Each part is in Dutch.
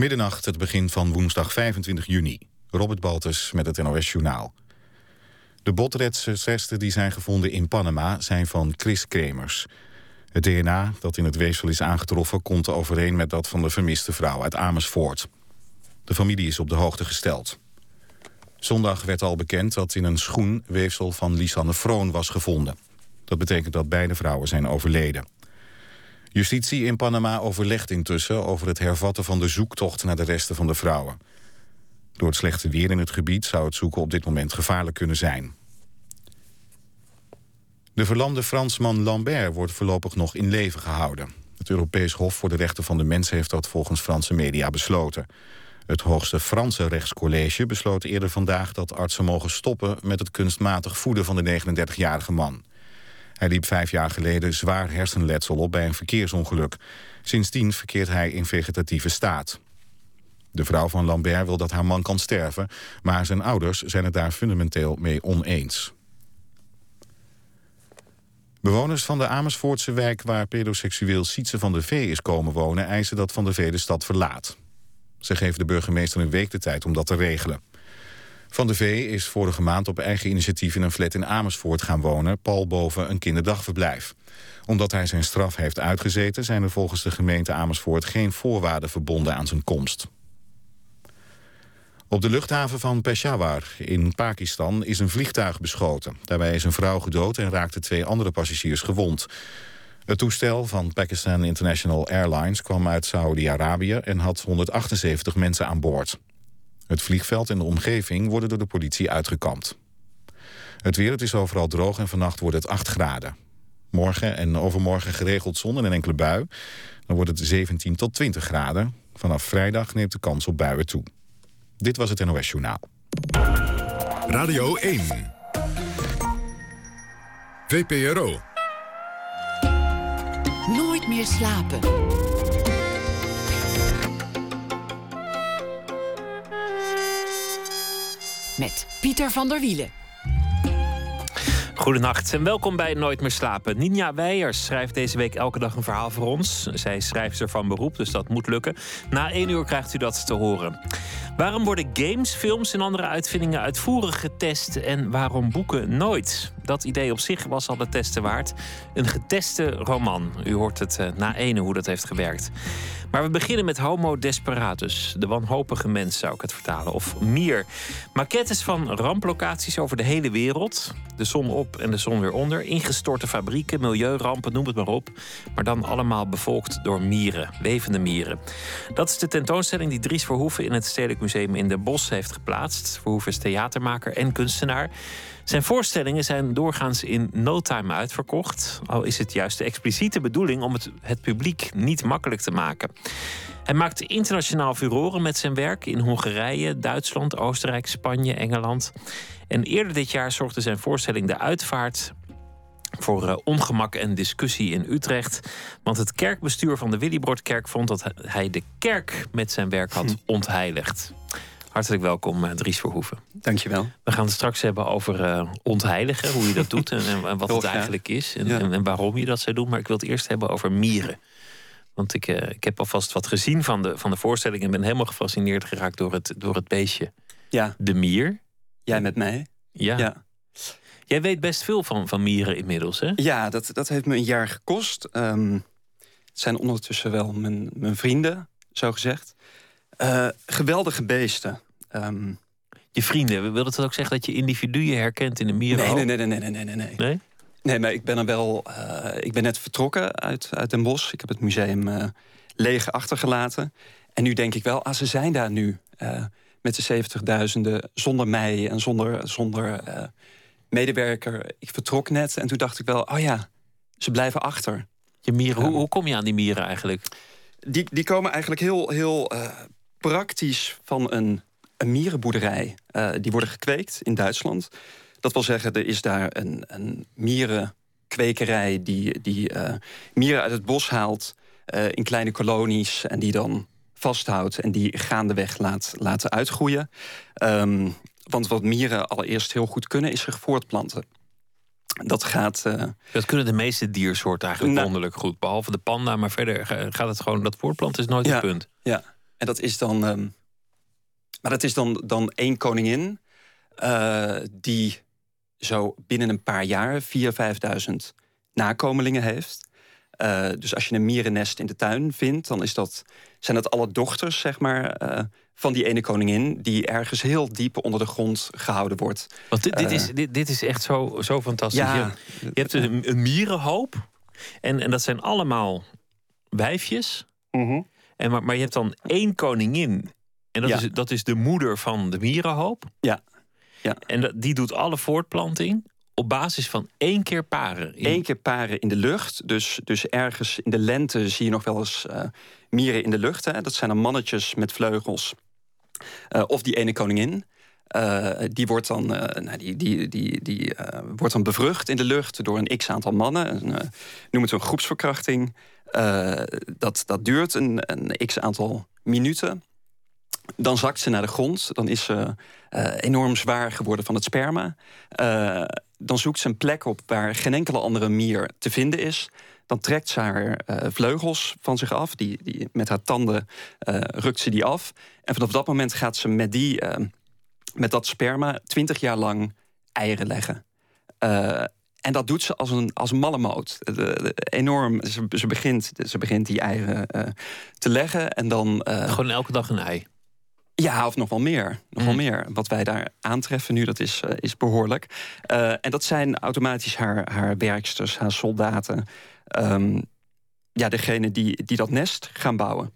Middernacht, het begin van woensdag 25 juni. Robert Baltus met het NOS Journaal. De botresten die zijn gevonden in Panama zijn van Chris Kremers. Het DNA dat in het weefsel is aangetroffen... komt overeen met dat van de vermiste vrouw uit Amersfoort. De familie is op de hoogte gesteld. Zondag werd al bekend dat in een schoen weefsel van Lisanne Froon was gevonden. Dat betekent dat beide vrouwen zijn overleden. Justitie in Panama overlegt intussen over het hervatten van de zoektocht naar de resten van de vrouwen. Door het slechte weer in het gebied zou het zoeken op dit moment gevaarlijk kunnen zijn. De verlamde Fransman Lambert wordt voorlopig nog in leven gehouden. Het Europees Hof voor de Rechten van de Mens heeft dat volgens Franse media besloten. Het hoogste Franse rechtscollege besloot eerder vandaag dat artsen mogen stoppen met het kunstmatig voeden van de 39-jarige man. Hij liep vijf jaar geleden zwaar hersenletsel op bij een verkeersongeluk. Sindsdien verkeert hij in vegetatieve staat. De vrouw van Lambert wil dat haar man kan sterven... maar zijn ouders zijn het daar fundamenteel mee oneens. Bewoners van de Amersfoortse wijk waar pedoseksueel Sietse van der Vee is komen wonen... eisen dat Van der Vee de stad verlaat. Ze geven de burgemeester een week de tijd om dat te regelen. Van de V is vorige maand op eigen initiatief in een flat in Amersfoort gaan wonen... pal boven een kinderdagverblijf. Omdat hij zijn straf heeft uitgezeten... zijn er volgens de gemeente Amersfoort geen voorwaarden verbonden aan zijn komst. Op de luchthaven van Peshawar in Pakistan is een vliegtuig beschoten. Daarbij is een vrouw gedood en raakten twee andere passagiers gewond. Het toestel van Pakistan International Airlines kwam uit Saudi-Arabië... en had 178 mensen aan boord. Het vliegveld en de omgeving worden door de politie uitgekampt. Het weer, het is overal droog en vannacht wordt het 8 graden. Morgen en overmorgen geregeld zon en een enkele bui. Dan wordt het 17 tot 20 graden. Vanaf vrijdag neemt de kans op buien toe. Dit was het NOS Journaal. Radio 1. VPRO. Nooit meer slapen. Met Pieter van der Wielen. Goedenacht en welkom bij Nooit meer slapen. Ninja Weijers schrijft deze week elke dag een verhaal voor ons. Zij is schrijfster van beroep, dus dat moet lukken. Na één uur krijgt u dat te horen. Waarom worden games, films en andere uitvindingen uitvoerig getest en waarom boeken nooit? Dat idee op zich was al de testen waard. Een geteste roman. U hoort het eh, na ene hoe dat heeft gewerkt. Maar we beginnen met Homo Desperatus. De wanhopige mens zou ik het vertalen. Of Mier. Maquettes van ramplocaties over de hele wereld. De zon op en de zon weer onder. Ingestorte fabrieken, milieurampen, noem het maar op. Maar dan allemaal bevolkt door mieren. Levende mieren. Dat is de tentoonstelling die Dries Verhoeven in het Stedelijk Museum in Den Bosch heeft geplaatst. Verhoeven is theatermaker en kunstenaar. Zijn voorstellingen zijn doorgaans in no time uitverkocht. Al is het juist de expliciete bedoeling om het, het publiek niet makkelijk te maken. Hij maakt internationaal furoren met zijn werk in Hongarije, Duitsland, Oostenrijk, Spanje, Engeland. En eerder dit jaar zorgde zijn voorstelling De Uitvaart voor uh, ongemak en discussie in Utrecht. Want het kerkbestuur van de Willybordkerk vond dat hij de kerk met zijn werk had ontheiligd. Hartelijk welkom, uh, Dries Verhoeven. Dankjewel. We gaan het straks hebben over uh, ontheiligen, hoe je dat doet en, en wat het eigenlijk is en, en, waarom je dat zou doen. Maar ik wil het eerst hebben over mieren. Want ik, uh, ik heb alvast wat gezien van de, van de voorstelling en ben helemaal gefascineerd geraakt door het, door het beestje. Ja. De mier. Jij met mij. Ja. ja. Jij weet best veel van, van mieren inmiddels, hè? Ja, dat, dat heeft me een jaar gekost. Um, het zijn ondertussen wel mijn, mijn vrienden, zo gezegd. Uh, geweldige beesten. Um, je vrienden, wil dat ook zeggen dat je individuen herkent in de mieren? Nee, nee, nee, nee, nee, nee, nee. Nee? Nee, maar ik ben er wel. Uh, ik ben net vertrokken uit, uit Den Bosch. Ik heb het museum uh, leeg achtergelaten. En nu denk ik wel, ah, ze zijn daar nu. met de zeventigduizenden, zonder mij en zonder, zonder medewerker. Ik vertrok net en toen dacht ik wel, oh ja, ze blijven achter. Je mieren, hoe, hoe kom je aan die mieren eigenlijk? Die, die komen eigenlijk heel, heel praktisch van een, een mierenboerderij. Uh, die worden gekweekt in Duitsland. Dat wil zeggen, er is daar een, een mierenkwekerij die, die uh, mieren uit het bos haalt uh, in kleine kolonies en die dan vasthoudt en die gaandeweg laat laten uitgroeien. Um, want wat mieren allereerst heel goed kunnen, is zich voortplanten. Dat gaat. Uh, dat kunnen de meeste diersoorten eigenlijk nou, wonderlijk goed. Behalve de panda, maar verder gaat het gewoon. Dat voortplanten is nooit ja, het punt. Ja, en dat is dan. ehm, maar dat is dan, dan één koningin. eh, die zo binnen een paar jaar 4.000, 5.000 nakomelingen heeft. Eh, dus als je een mierennest in de tuin vindt, dan is dat, zijn dat alle dochters zeg maar, eh, van die ene koningin. die ergens heel diep onder de grond gehouden wordt. Want dit, dit, is, dit, dit is echt zo, zo fantastisch. Ja. Je, je hebt een, een mierenhoop. En, en dat zijn allemaal wijfjes. En maar, maar je hebt dan één koningin. En dat, Ja. is, dat is de moeder van de mierenhoop. Ja. Ja. En dat, die doet alle voortplanting op basis van één keer paren. In- Eén keer paren in de lucht. Dus, dus ergens in de lente zie je nog wel eens eh, mieren in de lucht. Hè. Dat zijn dan mannetjes met vleugels. Eh, of die ene koningin. Eh, die wordt dan, eh, nou, die, die, die, die, eh, wordt dan bevrucht in de lucht door een x aantal mannen. Een, noem het een groepsverkrachting. Dat, dat duurt een, een x aantal minuten. Dan zakt ze naar de grond. Dan is ze enorm zwaar geworden van het sperma. Dan zoekt ze een plek op waar geen enkele andere mier te vinden is. Dan trekt ze haar vleugels van zich af. Die, die, met haar tanden rukt ze die af. En vanaf dat moment gaat ze met, die, met dat sperma twintig jaar lang eieren leggen. Eh, en dat doet ze als een, als mallemoot. De- de- enorm. Ze, ze, begint, ze begint die eieren eh, te leggen. En dan. eh, Gewoon elke dag een ei. ja, of nog wel meer. Nog wel Mm. meer. Wat wij daar aantreffen nu, dat is, is behoorlijk. Eh, en dat zijn automatisch haar, haar werksters, haar soldaten. Ehm, ja, degene die, die dat nest gaan bouwen.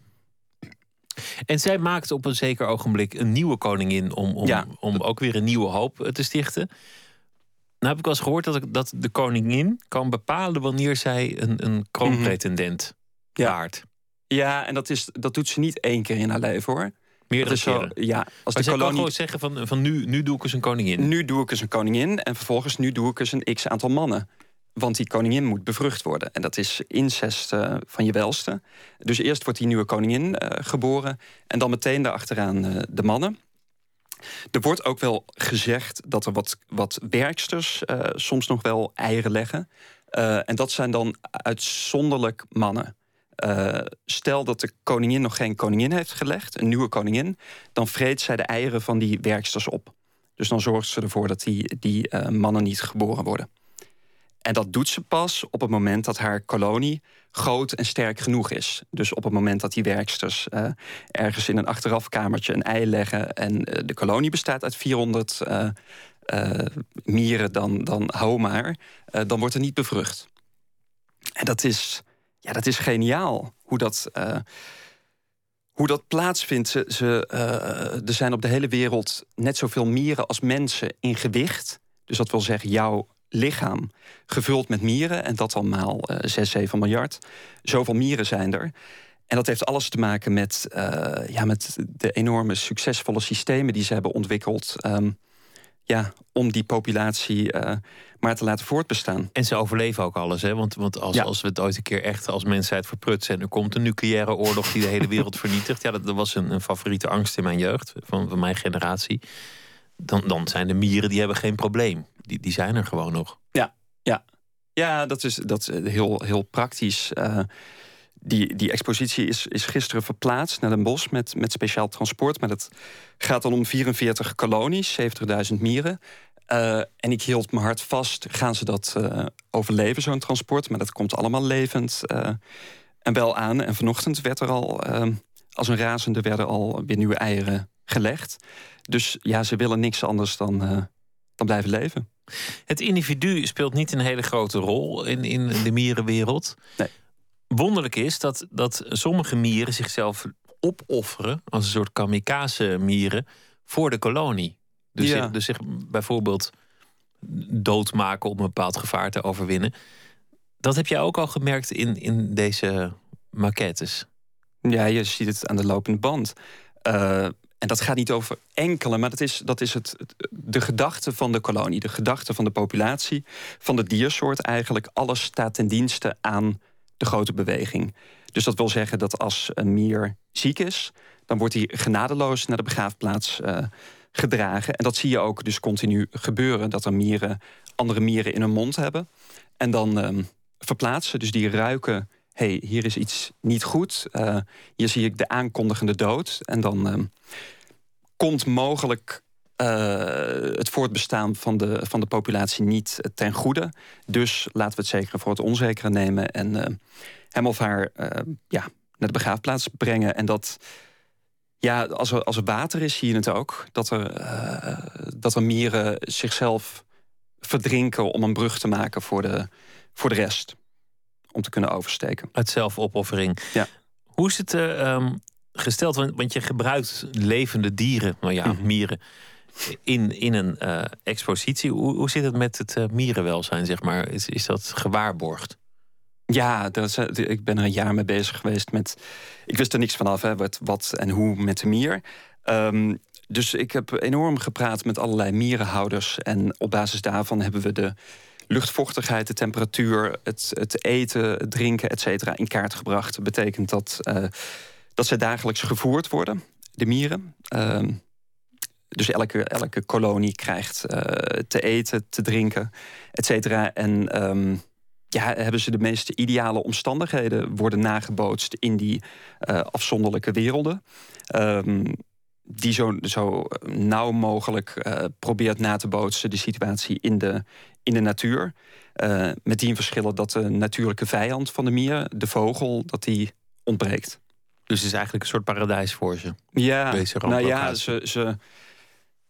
En zij maakt op een zeker ogenblik een nieuwe koningin om, om, Ja. om ook weer een nieuwe hoop eh, te stichten. Nou heb ik wel eens gehoord dat, ik, dat de koningin kan bepalen wanneer zij een, een kroonpretendent baart. Ja, en dat, is, dat doet ze niet één keer in haar leven hoor. Meerdere is zo, ja, als Maar de kan gewoon zeggen van, van nu, nu doe ik eens een koningin. Nu doe ik eens een koningin en vervolgens nu doe ik eens een x aantal mannen. Want die koningin moet bevrucht worden. En dat is incest eh, van je welste. Dus eerst wordt die nieuwe koningin eh, geboren. En dan meteen daarachteraan eh, de mannen. Er wordt ook wel gezegd dat er wat, wat werksters soms nog wel eieren leggen. En dat zijn dan uitzonderlijk mannen. Stel dat de koningin nog geen koningin heeft gelegd, een nieuwe koningin, dan vreet zij de eieren van die werksters op. Dus dan zorgt ze ervoor dat die, die mannen niet geboren worden. En dat doet ze pas op het moment dat haar kolonie groot en sterk genoeg is. Dus op het moment dat die werksters eh, ergens in een achterafkamertje een ei leggen en eh, de kolonie bestaat uit 400 eh, eh, mieren, dan, dan hou maar, dan wordt er niet bevrucht. En dat is, ja, dat is geniaal hoe dat. hoe dat plaatsvindt. Ze, ze, er zijn op de hele wereld net zoveel mieren als mensen in gewicht. Dus dat wil zeggen, jouw lichaam gevuld met mieren. En dat al maal eh 6, 7 miljard. Zoveel mieren zijn er. En dat heeft alles te maken met, eh, ja, met de enorme succesvolle systemen die ze hebben ontwikkeld. ehm, ja, om die populatie eh, maar te laten voortbestaan. En ze overleven ook alles, hè? Want, want als, Ja. als we het ooit een keer echt als mensheid verprutsen... en er komt een nucleaire oorlog die de hele wereld vernietigt... ja, dat, dat was een, een favoriete angst in mijn jeugd, van, van mijn generatie... Dan, dan zijn de mieren, die hebben geen probleem. Die, zijn er gewoon nog. Ja, dat is, dat is heel, heel praktisch. Eh, die, die expositie is, is gisteren verplaatst naar Den Bosch met, met speciaal transport. Maar dat gaat dan om 44 kolonies, 70.000 mieren. Eh, en ik hield mijn hart vast, gaan ze dat eh, overleven, zo'n transport? Maar dat komt allemaal levend eh, en wel aan. En vanochtend werd er al, eh, als een razende, werden al weer nieuwe eieren gelegd. Dus ja, ze willen niks anders dan, dan blijven leven. Het individu speelt niet een hele grote rol in, in de mierenwereld. Nee. Wonderlijk is dat, dat sommige mieren zichzelf opofferen... als een soort kamikaze-mieren voor de kolonie. Dus, Ja. zich, dus zich bijvoorbeeld doodmaken om een bepaald gevaar te overwinnen. Dat heb jij ook al gemerkt in, in deze maquettes. Ja, je ziet het aan de lopende band. Eh, en dat gaat niet over enkele, maar dat is, dat is het, de gedachte van de kolonie, de gedachte van de populatie, van de diersoort eigenlijk. Alles staat ten dienste aan de grote beweging. Dus dat wil zeggen dat als een mier ziek is, dan wordt hij genadeloos naar de begraafplaats eh, gedragen. En dat zie je ook dus continu gebeuren, dat er mieren andere mieren in hun mond hebben. En dan ehm, verplaatsen, dus die ruiken hey, hier is iets niet goed. Uh, hier zie ik de aankondigende dood. En dan ehm, komt mogelijk het voortbestaan van de, van de populatie niet ten goede. Dus laten we het zekere voor het onzekere nemen en hem of haar ja, naar de begraafplaats brengen. En dat ja, als er, als er water is, zie je het ook. Dat er, dat er mieren zichzelf verdrinken om een brug te maken voor de, voor de rest. Om te kunnen oversteken. Uit zelfopoffering. Ja. Hoe is het uh, gesteld? Want, je gebruikt levende dieren, nou ja, mhm. mieren, in, in een uh, expositie. Hoe, hoe zit het met het mierenwelzijn, zeg maar? Is, is dat gewaarborgd? Ja, dat ik ben er een jaar mee bezig geweest met. Ik wist er niks vanaf, hè, wat, wat en hoe met de mier. Um, dus ik heb enorm gepraat met allerlei mierenhouders. En op basis daarvan hebben we de luchtvochtigheid, de temperatuur, het, het eten, het drinken, et cetera, in kaart gebracht. Dat betekent dat, uh, dat ze dagelijks gevoerd worden, de mieren. Uh, dus elke, elke kolonie krijgt uh, te eten, te drinken, et cetera. En um, ja, hebben ze de meest ideale omstandigheden worden nagebootst in die uh, afzonderlijke werelden. Um, die zo, zo nauw mogelijk uh, probeert na te bootsen de situatie in de, in de natuur. Met die verschillen dat de natuurlijke vijand van de mier, de vogel, dat die ontbreekt. Dus het is eigenlijk een soort paradijs voor ze. Ja, nou ja, ze, ze,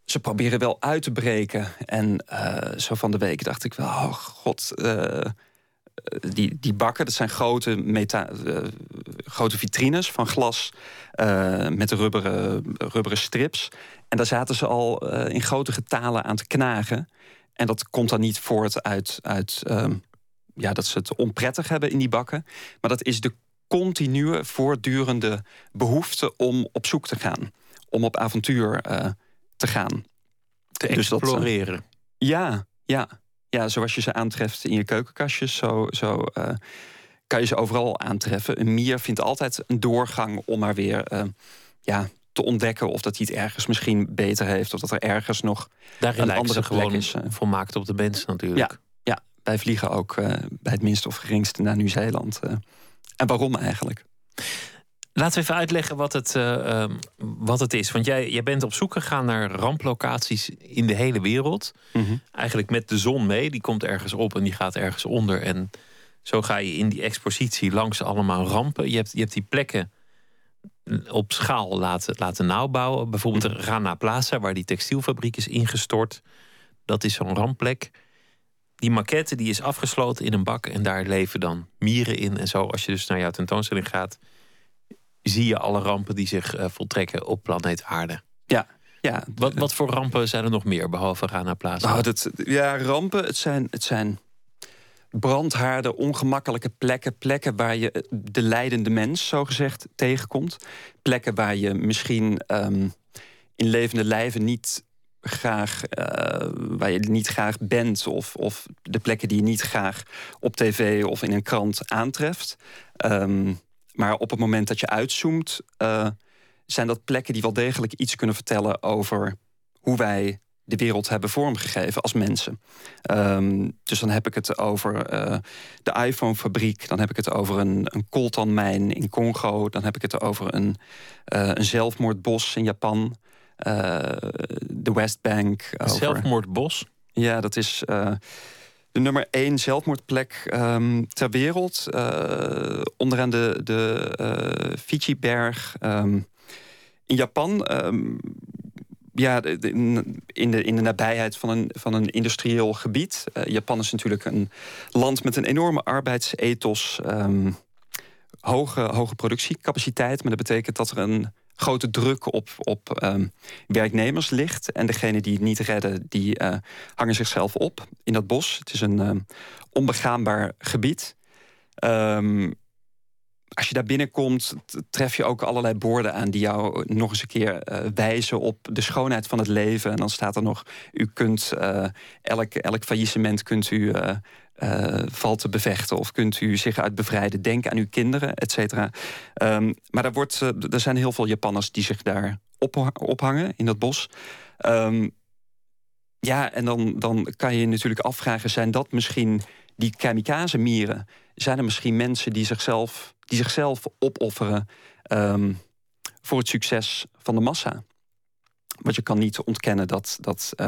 ze proberen wel uit te breken. En uh, zo van de week dacht ik wel, oh god, eh, die, die bakken, dat zijn grote, meta, uh, grote vitrines van glas met rubberen, rubberen strips. En daar zaten ze al in grote getalen aan te knagen. En dat komt dan niet voort uit, uit um, ja, dat ze het onprettig hebben in die bakken. Maar dat is de continue, voortdurende behoefte om op zoek te gaan. Om op avontuur te gaan. Te dus exploreren. Dat, ja, ja ja, zoals je ze aantreft in je keukenkastjes, zo, zo uh, kan je ze overal aantreffen. Een mier vindt altijd een doorgang om maar weer uh, ja, te ontdekken of dat hij het ergens misschien beter heeft, of dat er ergens nog Daarin een andere ze gewoon is. Volmaakt op de mens natuurlijk. Ja, ja wij vliegen ook bij het minste of geringste naar Nieuw-Zeeland. En waarom eigenlijk? Laten we even uitleggen wat het, uh, um, wat het is. Want jij, jij bent op zoek gegaan naar ramplocaties in de hele wereld. Mm -hmm. Eigenlijk met de zon mee. Die komt ergens op en die gaat ergens onder. En zo ga je in die expositie langs allemaal rampen. Je hebt, je hebt die plekken op schaal laten, laten nauwbouwen. Bijvoorbeeld de Rana Plaza, waar die textielfabriek is ingestort. Dat is zo'n rampplek. Die maquette die is afgesloten in een bak en daar leven dan mieren in. En zo, als je dus naar jouw tentoonstelling gaat, zie je alle rampen die zich uh, voltrekken op planeet Aarde. Ja, ja. Wat, wat voor rampen zijn er nog meer, behalve Rana Plaza? Nou, dat, ja, rampen, het zijn, het zijn brandhaarden, ongemakkelijke plekken. Plekken waar je de leidende mens, zogezegd, tegenkomt. Plekken waar je misschien um, in levende lijven niet graag, uh, waar je niet graag bent, of, of de plekken die je niet graag op tv of in een krant aantreft. Um, maar op het moment dat je uitzoomt, uh, zijn dat plekken die wel degelijk iets kunnen vertellen over hoe wij de wereld hebben vormgegeven als mensen. Um, dus dan heb ik het over uh, de iPhone-fabriek, dan heb ik het over een, een coltanmijn in Congo, dan heb ik het over een, een zelfmoordbos in Japan, de Westbank. Een zelfmoordbos? Ja, dat is de nummer één zelfmoordplek um, ter wereld. Uh, onderaan de, de uh, Fiji-berg um, in Japan. Um, ja, in, de, in de nabijheid van een, van een industrieel gebied. Uh, Japan is natuurlijk een land met een enorme arbeidsethos. hoge, hoge productiecapaciteit. Maar dat betekent dat er een grote druk op, op um, werknemers ligt. En degene die het niet redden, die uh, hangen zichzelf op in dat bos. Het is een um, onbegaanbaar gebied. Um, als je daar binnenkomt, tref je ook allerlei borden aan die jou nog eens een keer uh, wijzen op de schoonheid van het leven. En dan staat er nog: u kunt uh, elk, elk faillissement kunt u uh, valt te bevechten of kunt u zich uit bevrijden. Denk aan uw kinderen, et cetera. Um, maar daar wordt, er zijn heel veel Japanners die zich daar op, ophangen in dat bos. Um, ja, en dan, dan kan je je natuurlijk afvragen: zijn dat misschien die kamikaze-mieren zijn er misschien mensen die zichzelf, die zichzelf opofferen ehm, voor het succes van de massa. Want je kan niet ontkennen dat, dat uh,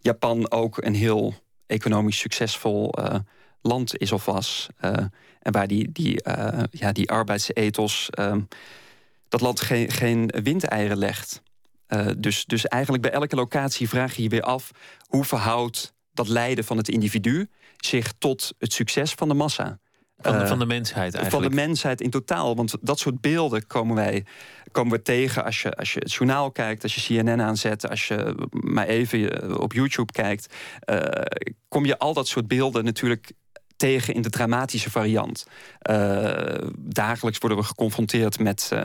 Japan ook een heel economisch succesvol uh, land is of was. Uh, en waar die, die, ja, die arbeidsethos ehm, dat land geen, geen windeieren legt. dus, dus eigenlijk bij elke locatie vraag je je weer af... hoe verhoudt dat lijden van het individu zich tot het succes van de massa? Van de, van de mensheid eigenlijk. Van de mensheid in totaal. Want dat soort beelden komen wij komen we tegen als je, als je het journaal kijkt, als je CNN aanzet, als je maar even op YouTube kijkt. Uh, kom je al dat soort beelden natuurlijk tegen in de dramatische variant. Uh, dagelijks worden we geconfronteerd met, uh,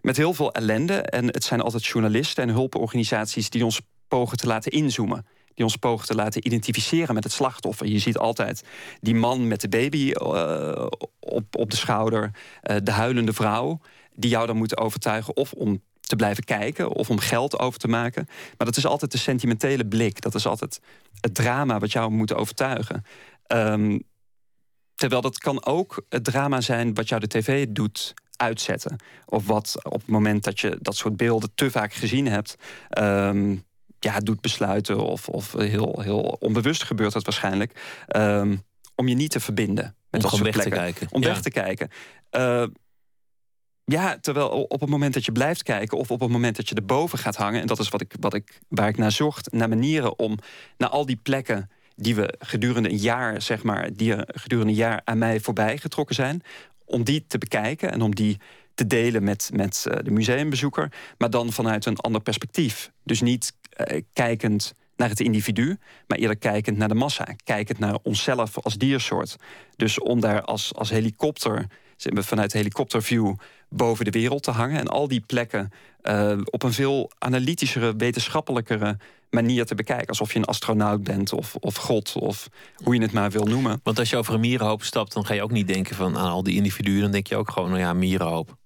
met heel veel ellende. En het zijn altijd journalisten en hulporganisaties die ons pogen te laten inzoomen die ons pogen te laten identificeren met het slachtoffer. Je ziet altijd die man met de baby uh, op, op de schouder, uh, de huilende vrouw die jou dan moeten overtuigen of om te blijven kijken of om geld over te maken. Maar dat is altijd de sentimentele blik. Dat is altijd het drama wat jou moet overtuigen. Um, terwijl dat kan ook het drama zijn wat jou de tv doet uitzetten. Of wat op het moment dat je dat soort beelden te vaak gezien hebt. Um, ja, doet besluiten, of, of heel, heel onbewust gebeurt dat waarschijnlijk. Um, om je niet te verbinden met om dat soort weg plekken. Te kijken. Om weg te kijken. Uh, ja, terwijl op het moment dat je blijft kijken, of op het moment dat je erboven gaat hangen, en dat is wat ik, wat ik, waar ik naar zocht, naar manieren om naar al die plekken die we gedurende een jaar, zeg maar, die er gedurende een jaar aan mij voorbij getrokken zijn, om die te bekijken en om die te delen met, met uh, de museumbezoeker, maar dan vanuit een ander perspectief. Dus niet uh, kijkend naar het individu, maar eerder kijkend naar de massa, kijkend naar onszelf als diersoort. Dus om daar als, als helikopter, vanuit helikopterview, boven de wereld te hangen en al die plekken uh, op een veel analytischere, wetenschappelijkere manier te bekijken. Alsof je een astronaut bent of, of God of hoe je het maar wil noemen. Want als je over een mierenhoop stapt, dan ga je ook niet denken van aan al die individuen. Dan denk je ook gewoon, nou ja, mierenhoop.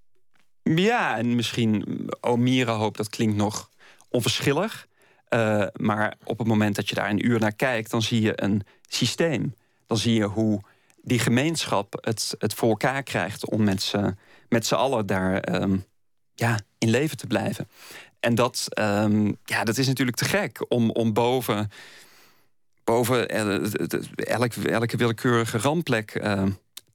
Ja, en misschien, oh, mierenhoop, dat klinkt nog onverschillig. Uh, maar op het moment dat je daar een uur naar kijkt, dan zie je een systeem. Dan zie je hoe die gemeenschap het, het voor elkaar krijgt om met z'n met allen daar um, ja, in leven te blijven. En dat, um, ja, dat is natuurlijk te gek om, om boven, boven elke, elke willekeurige randplek uh,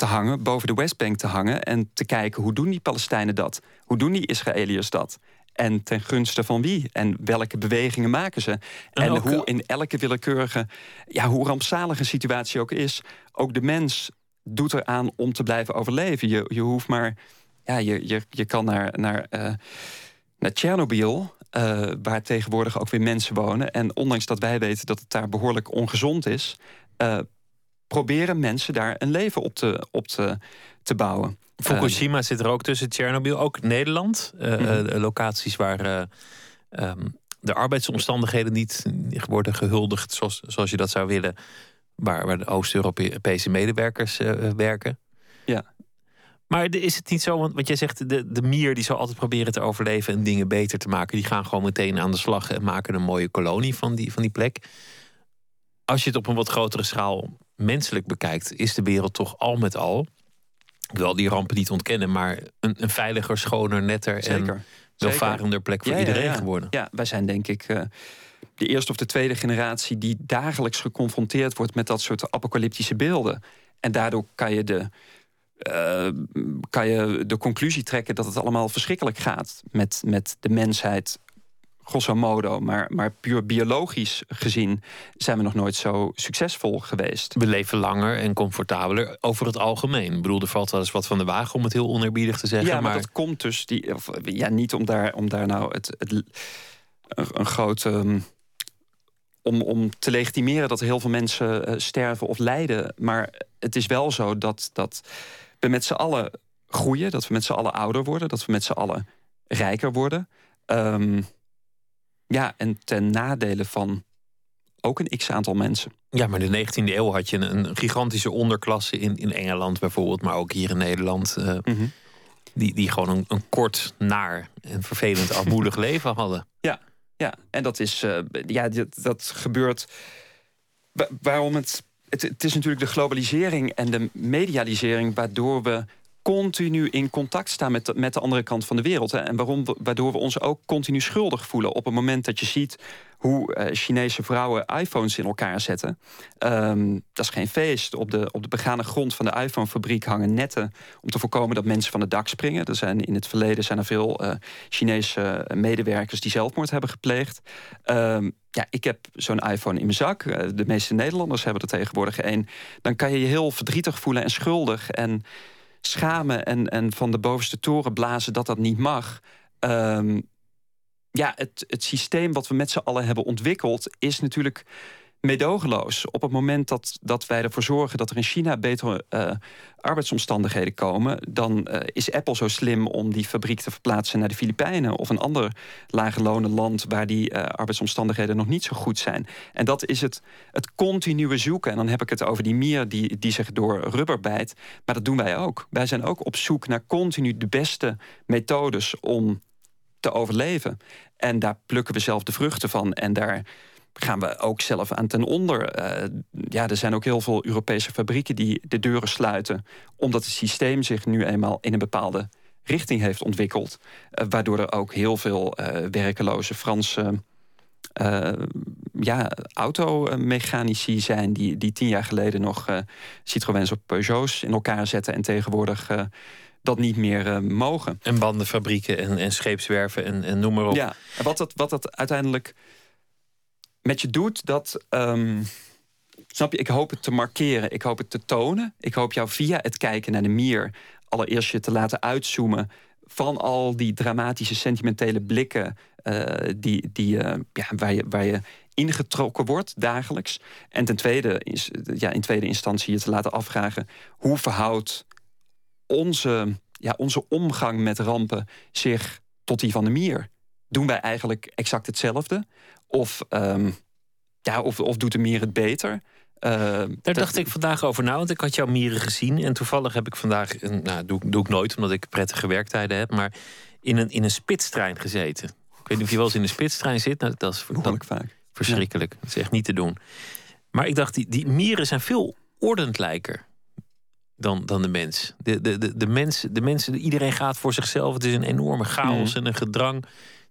te hangen, boven de Westbank te hangen en te kijken hoe doen die Palestijnen dat? Hoe doen die Israëliërs dat? En ten gunste van wie? En welke bewegingen maken ze? En, en hoe in elke willekeurige, ja, hoe rampzalige situatie ook is, ook de mens doet eraan om te blijven overleven. Je, je hoeft maar, ja, je, je, je kan naar, naar, uh, naar Tsjernobyl, uh, waar tegenwoordig ook weer mensen wonen. En ondanks dat wij weten dat het daar behoorlijk ongezond is, uh, proberen mensen daar een leven op te, op te, te bouwen. Fukushima uh, zit er ook tussen Tsjernobyl, ook Nederland. Uh, mm -hmm. locaties waar uh, um, de arbeidsomstandigheden niet worden gehuldigd zoals, zoals je dat zou willen. Waar, waar de Oost-Europese medewerkers werken. Ja. Maar is het niet zo, want, want jij zegt de, de mier die zal altijd proberen te overleven en dingen beter te maken. Die gaan gewoon meteen aan de slag en maken een mooie kolonie van die, van die plek. Als je het op een wat grotere schaal menselijk bekijkt, is de wereld toch al met al ik wil die rampen niet ontkennen, maar een, een veiliger, schoner, netter Zeker. en welvarender plek voor ja, iedereen ja, ja. geworden. Ja, wij zijn denk ik uh, de eerste of de tweede generatie die dagelijks geconfronteerd wordt met dat soort apocalyptische beelden. En daardoor kan je de, uh, kan je de conclusie trekken dat het allemaal verschrikkelijk gaat met, met de mensheid grosso modo. Maar, maar puur biologisch gezien zijn we nog nooit zo succesvol geweest. We leven langer en comfortabeler over het algemeen. Ik bedoel, er valt wel eens wat van de wagen om het heel oneerbiedig te zeggen. Ja, maar, maar... dat komt dus... Die, of, ja, niet om daar, om daar nou het, het, een, een groot... Um, om, om te legitimeren dat heel veel mensen uh, sterven of lijden. Maar het is wel zo dat, dat we met z'n allen groeien. Dat we met z'n allen ouder worden. Dat we met z'n allen rijker worden. Um, ja, en ten nadele van ook een x-aantal mensen. Ja, maar in de 19e eeuw had je een, gigantische onderklasse in, in Engeland bijvoorbeeld, maar ook hier in Nederland. Uh, mm -hmm. die, die gewoon een, een, kort, naar en vervelend armoedig leven hadden. Ja, ja, en dat is, uh, ja, dat, dat gebeurt. waarom het het, het is natuurlijk de globalisering en de medialisering waardoor we continu in contact staan met de, met de andere kant van de wereld. Hè. En waarom, waardoor we ons ook continu schuldig voelen. Op het moment dat je ziet hoe uh, Chinese vrouwen iPhones in elkaar zetten. Um, dat is geen feest. Op de, op de begane grond van de iPhone-fabriek hangen netten... om te voorkomen dat mensen van het dak springen. Er zijn, in het verleden zijn er veel uh, Chinese medewerkers... die zelfmoord hebben gepleegd. Um, ja, ik heb zo'n iPhone in mijn zak. Uh, de meeste Nederlanders hebben er tegenwoordig één. Dan kan je je heel verdrietig voelen en schuldig... en schamen en, en van de bovenste toren blazen dat dat niet mag. Um, ja, het, het systeem wat we met z'n allen hebben ontwikkeld, is natuurlijk medogeloos. Op het moment dat, dat wij ervoor zorgen dat er in China betere uh, arbeidsomstandigheden komen, dan uh, is Apple zo slim om die fabriek te verplaatsen naar de Filipijnen of een ander lage lonen land waar die uh, arbeidsomstandigheden nog niet zo goed zijn. En dat is het, het continue zoeken. En dan heb ik het over die mier die, die zich door rubber bijt. Maar dat doen wij ook. Wij zijn ook op zoek naar continu de beste methodes om te overleven. En daar plukken we zelf de vruchten van. En daar gaan we ook zelf aan ten onder. Uh, ja, er zijn ook heel veel Europese fabrieken die de deuren sluiten. Omdat het systeem zich nu eenmaal in een bepaalde richting heeft ontwikkeld. Uh, waardoor er ook heel veel uh, werkeloze Franse ja, automechanici zijn... Die, die tien jaar geleden nog Citroëns of Peugeots in elkaar zetten... en tegenwoordig dat niet meer uh, mogen. En bandenfabrieken en, en scheepswerven en, en noem maar op. Ja, en wat dat, wat dat uiteindelijk met je doet, dat. Um, snap je, ik hoop het te markeren, ik hoop het te tonen. Ik hoop jou via het kijken naar de mier allereerst je te laten uitzoomen van al die dramatische, sentimentele blikken uh, die, die, uh, ja, waar, je, waar je ingetrokken wordt dagelijks. En ten tweede, is, ja, in tweede instantie je te laten afvragen hoe verhoudt onze, ja, onze omgang met rampen zich tot die van de mier? Doen wij eigenlijk exact hetzelfde? Of, um, ja, of, of doet de mier het beter? Uh, Daar dacht ik vandaag over na, want ik had jouw mieren gezien. En toevallig heb ik vandaag, nou, doe, doe ik nooit omdat ik prettige werktijden heb, maar in een, in een spitstrein gezeten. Ik weet niet of je wel eens in een spitstrein zit. Nou, dat is dat, vaak. verschrikkelijk. Dat is echt niet te doen. Maar ik dacht, die, die mieren zijn veel ordentelijker dan, dan de mens. De, de, de, de, mens, de mensen, iedereen gaat voor zichzelf. Het is een enorme chaos mm. en een gedrang.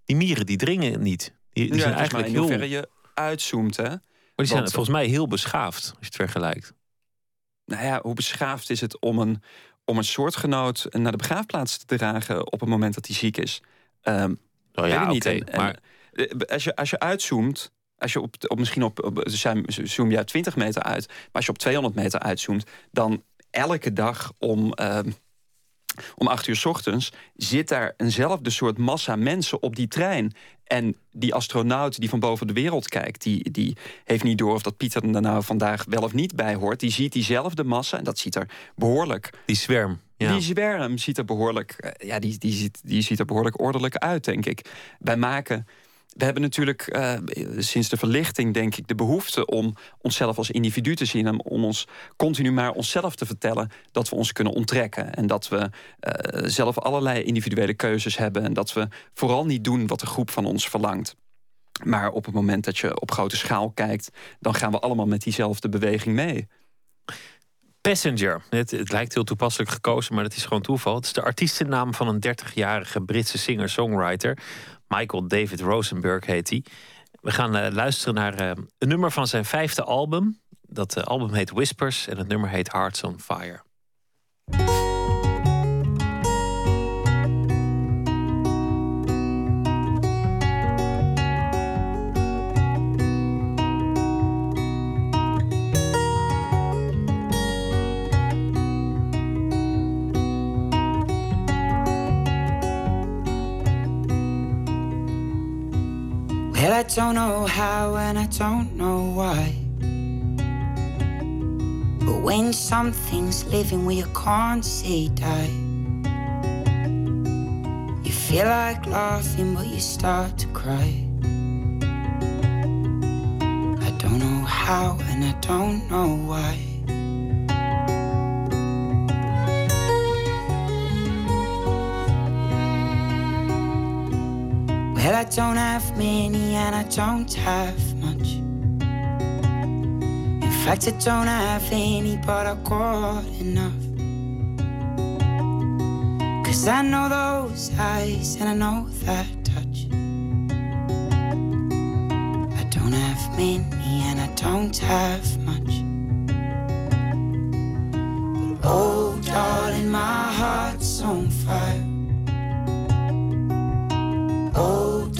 Die mieren die dringen niet. Die, die ja, zijn eigenlijk in heel... je uitzoomt, hè? Maar die zijn volgens mij heel beschaafd, als je het vergelijkt. Nou ja, hoe beschaafd is het om een, om een soortgenoot naar de begraafplaats te dragen op het moment dat hij ziek is? Um, ja, oké. Okay, maar... Eh, als, je, als je uitzoomt, als je op, op misschien op, op zoom je uit 20 meter uit, maar als je op 200 meter uitzoomt, dan elke dag om, uh, om acht uur s ochtends zit daar eenzelfde soort massa mensen op die trein. En die astronaut die van boven de wereld kijkt, die, die heeft niet door of dat Pieter er nou vandaag wel of niet bij hoort. Die ziet diezelfde massa en dat ziet er behoorlijk. Die zwerm. Ja. Die zwerm ziet er behoorlijk, eh, ja, die, die, ziet, die ziet er behoorlijk ordelijk uit, denk ik. Wij maken we hebben natuurlijk uh, sinds de verlichting, denk ik, de behoefte om onszelf als individu te zien. En om ons continu maar onszelf te vertellen dat we ons kunnen onttrekken. En dat we uh, zelf allerlei individuele keuzes hebben. En dat we vooral niet doen wat de groep van ons verlangt. Maar op het moment dat je op grote schaal kijkt, dan gaan we allemaal met diezelfde beweging mee. Passenger. Het, het, lijkt heel toepasselijk gekozen, maar het is gewoon toeval. Het is de artiestennaam van een 30-jarige Britse singer-songwriter. Michael David Rosenberg heet hij. We gaan uh, luisteren naar uh, een nummer van zijn vijfde album. Dat uh, album heet Whispers en het nummer heet Hearts on Fire. Well, I don't know how and I don't know why. But when something's living where you can't say die, you feel like laughing, but you start to cry. I don't know how and I don't know why. Well, I don't have many and I don't have much. In Fact, I don't have any, but I got enough. Cause I know those eyes and I know that touch. I don't have many and I don't have much. But oh, darling, my heart's on fire.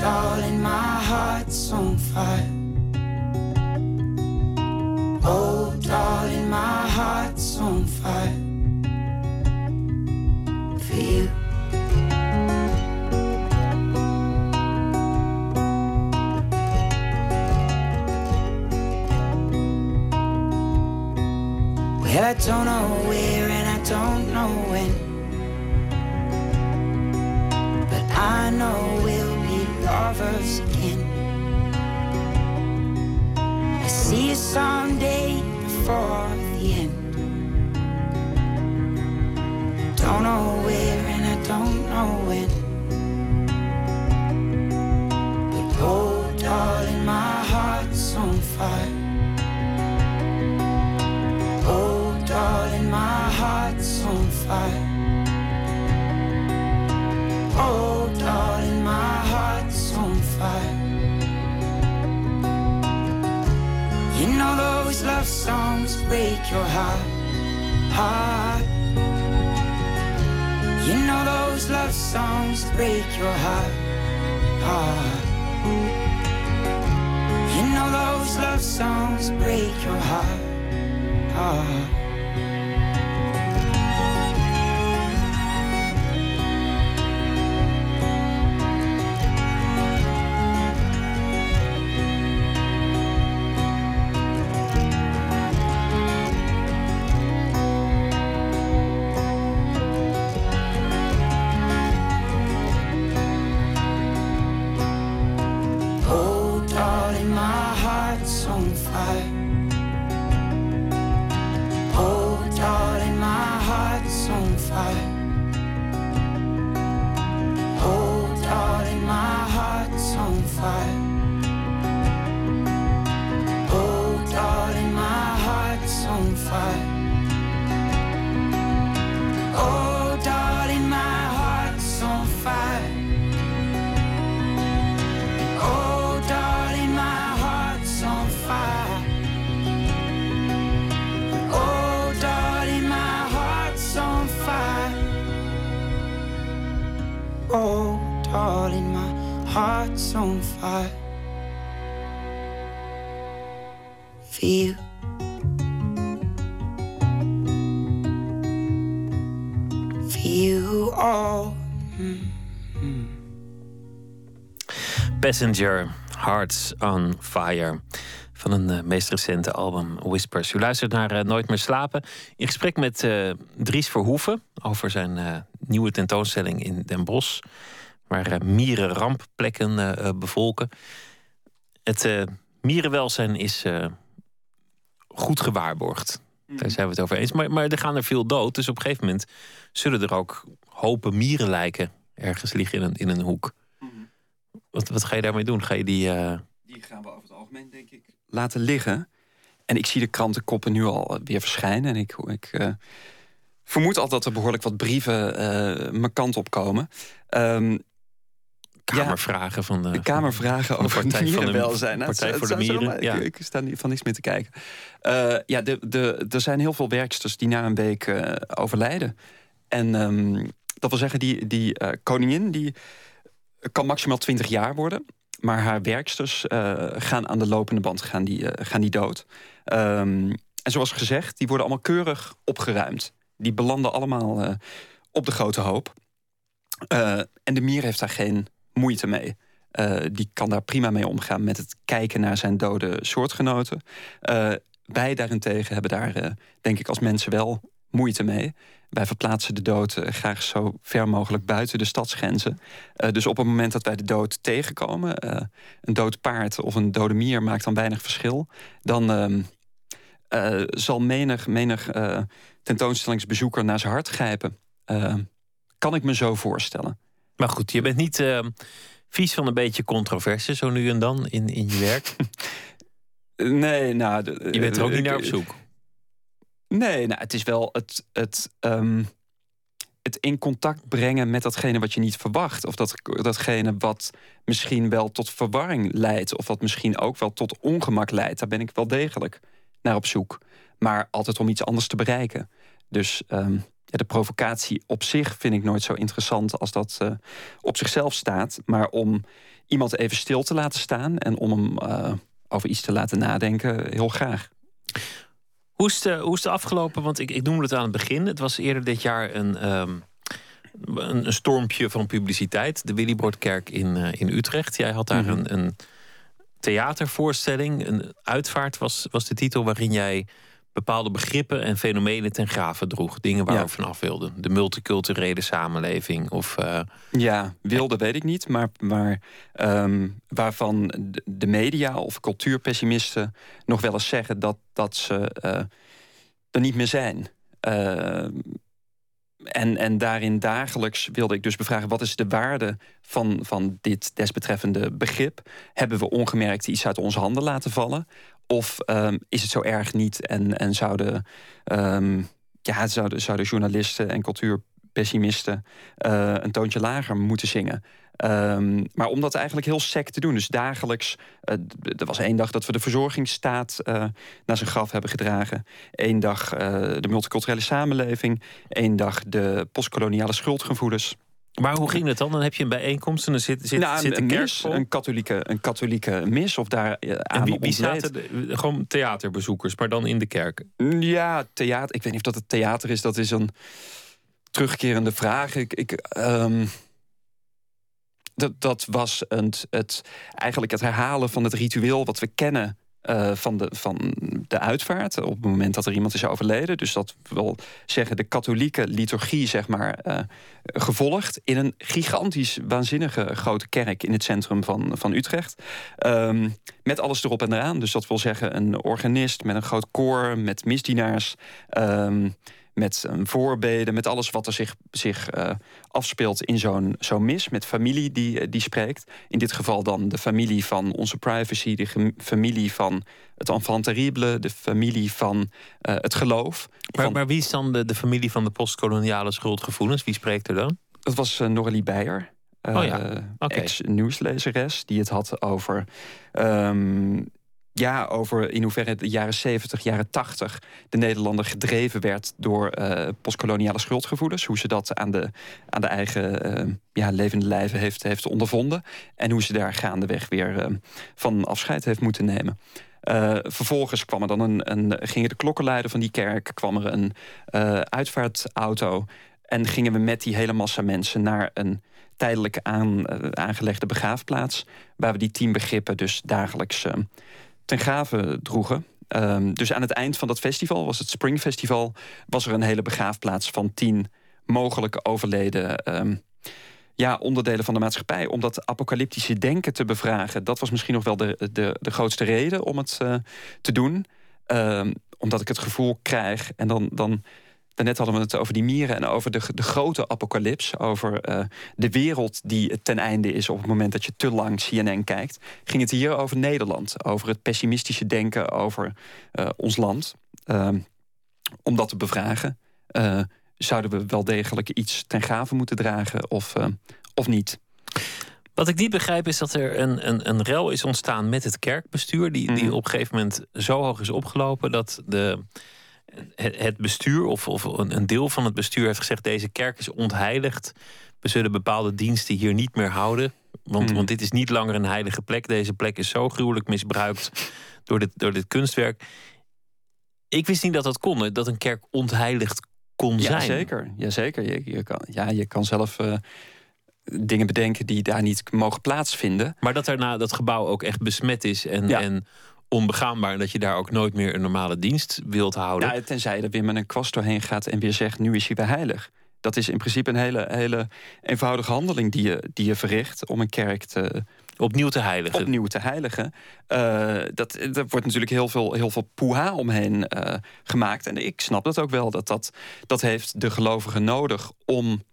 Darling, my heart's on fire. Oh, darling, my heart's on fire for you. Well, I don't know where and I don't know when. But I know we'll lovers again. I see you someday before the end. Don't know where and I don't know when. But oh, darling, my heart's on fire. Oh, darling, my heart's on fire. Oh, darling, my break your heart, heart. You know those love songs break your heart, heart. You know those love songs break your heart, heart. Passenger, Hearts on Fire. Van een eh, meest recente album Whispers. U luistert naar eh, Nooit meer slapen. In gesprek met eh, Dries Verhoeven over zijn nieuwe tentoonstelling in Den Bosch. Waar mieren rampplekken bevolken. Het mierenwelzijn is goed gewaarborgd. Daar zijn we het over eens. Maar, maar er gaan er veel dood. Dus op een gegeven moment zullen er ook hopen mierenlijken ergens liggen in een, in een hoek. Wat, wat ga je daarmee doen? Ga je die. eh, Die gaan we over het algemeen, denk ik, laten liggen. En ik zie de krantenkoppen nu al weer verschijnen. En ik, ik eh, vermoed al dat er behoorlijk wat brieven eh, mijn kant op komen. Ehm, Kamervragen van de, de Kamervragen van de over Partij van de- mierenwelzijn. Nou, Partij het voor de het Mieren, zomaar- ja. Ik, ik sta niet, van niks meer te kijken. Eh, ja, de, de, er zijn heel veel werksters die na een week eh, overlijden. En ehm, dat wil zeggen, die, die eh, koningin die kan maximaal 20 jaar worden. Maar haar werksters eh, gaan aan de lopende band gaan die, eh, gaan die dood. Ehm, en zoals gezegd, die worden allemaal keurig opgeruimd. Die belanden allemaal eh, op de grote hoop. En de mier heeft daar geen moeite mee. Die kan daar prima mee omgaan met het kijken naar zijn dode soortgenoten. Wij daarentegen hebben daar, denk ik, als mensen wel moeite mee. Wij verplaatsen de dood eh, graag zo ver mogelijk buiten de stadsgrenzen. Eh, dus op het moment dat wij de dood tegenkomen, eh, een dood paard of een dode mier maakt dan weinig verschil. Dan ehm, eh, zal menig, menig tentoonstellingsbezoeker naar zijn hart grijpen. Kan ik me zo voorstellen. Maar goed, je bent niet eh, vies van een beetje controverse zo nu en dan in, in je werk. Nee, nou... Je bent er ook niet naar op zoek? Nee, nou, het is wel het, het, um, het in contact brengen met datgene wat je niet verwacht. Of dat, datgene wat misschien wel tot verwarring leidt. Of wat misschien ook wel tot ongemak leidt. Daar ben ik wel degelijk naar op zoek. Maar altijd om iets anders te bereiken. Dus um, ja, de provocatie op zich vind ik nooit zo interessant als dat uh, op zichzelf staat. Maar om iemand even stil te laten staan en om hem uh, over iets te laten nadenken, heel graag. Hoe is, de, hoe is het afgelopen? Want ik, ik noemde het aan het begin. Het was eerder dit jaar een, um, een, een, stormpje van publiciteit. De Willybordkerk in, uh, in Utrecht. Jij had daar mm -hmm. een, een theatervoorstelling. Een uitvaart was, was de titel waarin jij bepaalde begrippen en fenomenen ten graven droeg. Dingen waar ja. we vanaf wilden. De multiculturele samenleving. Of, uh, ja, wilde weet ik niet. Maar, maar um, waarvan de media of cultuurpessimisten nog wel eens zeggen dat, dat ze uh, er niet meer zijn. Uh, en, en daarin dagelijks wilde ik dus bevragen... wat is de waarde van, van dit desbetreffende begrip? Hebben we ongemerkt iets uit onze handen laten vallen? Of um, is het zo erg niet en, en zouden, um, ja, zouden, zouden journalisten en cultuurpessimisten uh, een toontje lager moeten zingen? Um, maar om dat eigenlijk heel sec te doen. Dus dagelijks. Uh, er was één dag dat we de verzorgingsstaat uh, naar zijn graf hebben gedragen. Eén dag de multiculturele samenleving. Eén dag de postkoloniale schuldgevoelens. Maar hoe ging het dan? Dan heb je een bijeenkomst en dan zit, zit, nou, zit een, mis, een, katholieke, een katholieke mis of daar uh, en wie, wie zaten de, gewoon theaterbezoekers, maar dan in de kerk? Ja, theater. Ik weet niet of dat het theater is. Dat is een terugkerende vraag. Ik, ik, um, dat, dat was een, het, eigenlijk het herhalen van het ritueel wat we kennen uh, van, de, van de uitvaart op het moment dat er iemand is overleden. Dus dat wil zeggen de katholieke liturgie, zeg maar, uh, gevolgd in een gigantisch waanzinnige grote kerk in het centrum van, van Utrecht. Um, met alles erop en eraan. Dus dat wil zeggen een organist met een groot koor, met misdienaars. Um, met een voorbeden, met alles wat er zich, zich uh, afspeelt in zo'n zo'n mis. Met familie die, die spreekt. In dit geval dan de familie van onze privacy, de familie van het enfant terrible, de familie van uh, het geloof. Maar, van... maar, wie is dan de, de familie van de postkoloniale schuldgevoelens? Wie spreekt er dan? Dat was uh, Noralie oh ja, okay. ex-nieuwslezeres, die het had over... Um, ja, over in hoeverre de jaren 70, jaren 80 de Nederlander gedreven werd door uh, postkoloniale schuldgevoelens. Hoe ze dat aan de, aan de eigen uh, ja, levende lijven heeft, heeft ondervonden. En hoe ze daar gaandeweg weer uh, van afscheid heeft moeten nemen. vervolgens kwam er dan een, een, gingen de klokkenluider van die kerk, kwam er een uitvaartauto. En gingen we met die hele massa mensen naar een tijdelijk aan, aangelegde begraafplaats. Waar we die tien begrippen dus dagelijks ten gave droegen. Um, dus aan het eind van dat festival, was het Spring Festival, was er een hele begraafplaats van tien mogelijke overleden um, ja, onderdelen van de maatschappij. Om dat apocalyptische denken te bevragen. Dat was misschien nog wel de, de, de grootste reden om het uh, te doen. Um, omdat ik het gevoel krijg, en dan, dan Net hadden we het over die mieren en over de, de grote apocalyps. Over uh, de wereld die ten einde is op het moment dat je te lang CNN kijkt. Ging het hier over Nederland. Over het pessimistische denken over uh, ons land. Uh, om dat te bevragen. Uh, zouden we wel degelijk iets ten gave moeten dragen of, of niet? Wat ik niet begrijp is dat er een, een, een rel is ontstaan met het kerkbestuur. Die, die op een gegeven moment zo hoog is opgelopen dat de het bestuur of, of een deel van het bestuur heeft gezegd: deze kerk is ontheiligd. We zullen bepaalde diensten hier niet meer houden. Want, hmm. want dit is niet langer een heilige plek. Deze plek is zo gruwelijk misbruikt door dit, door dit kunstwerk. Ik wist niet dat dat kon, dat een kerk ontheiligd kon ja, zijn. Zeker, ja, zeker. Je, je, kan, ja, je kan zelf uh, dingen bedenken die daar niet mogen plaatsvinden. Maar dat daarna dat gebouw ook echt besmet is en, ja. en onbegaanbaar en dat je daar ook nooit meer een normale dienst wilt houden. Ja, tenzij je er weer met een kwast doorheen gaat en weer zegt: nu is hij weer heilig. Dat is in principe een hele, hele eenvoudige handeling die je, die je verricht om een kerk te, opnieuw te heiligen. Opnieuw te heiligen. Uh, dat, er wordt natuurlijk heel veel, heel veel poeha omheen uh, gemaakt. En ik snap dat ook wel. Dat, dat, dat heeft de gelovigen nodig om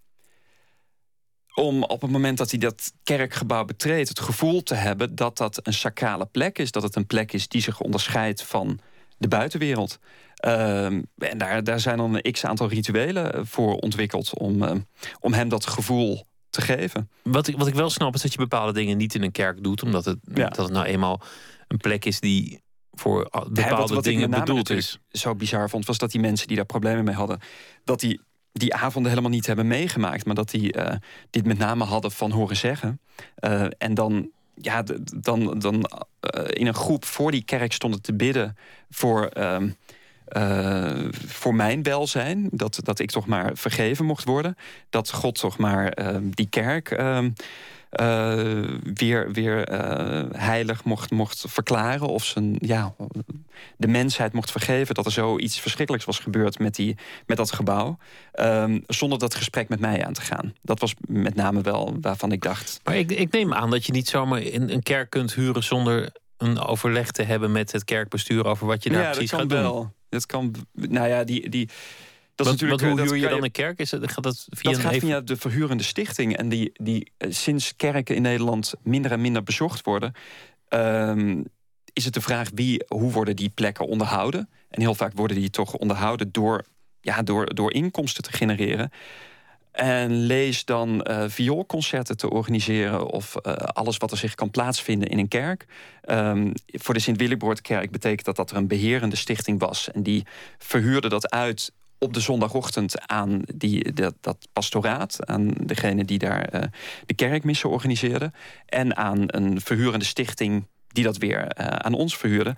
om op het moment dat hij dat kerkgebouw betreedt... het gevoel te hebben dat dat een sacrale plek is. Dat het een plek is die zich onderscheidt van de buitenwereld. Ehm, en daar, daar zijn dan een x-aantal rituelen voor ontwikkeld... om, uh, om hem dat gevoel te geven. Wat ik, wat ik wel snap is dat je bepaalde dingen niet in een kerk doet... omdat het, dat het nou eenmaal een plek is die voor bepaalde wat, dingen bedoeld is. Zo bizar vond, was dat die mensen die daar problemen mee hadden... dat die die avonden helemaal niet hebben meegemaakt, maar dat die uh, dit met name hadden van horen zeggen. Uh, en dan, ja, dan, dan uh, in een groep voor die kerk stonden te bidden voor, uh, voor mijn welzijn. Dat, dat ik toch maar vergeven mocht worden. Dat God toch maar die kerk uh, weer, weer uh, heilig mocht, mocht verklaren. Of zijn, ja, de mensheid mocht vergeven dat er zoiets verschrikkelijks was gebeurd met, die, met dat gebouw. Um, zonder dat gesprek met mij aan te gaan. Dat was met name wel waarvan ik dacht. Maar ik, ik neem aan dat je niet zomaar in een kerk kunt huren zonder een overleg te hebben met het kerkbestuur over wat je daar ja, precies dat gaat kan doen. Wel. Dat kan, nou ja, die, die, dat is natuurlijk, wat, hoe huur je dan een kerk? Is het, gaat dat via dat een gaat even- via de verhurende stichting. En die, die eh, sinds kerken in Nederland minder en minder bezocht worden... ehm, is het de vraag wie, hoe worden die plekken onderhouden. En heel vaak worden die toch onderhouden door, ja, door, door inkomsten te genereren. En lees dan eh vioolconcerten te organiseren... of eh, alles wat er zich kan plaatsvinden in een kerk. Ehm, voor de Sint-Willibordkerk betekent dat dat er een beherende stichting was. En die verhuurde dat uit op de zondagochtend aan die, dat, dat pastoraat... aan degene die daar eh, de kerkmissen organiseerde... en aan een verhurende stichting die dat weer eh, aan ons verhuurde.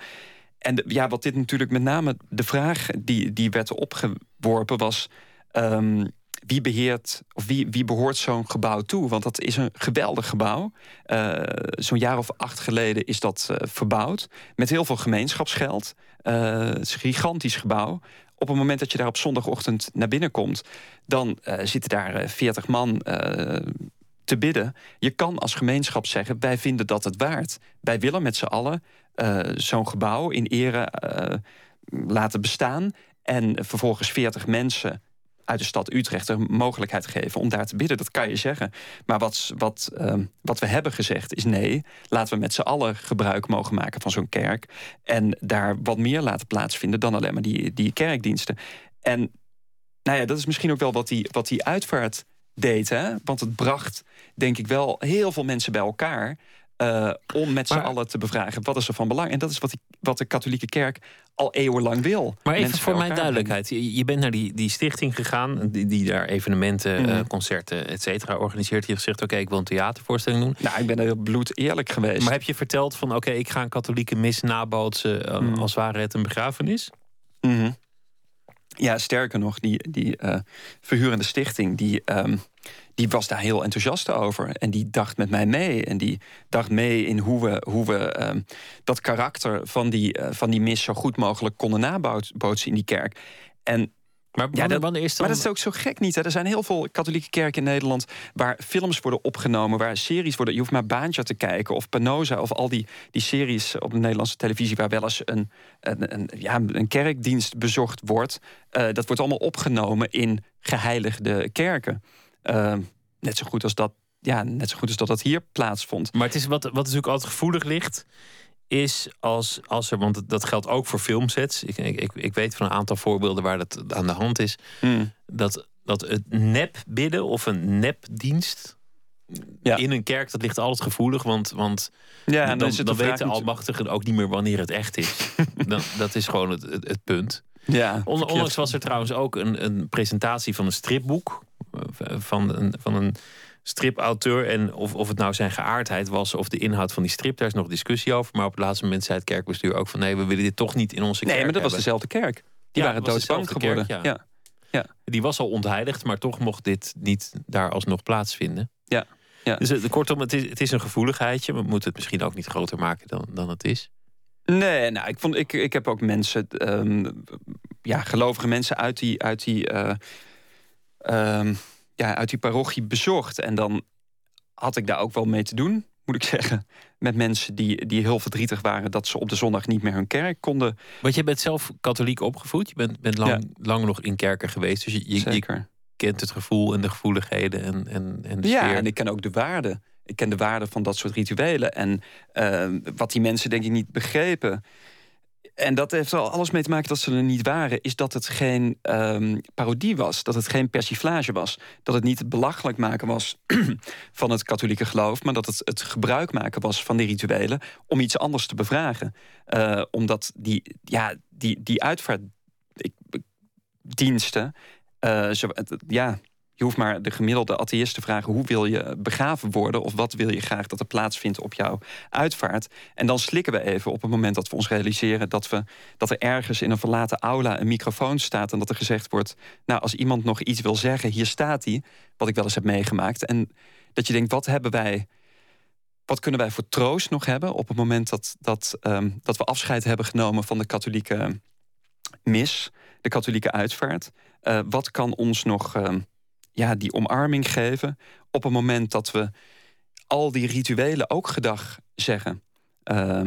En ja, wat dit natuurlijk met name de vraag die, die werd opgeworpen was... ehm, wie beheert of wie, wie behoort zo'n gebouw toe? Want dat is een geweldig gebouw. Eh, zo'n jaar of acht geleden is dat verbouwd. Met heel veel gemeenschapsgeld. Het is een gigantisch gebouw. Op het moment dat je daar op zondagochtend naar binnen komt... dan eh, zitten daar eh, 40 man eh, te bidden. Je kan als gemeenschap zeggen, wij vinden dat het waard. Wij willen met z'n allen zo'n gebouw in ere laten bestaan... en vervolgens 40 mensen uit de stad Utrecht een mogelijkheid geven om daar te bidden. Dat kan je zeggen. Maar wat, wat, ehm, wat we hebben gezegd is nee, laten we met z'n allen gebruik mogen maken van zo'n kerk. En daar wat meer laten plaatsvinden dan alleen maar die, die kerkdiensten. En nou ja, dat is misschien ook wel wat die, wat die uitvaart deed. Hè? Want het bracht, denk ik wel, heel veel mensen bij elkaar. Eh, om met z'n allen te bevragen wat is er van belang. En dat is wat, die, wat de katholieke kerk al eeuwenlang wil. Maar even Mensen voor mijn duidelijkheid. Je, je bent naar die, die stichting gegaan, die, die daar evenementen, Mhm. eh, concerten, et cetera, organiseert. Je hebt gezegd, oké, ik wil een theatervoorstelling doen. Nou, ik ben er heel bloed eerlijk geweest. Maar heb je verteld van, oké, ik ga een katholieke mis nabootsen... eh, Mhm. als ware het een begrafenis? Mhm. Ja, sterker nog, die, die eh, verhurende stichting... Die, ehm, die was daar heel enthousiast over. En die dacht met mij mee. En die dacht mee in hoe we, hoe we ehm, dat karakter van die, eh, van die mis... zo goed mogelijk konden nabootsen in die kerk. En Maar ja, dat, is dan... maar dat is ook zo gek niet. Hè? Er zijn heel veel katholieke kerken in Nederland... waar films worden opgenomen, waar series worden... je hoeft maar Baantje te kijken of Panoza... of al die, die series op de Nederlandse televisie... waar wel eens een, een, een, ja, een kerkdienst bezocht wordt. Eh, dat wordt allemaal opgenomen in geheiligde kerken. Eh, net zo goed als dat... Ja, net zo goed als dat dat hier plaatsvond. Maar het is wat, wat natuurlijk altijd gevoelig ligt, is als, als er, want dat- geldt ook voor filmsets. Ik, ik, ik, weet van een aantal voorbeelden waar dat aan de hand is. Hmm. Dat, dat het nep bidden of een nepdienst Ja. in een kerk, dat ligt altijd gevoelig. Want, want Ja, en dan, het dan weten almachtigen ook niet meer wanneer het echt is. dan, dat is gewoon het, het, het punt. Ja, On- verkeerd. Onlangs was er trouwens ook een, een presentatie van een stripboek. eh, Van een, van een stripauteur. En of, of het nou zijn geaardheid was of de inhoud van die strip, daar is nog discussie over. Maar op het laatste moment zei het kerkbestuur ook van nee, we willen dit toch niet in onze kerk. Nee, maar dat was hebben. dezelfde kerk. Die Ja, waren doodsbang geworden. kerk, ja. ja. Die was al ontheiligd, maar toch mocht dit niet daar alsnog plaatsvinden. Ja, ja. Dus eh, kortom, het is, het is een gevoeligheidje. We moeten het misschien ook niet groter maken dan, dan het is. Nee, nou, ik, vond, ik, ik heb ook mensen, ehm, ja, gelovige mensen uit die, uit, die, eh, ehm, ja, uit die parochie bezocht. En dan had ik daar ook wel mee te doen, moet ik zeggen. Met mensen die, die heel verdrietig waren dat ze op de zondag niet meer hun kerk konden. Want je bent zelf katholiek opgevoed. Je bent, bent lang, lang nog in kerken geweest. Dus je, je, je, Zeker. kent het gevoel en de gevoeligheden en, en, en de ja, sfeer. en ik ken ook de waarde. Ik ken de waarde van dat soort rituelen. En ehm, wat die mensen denk ik niet begrepen... En dat heeft er alles mee te maken dat ze er niet waren... is dat het geen ehm, parodie was, dat het geen persiflage was. Dat het niet het belachelijk maken was van het katholieke geloof... maar dat het het gebruik maken was van die rituelen... om iets anders te bevragen. Uh, omdat die, ja, die, die uitvaartdiensten... Uh, ja, je hoeft maar de gemiddelde atheïst te vragen: hoe wil je begraven worden? Of wat wil je graag dat er plaatsvindt op jouw uitvaart? En dan slikken we even op het moment dat we ons realiseren dat, we, dat er ergens in een verlaten aula een microfoon staat. En dat er gezegd wordt: Nou, als iemand nog iets wil zeggen, hier staat hij. Wat ik wel eens heb meegemaakt. En dat je denkt: wat hebben wij. Wat kunnen wij voor troost nog hebben op het moment dat, dat, um, dat we afscheid hebben genomen van de katholieke mis, de katholieke uitvaart? Uh, wat kan ons nog. Uh, ja, die omarming geven op het moment dat we al die rituelen ook gedag zeggen. Uh,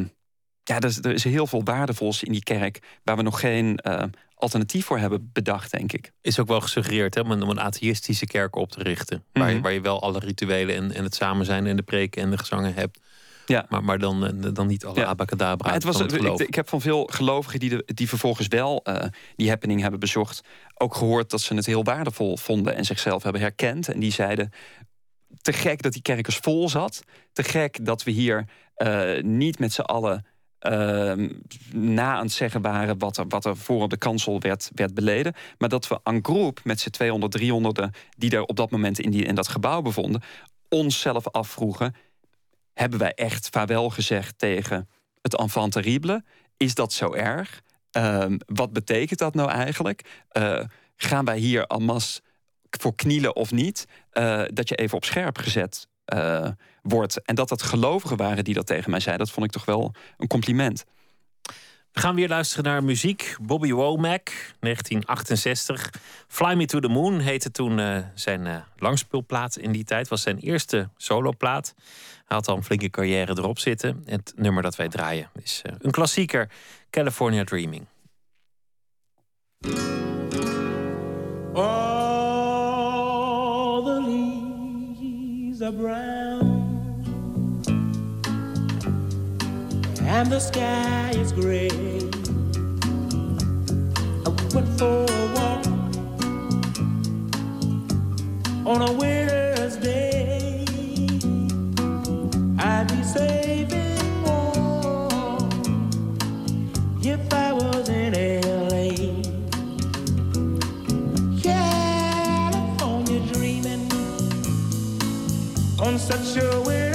ja, er is, er is, heel veel waardevols in die kerk waar we nog geen uh, alternatief voor hebben bedacht, denk ik. Is ook wel gesuggereerd hè, om, een, om een atheïstische kerk op te richten. Mm -hmm. waar, je, waar je wel alle rituelen en, en het samen zijn en de preken en de gezangen hebt. Ja. Maar, maar dan, dan niet alle ja. abacadabra. Maar het was, het ik, ik, heb van veel gelovigen die, de, die vervolgens wel uh, die happening hebben bezocht, ook gehoord dat ze het heel waardevol vonden en zichzelf hebben herkend. En die zeiden: te gek dat die kerkers vol zat. Te gek dat we hier uh, niet met z'n allen. Uh, na aan het zeggen waren wat er, wat er voor op de kansel werd, werd beleden. Maar dat we aan groep met z'n 200, 300 die er op dat moment in, die, in dat gebouw bevonden, onszelf afvroegen hebben wij echt vaarwel gezegd tegen het enfant terrible? Is dat zo erg? Uh, wat betekent dat nou eigenlijk? Uh, gaan wij hier en masse voor knielen of niet? Uh, dat je even op scherp gezet uh, wordt. En dat dat gelovigen waren die dat tegen mij zeiden, dat vond ik toch wel een compliment. We gaan weer luisteren naar muziek. Bobby Womack, 1968. Fly Me to the Moon heette toen uh, zijn uh, langspeelplaat in die tijd. Was zijn eerste soloplaat. Hij had al een flinke carrière erop zitten. En het nummer dat wij draaien is uh, een klassieker. California Dreaming. All the leaves are brown And the sky is gray I went for a walk On a winter's day I'd be saving warm If I was in L.A. California dreaming On such a winter's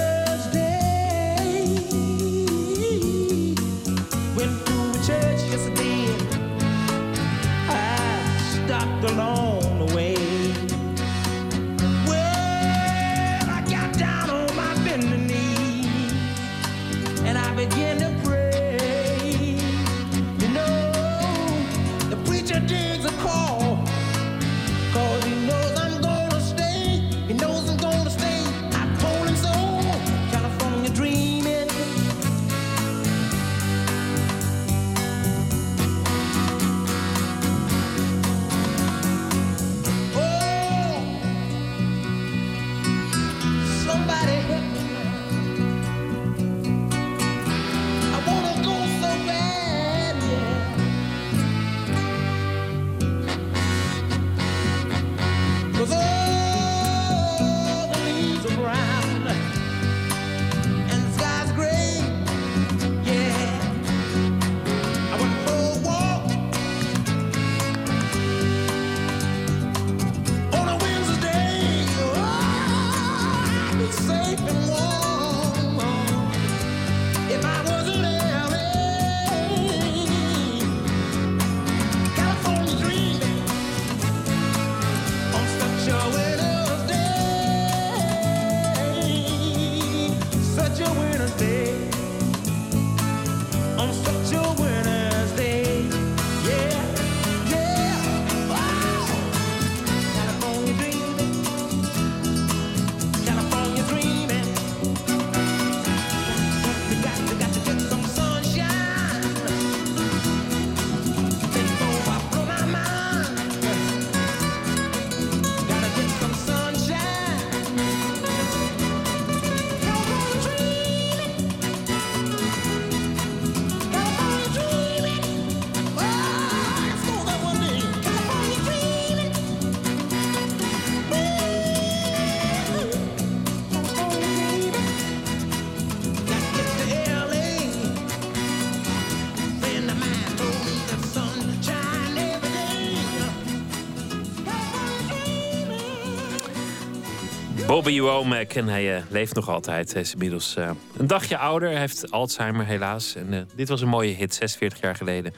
Bobby Womack en hij eh, leeft nog altijd. Hij is inmiddels eh, een dagje ouder. Hij heeft Alzheimer helaas. En eh, dit was een mooie hit, 46 jaar geleden.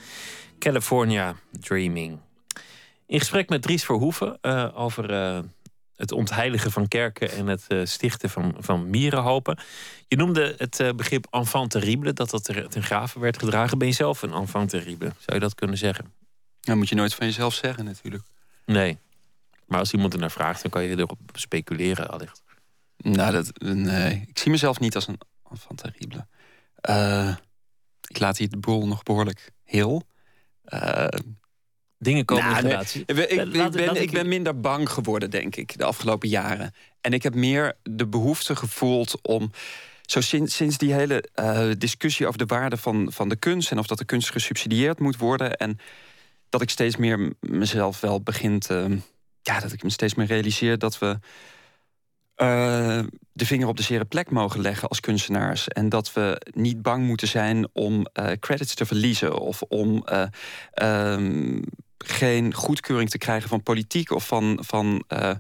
California Dreaming. In gesprek met Dries Verhoeven over het ontheiligen van kerken... en het stichten van, van mierenhopen. Je noemde het begrip enfant terrible, dat dat er ten graven werd gedragen. Ben je zelf een enfant terrible? Zou je dat kunnen zeggen? Dat moet je nooit van jezelf zeggen natuurlijk. Nee. Maar als iemand er naar vraagt, dan kan je erop speculeren allicht. Nou, dat, nee. Ik zie mezelf niet als een enfant terrible. Eh, ik laat hier de boel nog behoorlijk heel. Eh, Dingen komen Nou, in nee, relatie. ik, ben- ik, ben, ben minder bang geworden, denk ik, de afgelopen jaren. En ik heb meer de behoefte gevoeld om. Zo sinds, sinds die hele eh, discussie over de waarde van, van de kunst en of dat de kunst gesubsidieerd moet worden. En dat ik steeds meer mezelf wel begin te. Ja, dat ik me steeds meer realiseer dat we. eh, de vinger op de zere plek mogen leggen als kunstenaars. En dat we niet bang moeten zijn om eh, credits te verliezen. Of om eh, ehm, geen goedkeuring te krijgen van politiek of van, van eh,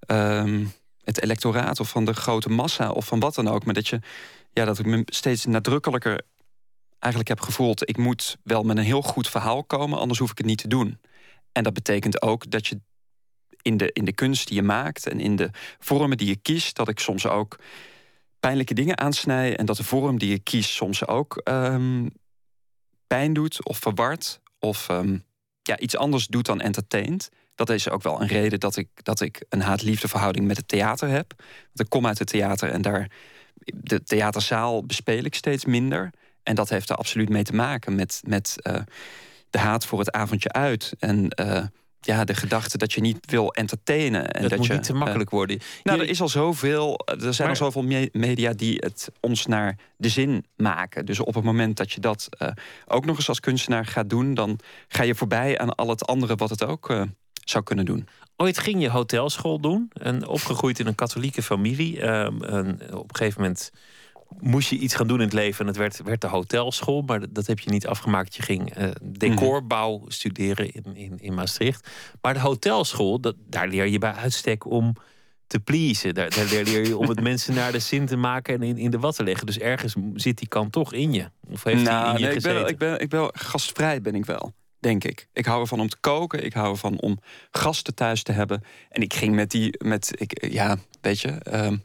ehm, het electoraat of van de grote massa of van wat dan ook. Maar dat, je, ja, dat ik me steeds nadrukkelijker eigenlijk heb gevoeld... ik moet wel met een heel goed verhaal komen, anders hoef ik het niet te doen. En dat betekent ook dat je in de, in de kunst die je maakt... en in de vormen die je kiest, dat ik soms ook pijnlijke dingen aansnij... en dat de vorm die je kiest soms ook ehm, pijn doet of verward... of ehm, ja, iets anders doet dan entertaint. Dat is ook wel een reden dat ik, dat ik een haat-liefde verhouding met het theater heb. Want ik kom uit het theater en daar de theaterzaal bespeel ik steeds minder. En dat heeft er absoluut mee te maken met, met eh, de haat voor het avondje uit. En eh, ja, de gedachte dat je niet wil entertainen. En Het dat moet je, niet te eh, makkelijk worden. nou, er is al zoveel. Er zijn Maar- al zoveel me- media die het ons naar de zin maken. Dus op het moment dat je dat eh, ook nog eens als kunstenaar gaat doen, dan ga je voorbij aan al het andere wat het ook eh, zou kunnen doen. Ooit ging je hotelschool doen. En opgegroeid in een katholieke familie. Ehm, en op een gegeven moment moest je iets gaan doen in het leven. En het werd, werd de hotelschool. Maar dat, dat heb je niet afgemaakt. Je ging eh, decorbouw studeren in, in, in Maastricht. Maar de hotelschool, dat, daar leer je bij uitstek om te pleasen. Daar, daar leer je om het mensen naar de zin te maken en in, in de wat te leggen. Dus ergens zit die kant toch in je. Of heeft die in je Nou, nee, ik, ben, ik, ben, ik ben gastvrij, ben ik wel. Denk ik. Ik hou ervan om te koken. Ik hou ervan om gasten thuis te hebben. En ik ging met die, met, ik, ja, weet je, ehm,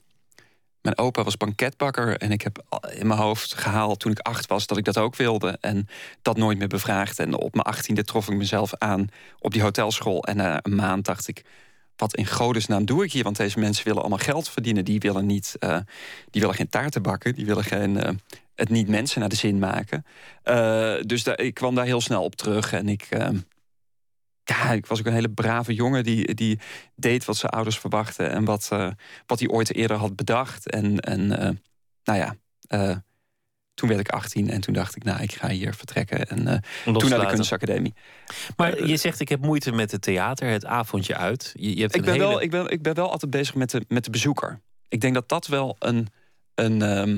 mijn opa was banketbakker. En ik heb in mijn hoofd gehaald toen ik acht was dat ik dat ook wilde. En dat nooit meer bevraagd. En op mijn achttiende trof ik mezelf aan op die hotelschool. En na een maand dacht ik, wat in godesnaam doe ik hier? Want deze mensen willen allemaal geld verdienen. Die willen, niet, eh, die willen geen taarten bakken. Die willen geen, eh, het niet mensen naar de zin maken. Eh, dus daar, ik kwam daar heel snel op terug. En ik, ja, ik was ook een hele brave jongen die, die deed wat zijn ouders verwachten. En wat, eh, wat hij ooit eerder had bedacht. En, en eh, nou ja, eh, toen werd ik 18 en toen dacht ik, nou, ik ga hier vertrekken. En toen naar de kunstacademie. Maar je zegt, ik heb moeite met het theater, het avondje uit. Je, je hebt Ik ben, hele... wel, ik, ben, ik ben wel altijd bezig met de, met de bezoeker. Ik denk dat dat wel een. een ehm,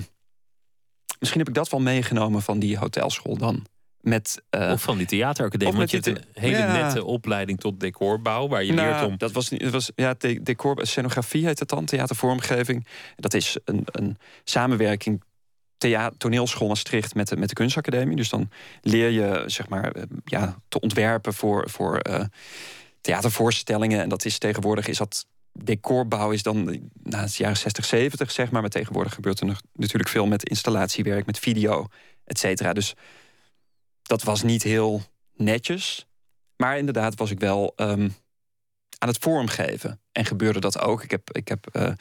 misschien heb ik dat wel meegenomen van die hotelschool dan. Met, eh, Of van die theateracademie. Want je hebt een hele ja. nette opleiding tot decorbouw. Waar je nou, leert om... Dat was, dat was ja, de, decor, scenografie heet het dan, theatervormgeving. Dat is een, een samenwerking thea toneelschool Maastricht met de, met de kunstacademie. Dus dan leer je zeg maar eh, ja, te ontwerpen voor, voor eh, theatervoorstellingen. En dat is tegenwoordig is dat decorbouw is dan na het jaren 60, 70 zeg maar. Maar tegenwoordig gebeurt er nog natuurlijk veel met installatiewerk, met video, et cetera. Dus dat was niet heel netjes. Maar inderdaad was ik wel ehm, aan het vormgeven. En gebeurde dat ook. Ik heb, ik heb eh,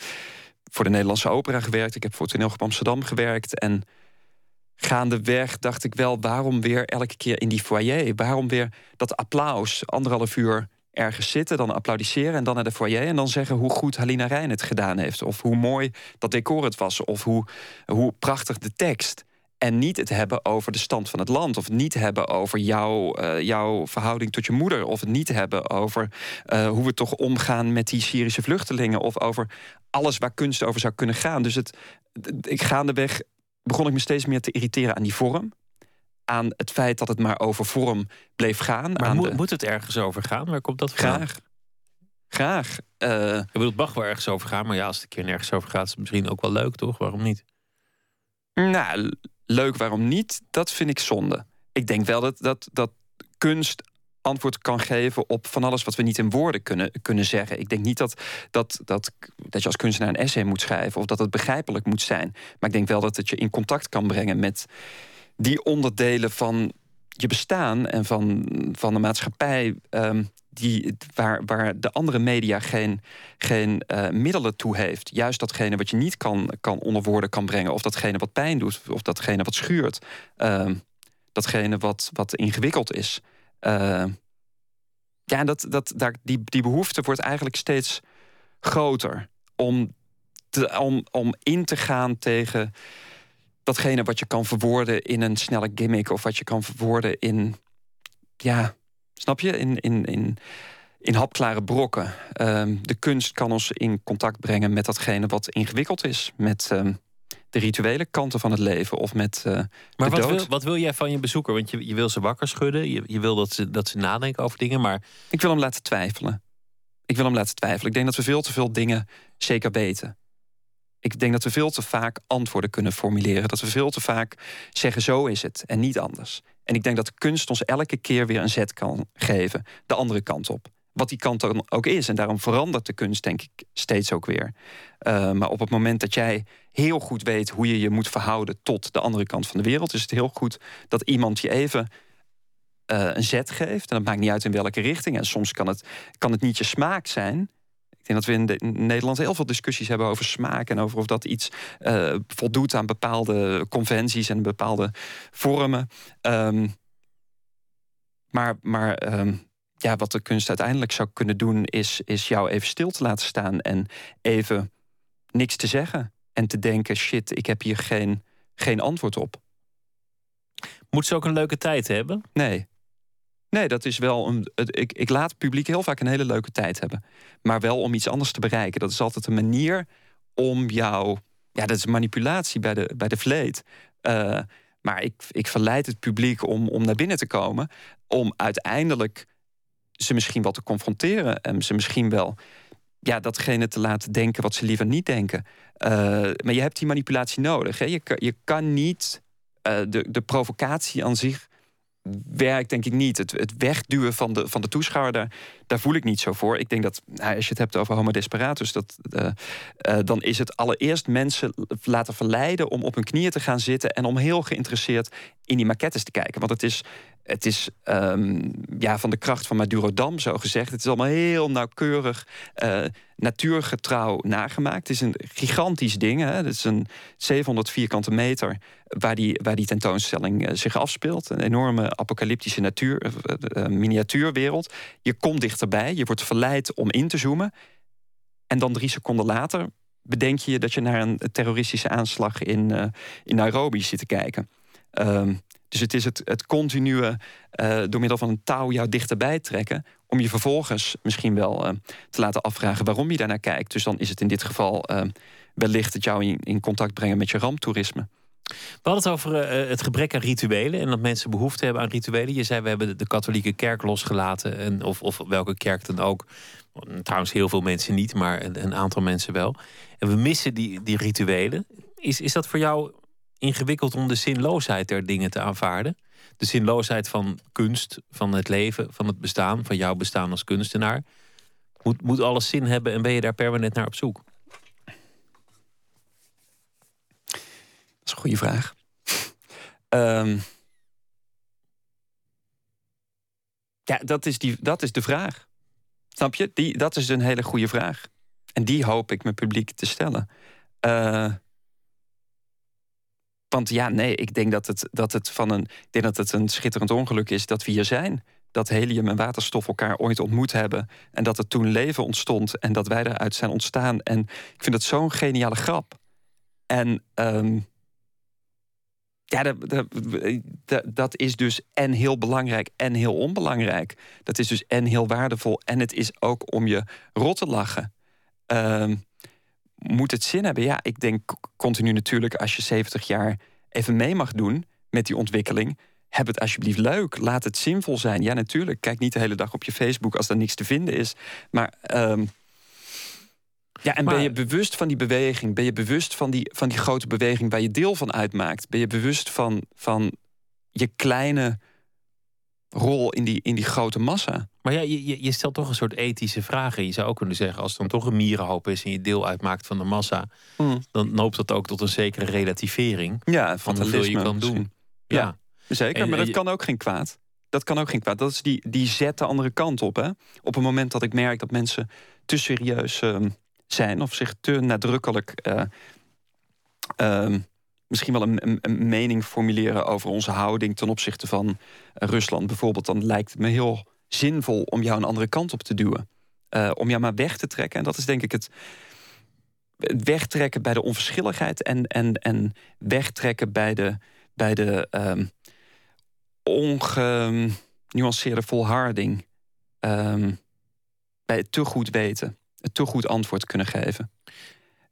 voor de Nederlandse opera gewerkt. Ik heb voor het toneelgroep Amsterdam gewerkt. En gaandeweg dacht ik wel... waarom weer elke keer in die foyer? Waarom weer dat applaus? Anderhalf uur ergens zitten, dan applaudisseren... en dan naar de foyer en dan zeggen hoe goed Halina Rijn het gedaan heeft. Of hoe mooi dat decor het was. Of hoe, hoe prachtig de tekst. En niet het hebben over de stand van het land. Of het niet hebben over jouw, eh, jouw verhouding tot je moeder. Of het niet hebben over eh, hoe we toch omgaan met die Syrische vluchtelingen. Of over alles waar kunst over zou kunnen gaan. Dus het, ik gaandeweg begon ik me steeds meer te irriteren aan die vorm. Aan het feit dat het maar over vorm bleef gaan. Maar aan moet, de- moet het ergens over gaan? Waar komt dat vandaan? Graag. graag. Uh, ik bedoel, het mag wel ergens over gaan, maar ja, als het een keer nergens over gaat, is het misschien ook wel leuk, toch? Waarom niet? Nou, leuk, waarom niet? Dat vind ik zonde. Ik denk wel dat, dat, dat kunst antwoord kan geven op van alles wat we niet in woorden kunnen, kunnen zeggen. Ik denk niet dat, dat, dat, dat je als kunstenaar een essay moet schrijven of dat het begrijpelijk moet zijn. Maar ik denk wel dat het je in contact kan brengen met die onderdelen van je bestaan en van, van de maatschappij. Um, die, waar, de andere media geen, geen uh, middelen toe heeft. Juist datgene wat je niet kan, kan onder woorden kan brengen. Of datgene wat pijn doet. Of datgene wat schuurt. Uh, datgene wat, wat ingewikkeld is. Uh, ja, dat, dat, daar, die, die behoefte wordt eigenlijk steeds groter. Om, om, om in te gaan tegen datgene wat je kan verwoorden in een snelle gimmick. Of wat je kan verwoorden in. Ja, snap je? In, in, in, in hapklare brokken. Um, de kunst kan ons in contact brengen met datgene wat ingewikkeld is. Met. Um, de rituele kanten van het leven of met uh, maar wat Wil, wat wil jij van je bezoeker? Want je, je wil ze wakker schudden, je, je wil dat ze, dat ze nadenken over dingen, maar... Ik wil hem laten twijfelen. Ik wil hem laten twijfelen. Ik denk dat we veel te veel dingen zeker weten. Ik denk dat we veel te vaak antwoorden kunnen formuleren. Dat we veel te vaak zeggen zo is het en niet anders. En ik denk dat kunst ons elke keer weer een zet kan geven. De andere kant op wat die kant dan ook is. En daarom verandert de kunst, denk ik, steeds ook weer. Uh, maar op het moment dat jij heel goed weet hoe je je moet verhouden tot de andere kant van de wereld, is het heel goed dat iemand je even uh, een zet geeft. En dat maakt niet uit in welke richting. En soms kan het, kan het niet je smaak zijn. Ik denk dat we in, de, in Nederland heel veel discussies hebben over smaak en over of dat iets uh, voldoet aan bepaalde conventies en bepaalde vormen. Um, maar maar um, ja, wat de kunst uiteindelijk zou kunnen doen, is, is jou even stil te laten staan en even niks te zeggen. En te denken: shit, ik heb hier geen, geen antwoord op. Moet ze ook een leuke tijd hebben? Nee. Nee, dat is wel een. Ik, ik laat het publiek heel vaak een hele leuke tijd hebben. Maar wel om iets anders te bereiken. Dat is altijd een manier om jou. Ja, dat is manipulatie bij de, bij de vleet. Uh, maar ik, ik verleid het publiek om, om naar binnen te komen. Om uiteindelijk ze misschien wel te confronteren. En ze misschien wel ja, datgene te laten denken wat ze liever niet denken. Uh, maar je hebt die manipulatie nodig. Hè? Je, je kan niet uh, de, de provocatie aan zich werkt denk ik niet. Het, het wegduwen van de, van de toeschouwer, daar, daar voel ik niet zo voor. Ik denk dat, als je het hebt over homo desperatus... Dat, uh, uh, dan is het allereerst mensen laten verleiden... om op hun knieën te gaan zitten... en om heel geïnteresseerd in die maquettes te kijken. Want het is het is um, ja, van de kracht van Madurodam zo gezegd. Het is allemaal heel nauwkeurig uh, natuurgetrouw nagemaakt. Het is een gigantisch ding. Hè? Het is een 700 vierkante meter waar die, waar die tentoonstelling uh, zich afspeelt. Een enorme apocalyptische natuur, uh, miniatuurwereld. Je komt dichterbij, je wordt verleid om in te zoomen. En dan drie seconden later bedenk je dat je naar een terroristische aanslag in, in Nairobi zit te kijken. Um, dus het is het, het continue door middel van een touw jou dichterbij trekken. Om je vervolgens misschien wel te laten afvragen waarom je daarnaar kijkt. Dus dan is het in dit geval wellicht het jou in, in contact brengen met je ramptoerisme. We hadden het over het gebrek aan rituelen en dat mensen behoefte hebben aan rituelen. Je zei we hebben de katholieke kerk losgelaten, en, of, of welke kerk dan ook. Trouwens, heel veel mensen niet, maar een, een aantal mensen wel. En we missen die, die rituelen. Is, is dat voor jou ingewikkeld om de zinloosheid der dingen te aanvaarden. De zinloosheid van kunst, van het leven, van het bestaan, van jouw bestaan als kunstenaar. Moet, moet alles zin hebben en ben je daar permanent naar op zoek? Is een goede vraag. um, ja, dat is, die, dat is de vraag. Snap je? Die, dat is een hele goede vraag. En die hoop ik mijn publiek te stellen. Uh, want ja, nee, ik denk dat het, dat het van een. Ik denk dat het een schitterend ongeluk is dat we hier zijn. Dat helium en waterstof elkaar ooit ontmoet hebben. En dat er toen leven ontstond. En dat wij eruit zijn ontstaan. En ik vind het zo'n geniale grap. En um, ja, dat, dat, dat, is dus en heel belangrijk en heel onbelangrijk. Dat is dus en heel waardevol. En het is ook om je rot te lachen. Um, moet het zin hebben? Ja, ik denk continu natuurlijk als je 70 jaar even mee mag doen met die ontwikkeling, heb het alsjeblieft leuk. Laat het zinvol zijn. Ja, natuurlijk. Kijk niet de hele dag op je Facebook als er niks te vinden is. Maar. ehm, ja, en ben je bewust van die beweging? Ben je bewust van die, van die grote beweging waar je deel van uitmaakt? Ben je bewust van, van je kleine rol in die, in die grote massa? Maar ja, je, je- je stelt toch een soort ethische vragen. Je zou ook kunnen zeggen, als het dan toch een mierenhoop is en je deel uitmaakt van de massa, Hmm. dan loopt dat ook tot een zekere relativering Ja, van hoeveel je kan doen. Ja. Ja. Zeker, En maar dat je- kan ook geen kwaad. Dat kan ook geen kwaad. Dat is die, die zet de andere kant op. Hè? Op het moment dat ik merk dat mensen te serieus ehm, zijn of zich te nadrukkelijk eh, ehm, misschien wel een, een, mening formuleren over onze houding ten opzichte van Rusland bijvoorbeeld, dan lijkt het me heel zinvol om jou een andere kant op te duwen. Eh, om jou maar weg te trekken. En dat is denk ik het, het wegtrekken bij de onverschilligheid en, en, en wegtrekken bij de, bij de ehm ongenuanceerde volharding. Ehm, bij het te goed weten. Te goed antwoord kunnen geven.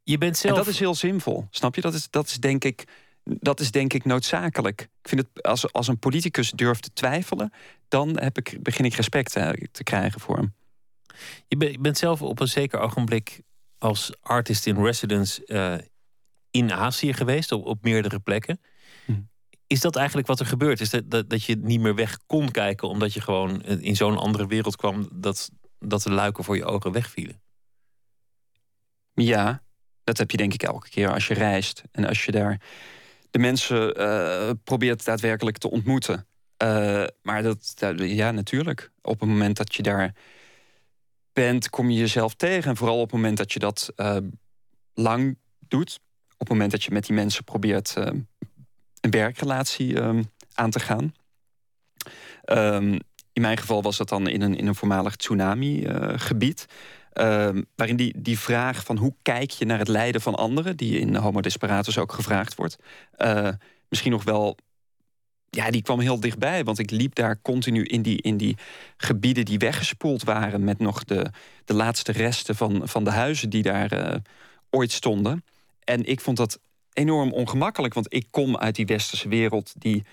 Je bent zelf. En dat is heel zinvol. Snap je? Dat is, dat is, denk, ik, dat is denk ik noodzakelijk. Ik vind het als, als een politicus durft te twijfelen, dan heb ik, begin ik respect te, te krijgen voor hem. Je, bent- je bent zelf op een zeker ogenblik als artist in residence eh, in Azië geweest, op, op meerdere plekken. Hm. Is dat eigenlijk wat er gebeurd is? Dat, dat, dat je niet meer weg kon kijken omdat je gewoon in zo'n andere wereld kwam dat, dat de luiken voor je ogen wegvielen? Ja, dat heb je denk ik elke keer als je reist. En als je daar de mensen eh, probeert daadwerkelijk te ontmoeten. Eh, maar dat, ja, natuurlijk. Op het moment dat je daar bent, kom je jezelf tegen. En vooral op het moment dat je dat eh, lang doet. Op het moment dat je met die mensen probeert een werkrelatie eh, aan te gaan. Ehm, in mijn geval was dat dan in een, in een voormalig tsunami-gebied. Ehm, waarin die, die vraag van hoe kijk je naar het lijden van anderen, die in Homo Desperatus ook gevraagd wordt, eh, misschien nog wel. Ja, die kwam heel dichtbij, want ik liep daar continu in die, in die gebieden die weggespoeld waren. met nog de, de laatste resten van, van de huizen die daar eh, ooit stonden. En ik vond dat enorm ongemakkelijk, want ik kom uit die westerse wereld die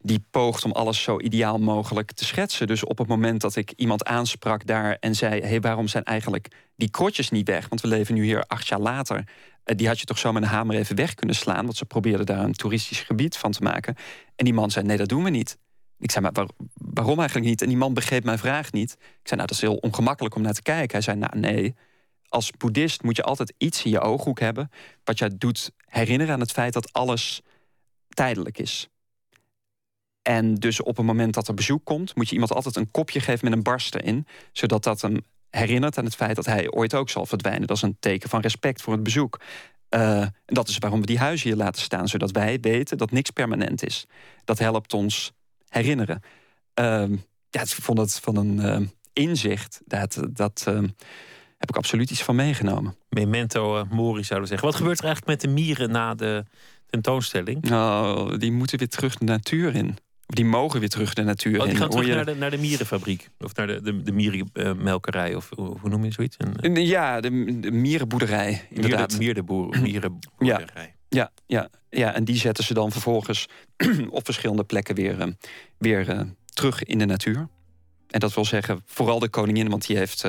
die poogt om alles zo ideaal mogelijk te schetsen. Dus op het moment dat ik iemand aansprak daar en zei: hey, waarom zijn eigenlijk die krotjes niet weg? Want we leven nu hier acht jaar later. Eh, die had je toch zo met een hamer even weg kunnen slaan, want ze probeerden daar een toeristisch gebied van te maken. En die man zei: nee, dat doen we niet. Ik zei: maar waar- waarom eigenlijk niet? En die man begreep mijn vraag niet. Ik zei: nou, dat is heel ongemakkelijk om naar te kijken. Hij zei: nou, nee. Als boeddhist moet je altijd iets in je ooghoek hebben. wat je doet herinneren aan het feit dat alles tijdelijk is. En dus op het moment dat er bezoek komt, moet je iemand altijd een kopje geven met een barst erin. Zodat dat hem herinnert aan het feit dat hij ooit ook zal verdwijnen. Dat is een teken van respect voor het bezoek. Eh, en dat is waarom we die huizen hier laten staan. Zodat wij weten dat niks permanent is. Dat helpt ons herinneren. Ehm, ja, ik vond het van een ehm, inzicht. Dat, dat ehm, heb ik absoluut iets van meegenomen. Memento eh, mori zouden we zeggen. Wat gebeurt er eigenlijk met de mieren na de tentoonstelling? Nou, die moeten weer terug de natuur in. Die mogen weer terug de natuur Oh, die in. gaan terug je- naar de, naar de mierenfabriek. Of naar de, de, de mierenmelkerij. Of hoe noem je zoiets? Een, eh, Ja, de, de mierenboerderij, inderdaad. Mierenboerderij. Ja, ja, ja, en die zetten ze dan vervolgens op verschillende plekken weer, eh, weer eh, terug in de natuur. En dat wil zeggen, vooral de koningin, want die heeft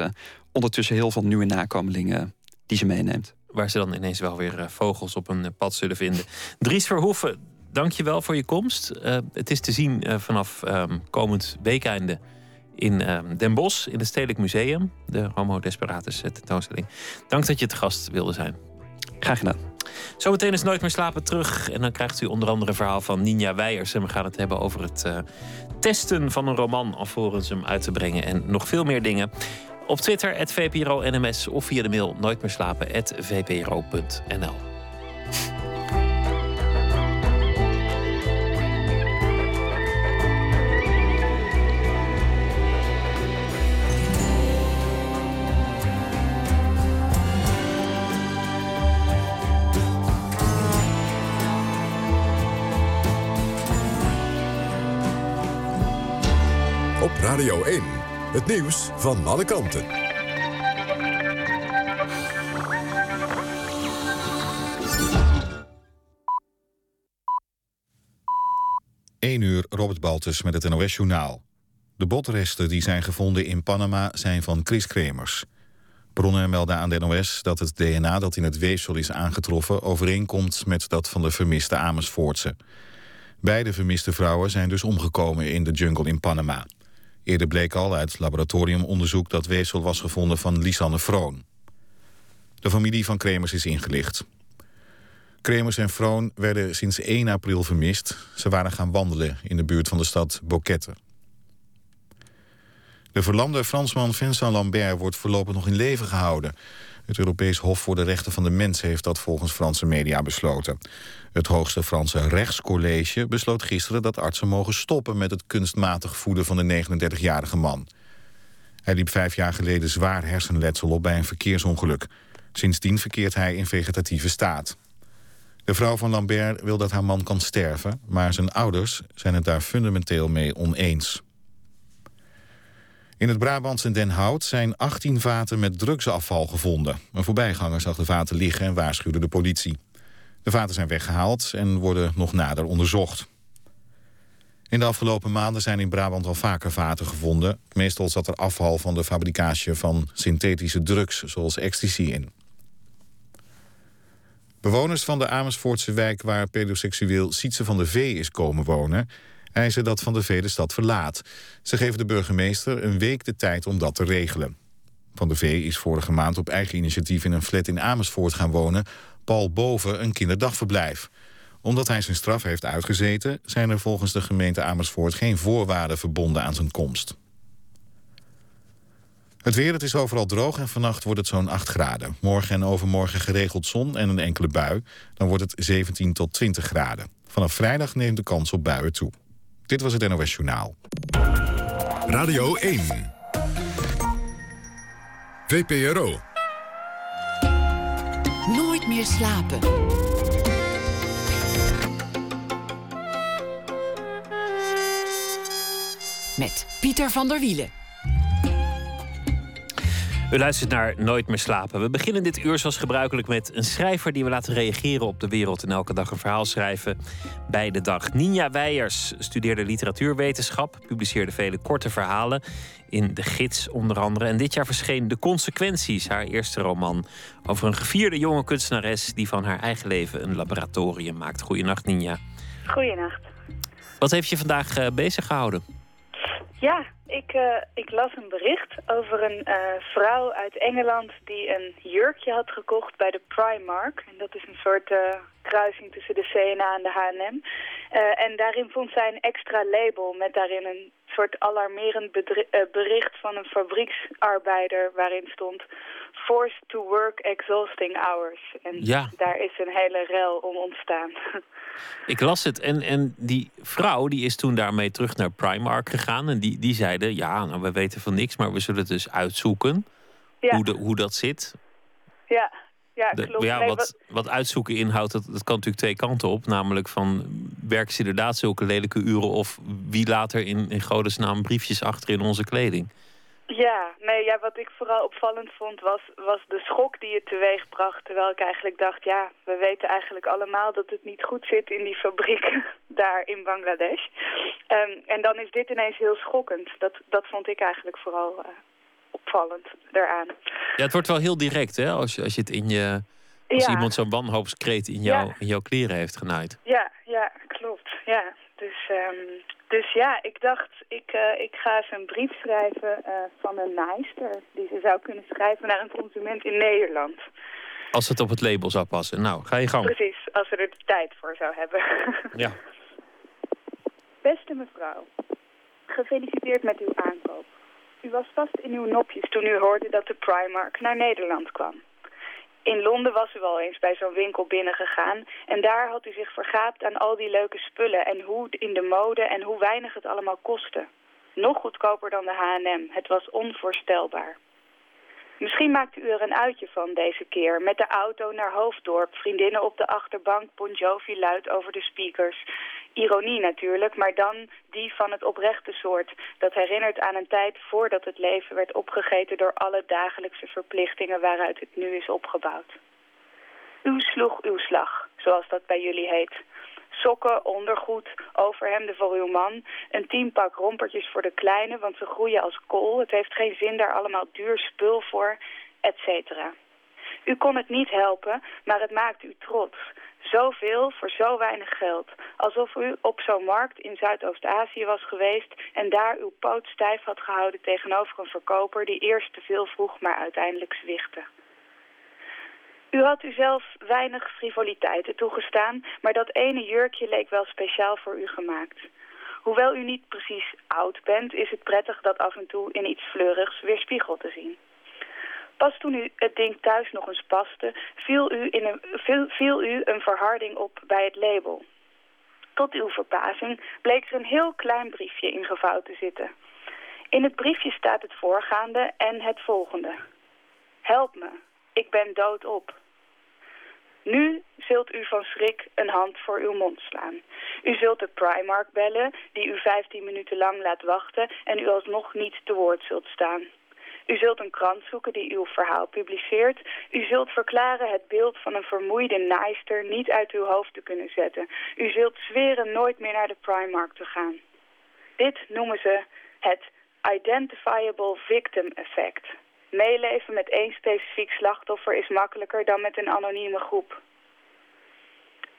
ondertussen heel veel nieuwe nakomelingen die ze meeneemt. Waar ze dan ineens wel weer vogels op een pad zullen vinden. Dries Verhoeven, dank je wel voor je komst. Eh, het is te zien eh, vanaf ehm, komend weekeinde in ehm, Den Bosch in het Stedelijk Museum. De Homo Desperatus eh, tentoonstelling. Dank dat je te gast wilde zijn. Graag gedaan. Zometeen is Nooit meer slapen terug. En dan krijgt u onder andere een verhaal van Ninja Weijers. En we gaan het hebben over het testen van een roman... alvorens hem uit te brengen. En nog veel meer dingen. Op Twitter, het VPRO NMS. Of via de mail nooitmeerslapen.vpro.nl. Radio 1. Het nieuws van alle kanten. 1 uur, Robert Baltus met het NOS-journaal. De botresten die zijn gevonden in Panama zijn van Chris Kremers. Bronnen melden aan de NOS dat het DNA dat in het weefsel is aangetroffen... overeenkomt met dat van de vermiste Amersfoortse. Beide vermiste vrouwen zijn dus omgekomen in de jungle in Panama. Eerder bleek al uit laboratoriumonderzoek dat weefsel was gevonden van Lisanne Vroon. De familie van Kremers is ingelicht. Kremers en Vroon werden sinds 1 april vermist. Ze waren gaan wandelen in de buurt van de stad Boquete. De verlamde Fransman Vincent Lambert wordt voorlopig nog in leven gehouden. Het Europees Hof voor de Rechten van de Mens heeft dat volgens Franse media besloten. Het hoogste Franse rechtscollege besloot gisteren dat artsen mogen stoppen met het kunstmatig voeden van de 39-jarige man. Hij liep vijf jaar geleden zwaar hersenletsel op bij een verkeersongeluk. Sindsdien verkeert hij in vegetatieve staat. De vrouw van Lambert wil dat haar man kan sterven... maar zijn ouders zijn het daar fundamenteel mee oneens. In het Brabantse Den Hout zijn 18 vaten met drugsafval gevonden. Een voorbijganger zag de vaten liggen en waarschuwde de politie. De vaten zijn weggehaald en worden nog nader onderzocht. In de afgelopen maanden zijn in Brabant al vaker vaten gevonden. Meestal zat er afval van de fabricage van synthetische drugs, zoals ecstasy in. Bewoners van de Amersfoortse wijk waar pedoseksueel Sietse van de Vee is komen wonen... eisen dat Van de Vee de stad verlaat. Ze geven de burgemeester een week de tijd om dat te regelen. Van de Vee is vorige maand op eigen initiatief in een flat in Amersfoort gaan wonen... Paul Boven een kinderdagverblijf. Omdat hij zijn straf heeft uitgezeten... zijn er volgens de gemeente Amersfoort geen voorwaarden verbonden aan zijn komst. Het weer, het is overal droog en vannacht wordt het zo'n 8 graden. Morgen en overmorgen geregeld zon en een enkele bui. Dan wordt het 17 tot 20 graden. Vanaf vrijdag neemt de kans op buien toe. Dit was het NOS Journaal. Radio 1. VPRO. Nooit meer slapen. Met Pieter van der Wielen. U luistert naar Nooit meer slapen. We beginnen dit uur zoals gebruikelijk met een schrijver die we laten reageren op de wereld en elke dag een verhaal schrijven bij de dag. Ninja Weijers studeerde literatuurwetenschap, publiceerde vele korte verhalen in De Gids onder andere. En dit jaar verscheen De Consequenties, haar eerste roman over een gevierde jonge kunstenares die van haar eigen leven een laboratorium maakt. Goedenacht Ninja. Goedenacht. Wat heeft je vandaag uh, bezig gehouden? Ja, ik, uh, ik las een bericht over een uh, vrouw uit Engeland die een jurkje had gekocht bij de Primark. En dat is een soort uh, kruising tussen de CNA en de H&M. en daarin vond zij een extra label met daarin een soort alarmerend bericht van een fabrieksarbeider waarin stond forced to work exhausting hours. En ja. daar is een hele rel om ontstaan. Ik las het en, en die vrouw die is toen daarmee terug naar Primark gegaan. En die, die zeiden, ja, nou, we weten van niks, maar we zullen het dus uitzoeken ja. hoe, de, hoe dat zit. Ja, ja De- klopt. ja, wat, wat uitzoeken inhoudt, dat, dat kan natuurlijk twee kanten op. Namelijk van, werken ze inderdaad zulke lelijke uren... of wie laat er in, in godesnaam briefjes achter in onze kleding? Ja, nee, ja, wat ik vooral opvallend vond was, was de schok die het teweeg bracht. Terwijl ik eigenlijk dacht, ja, we weten eigenlijk allemaal dat het niet goed zit in die fabriek daar in Bangladesh. Ehm, en dan is dit ineens heel schokkend. Dat, dat vond ik eigenlijk vooral eh, opvallend daaraan. Ja, het wordt wel heel direct, hè? Als je, als je het in je... Als Ja. iemand zo'n wanhoopskreet in, jou, Ja. in jouw kleren heeft genaaid. Ja, ja, klopt. Ja. Dus, ehm, dus ja, ik dacht, ik, eh, ik ga even een brief schrijven eh, van een naaister... die ze zou kunnen schrijven naar een consument in Nederland. Als het op het label zou passen. Nou, ga je gang. Precies, als ze er de tijd voor zou hebben. Ja. Beste mevrouw, gefeliciteerd met uw aankoop. U was vast in uw nopjes toen u hoorde dat de Primark naar Nederland kwam. In Londen was u al eens bij zo'n winkel binnengegaan en daar had u zich vergaapt aan al die leuke spullen en hoe in de mode en hoe weinig het allemaal kostte. Nog goedkoper dan de H&M. Het was onvoorstelbaar. Misschien maakt u er een uitje van deze keer. Met de auto naar Hoofddorp, vriendinnen op de achterbank, Bon Jovi luid over de speakers. Ironie natuurlijk, maar dan die van het oprechte soort. Dat herinnert aan een tijd voordat het leven werd opgegeten door alle dagelijkse verplichtingen waaruit het nu is opgebouwd. U sloeg uw slag, zoals dat bij jullie heet. Sokken, ondergoed, overhemden voor uw man. Een tienpak rompertjes voor de kleine, want ze groeien als kool. Het heeft geen zin daar allemaal duur spul voor, et cetera. U kon het niet helpen, maar het maakt u trots. Zoveel voor zo weinig geld. Alsof u op zo'n markt in Zuidoost-Azië was geweest... en daar uw poot stijf had gehouden tegenover een verkoper... die eerst te veel vroeg, maar uiteindelijk zwichtte. U had u zelf weinig frivoliteiten toegestaan... maar dat ene jurkje leek wel speciaal voor u gemaakt. Hoewel u niet precies oud bent... is het prettig dat af en toe in iets fleurigs weer spiegel te zien. Pas toen u het ding thuis nog eens paste, viel u, in een, u een verharding op bij het label. Tot uw verbazing bleek er een heel klein briefje ingevouwd te zitten. In het briefje staat het voorgaande en het volgende. Help me, ik ben doodop. Nu zult u van schrik een hand voor uw mond slaan. U zult de Primark bellen, die u 15 minuten lang laat wachten en u alsnog niet te woord zult staan. U zult een krant zoeken die uw verhaal publiceert. U zult verklaren het beeld van een vermoeide naaister niet uit uw hoofd te kunnen zetten. U zult zweren nooit meer naar de Primark te gaan. Dit noemen ze het Identifiable Victim Effect. Meeleven met één specifiek slachtoffer is makkelijker dan met een anonieme groep.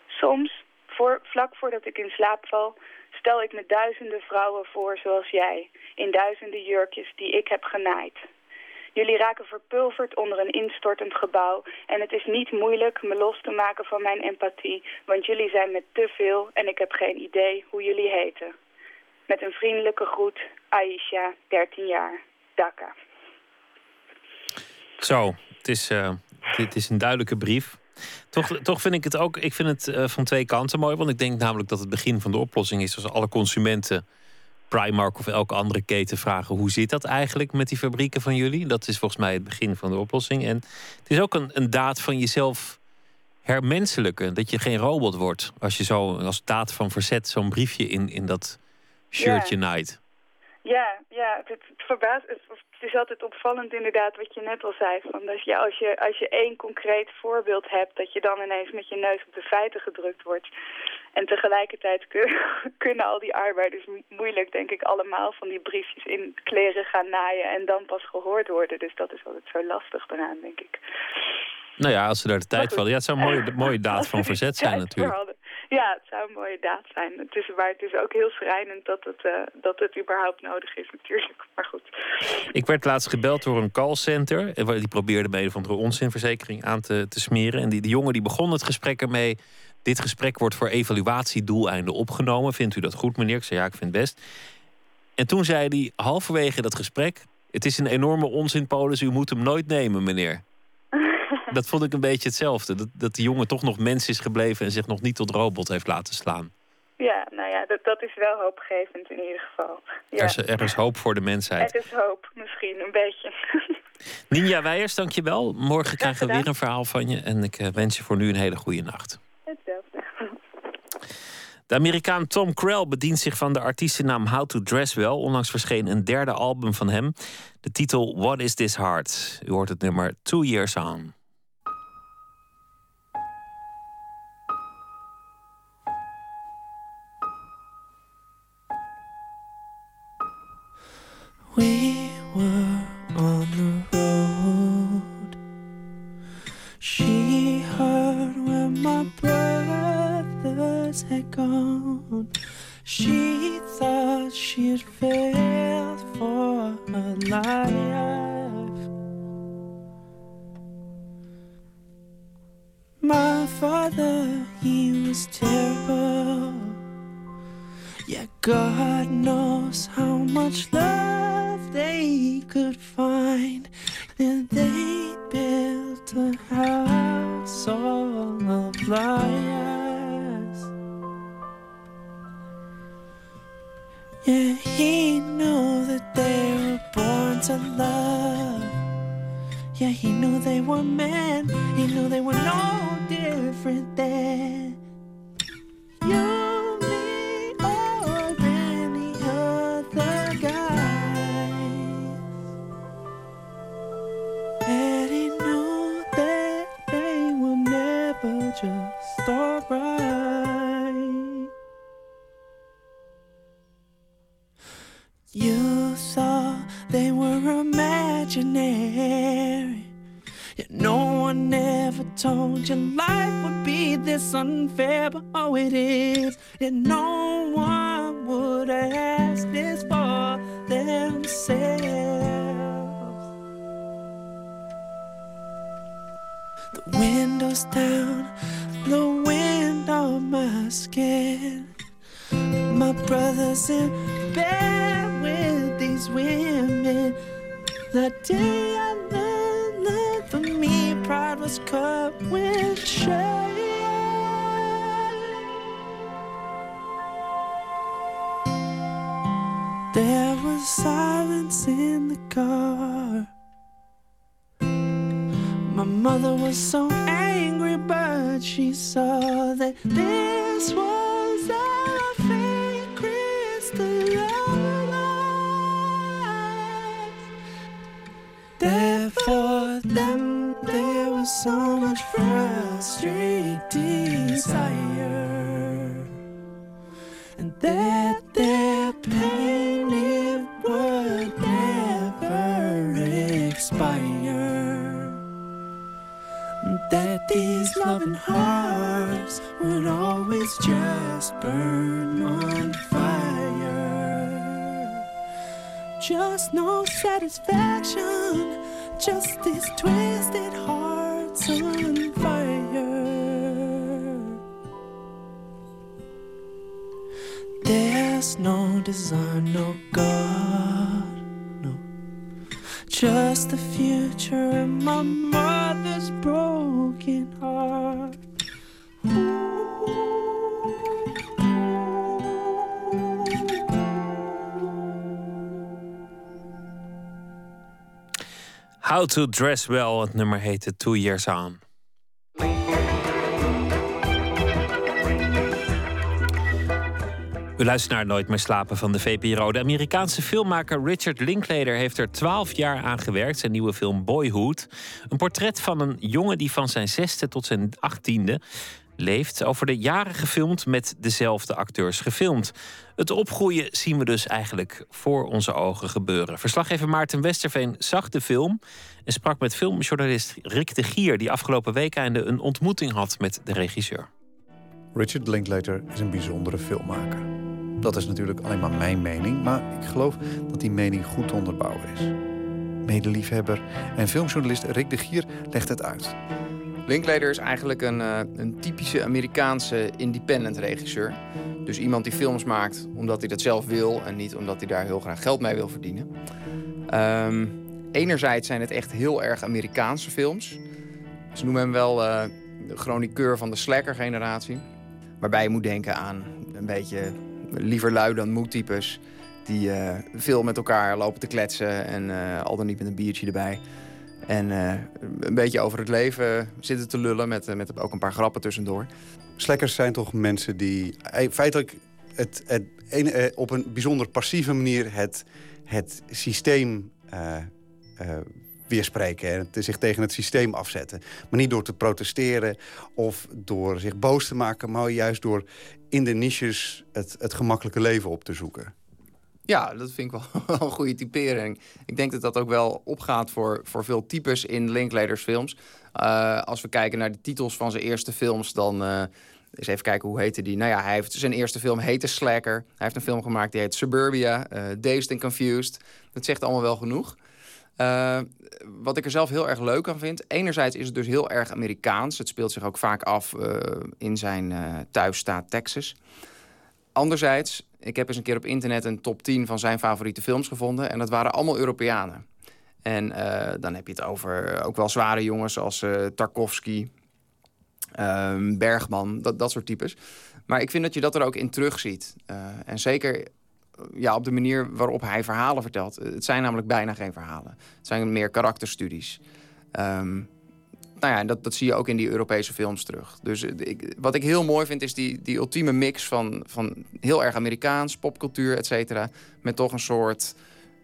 Soms, voor, vlak voordat ik in slaap val, stel ik me duizenden vrouwen voor zoals jij, in duizenden jurkjes die ik heb genaaid. Jullie raken verpulverd onder een instortend gebouw en het is niet moeilijk me los te maken van mijn empathie, want jullie zijn met te veel en ik heb geen idee hoe jullie heten. Met een vriendelijke groet, Aisha, 13 jaar, Dhaka. Zo, het is, uh, dit is een duidelijke brief. Toch, toch vind ik het ook, ik vind het uh, van twee kanten mooi. Want ik denk namelijk dat het begin van de oplossing is als alle consumenten Primark of elke andere keten vragen: hoe zit dat eigenlijk met die fabrieken van jullie? Dat is volgens mij het begin van de oplossing. En het is ook een, een daad van jezelf hermenselijken. Dat je geen robot wordt als je zo als daad van verzet zo'n briefje in, in dat shirtje ja. naait. Ja, ja, het, het verbaast. Het, het is altijd opvallend inderdaad wat je net al zei. Van dat je, als, je, als je één concreet voorbeeld hebt, dat je dan ineens met je neus op de feiten gedrukt wordt. En tegelijkertijd kun, kunnen al die arbeiders moeilijk, denk ik, allemaal van die briefjes in kleren gaan naaien en dan pas gehoord worden. Dus dat is altijd zo lastig daaraan, denk ik. Nou ja, als ze daar de tijd vallen. Ja, het zou een mooie, mooie daad van verzet zijn natuurlijk. Ja, het zou een mooie daad zijn. Het is, maar het is ook heel schrijnend dat het, uh, dat het überhaupt nodig is natuurlijk. Maar goed. Ik werd laatst gebeld door een callcenter. Die probeerde bij een van de onzinverzekering aan te, te smeren. En die, die jongen die begon het gesprek ermee... Dit gesprek wordt voor evaluatiedoeleinden opgenomen. Vindt u dat goed, meneer? Ik zei ja, ik vind het best. En toen zei hij halverwege dat gesprek... Het is een enorme onzinpolis, u moet hem nooit nemen, meneer. Dat vond ik een beetje hetzelfde. Dat, dat die jongen toch nog mens is gebleven en zich nog niet tot robot heeft laten slaan. Ja, nou ja, dat, dat is wel hoopgevend in ieder geval. Ja. Er, is, er is hoop voor de mensheid. Het is hoop, misschien, een beetje. Ninja Weijers, dankjewel. Morgen krijgen we weer een verhaal van je. En ik wens je voor nu een hele goede nacht. Hetzelfde. De Amerikaan Tom Krell bedient zich van de artiestennaam How to Dress Well. Onlangs verscheen een derde album van hem. De titel What is This Heart? U hoort het nummer Two Years On. We were on the road. She heard where my brothers had gone. She thought she'd failed for her life. My father, he was terrible. Yeah, God knows how much love they could find. And they built a house all of liars. Yeah, he knew that they were born to love. Yeah, he knew they were men. He knew they were no different than you, imaginary. Yet no one ever told you life would be this unfair, but oh, it is. Yet no one would ask this for themselves. The windows down, the wind on my skin. My brother's in bed with these women. The day I learned that for me, pride was cut with shame. There was silence in the car. My mother was so angry, but she saw that this was There for them, there was so much frustrated desire, and that their pain it would never expire and that these loving hearts would always just burn on fire. Just no satisfaction, just these twisted hearts on fire. There's no design, no God, no. Just the future and my mother's How to Dress Well, het nummer heette Two Years On. U luistert naar Nooit meer slapen van de VPRO. De Amerikaanse filmmaker Richard Linklater heeft er twaalf jaar aan gewerkt. Zijn nieuwe film Boyhood. Een portret van een jongen die van zijn zesde tot zijn achttiende leeft. Over de jaren gefilmd met dezelfde acteurs gefilmd. Het opgroeien zien we dus eigenlijk voor onze ogen gebeuren. Verslaggever Maarten Westerveen zag de film en sprak met filmjournalist Rick de Gier, die afgelopen week einde een ontmoeting had met de regisseur. Richard Linklater is een bijzondere filmmaker. Dat is natuurlijk alleen maar mijn mening, maar ik geloof dat die mening goed te onderbouwen is. Medeliefhebber en filmjournalist Rick de Gier legt het uit. Linklater is eigenlijk een, eh, een typische Amerikaanse independent regisseur. Dus iemand die films maakt omdat hij dat zelf wil en niet omdat hij daar heel graag geld mee wil verdienen. Ehm, enerzijds zijn het echt heel erg Amerikaanse films. Ze noemen hem wel eh, de chroniqueur van de slacker-generatie. Waarbij je moet denken aan een beetje liever lui dan moe types. Die eh, veel met elkaar lopen te kletsen en eh, al dan niet met een biertje erbij. En eh, een beetje over het leven zitten te lullen met, met ook een paar grappen tussendoor. Slackers zijn toch mensen die eh, feitelijk het, het, eh, op een bijzonder passieve manier het, het systeem eh, eh, weerspreken. En zich tegen het systeem afzetten. Maar niet door te protesteren of door zich boos te maken... maar juist door in de niches het, het gemakkelijke leven op te zoeken. Ja, dat vind ik wel een goede typering. Ik denk dat dat ook wel opgaat voor, voor veel types in Linklaters films. Eh, als we kijken naar de titels van zijn eerste films, dan... eh eens even kijken, hoe heette die? Nou ja, hij heeft zijn eerste film heette Slacker. Hij heeft een film gemaakt die heet Suburbia, eh Dazed and Confused. Dat zegt allemaal wel genoeg. Wat ik er zelf heel erg leuk aan vind. Enerzijds is het dus heel erg Amerikaans. Het speelt zich ook vaak af in zijn thuisstaat Texas. Anderzijds, ik heb eens een keer op internet een top 10 van zijn favoriete films gevonden. En dat waren allemaal Europeanen. En eh, dan heb je het over ook wel zware jongens als eh, Tarkovsky, ehm, Bergman, dat, dat soort types. Maar ik vind dat je dat er ook in terugziet. Eh en zeker eh, ja, op de manier waarop hij verhalen vertelt. Het zijn namelijk bijna geen verhalen. Het zijn meer karakterstudies. Ehm, nou ja, dat, dat zie je ook in die Europese films terug. Dus eh, ik, wat ik heel mooi vind, is die, die ultieme mix van, van heel erg Amerikaans, popcultuur, et cetera. Met toch een soort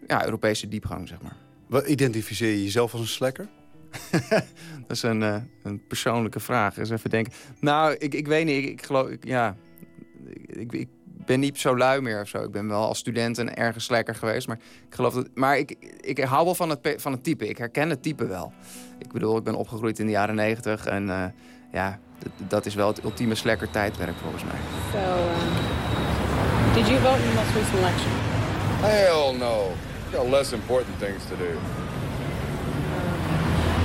ja, Europese diepgang, zeg maar. Wat identificeer je jezelf als een slacker? Dat is een, eh, een persoonlijke vraag. Eens even denken. Nou, ik, ik weet niet. Ik, ik geloof, ik, ja, ik, ik ben niet zo lui meer of zo. Ik ben wel als student een ergens lekker geweest. Maar ik geloof dat. Maar ik, ik hou wel van het, van het type. Ik herken het type wel. Ik bedoel, ik ben opgegroeid in de jaren negentig. En eh, ja, dat is wel het ultieme slekker tijdperk volgens mij. So, um, did you vote in the most recent election? Hell no. We got less important things to do.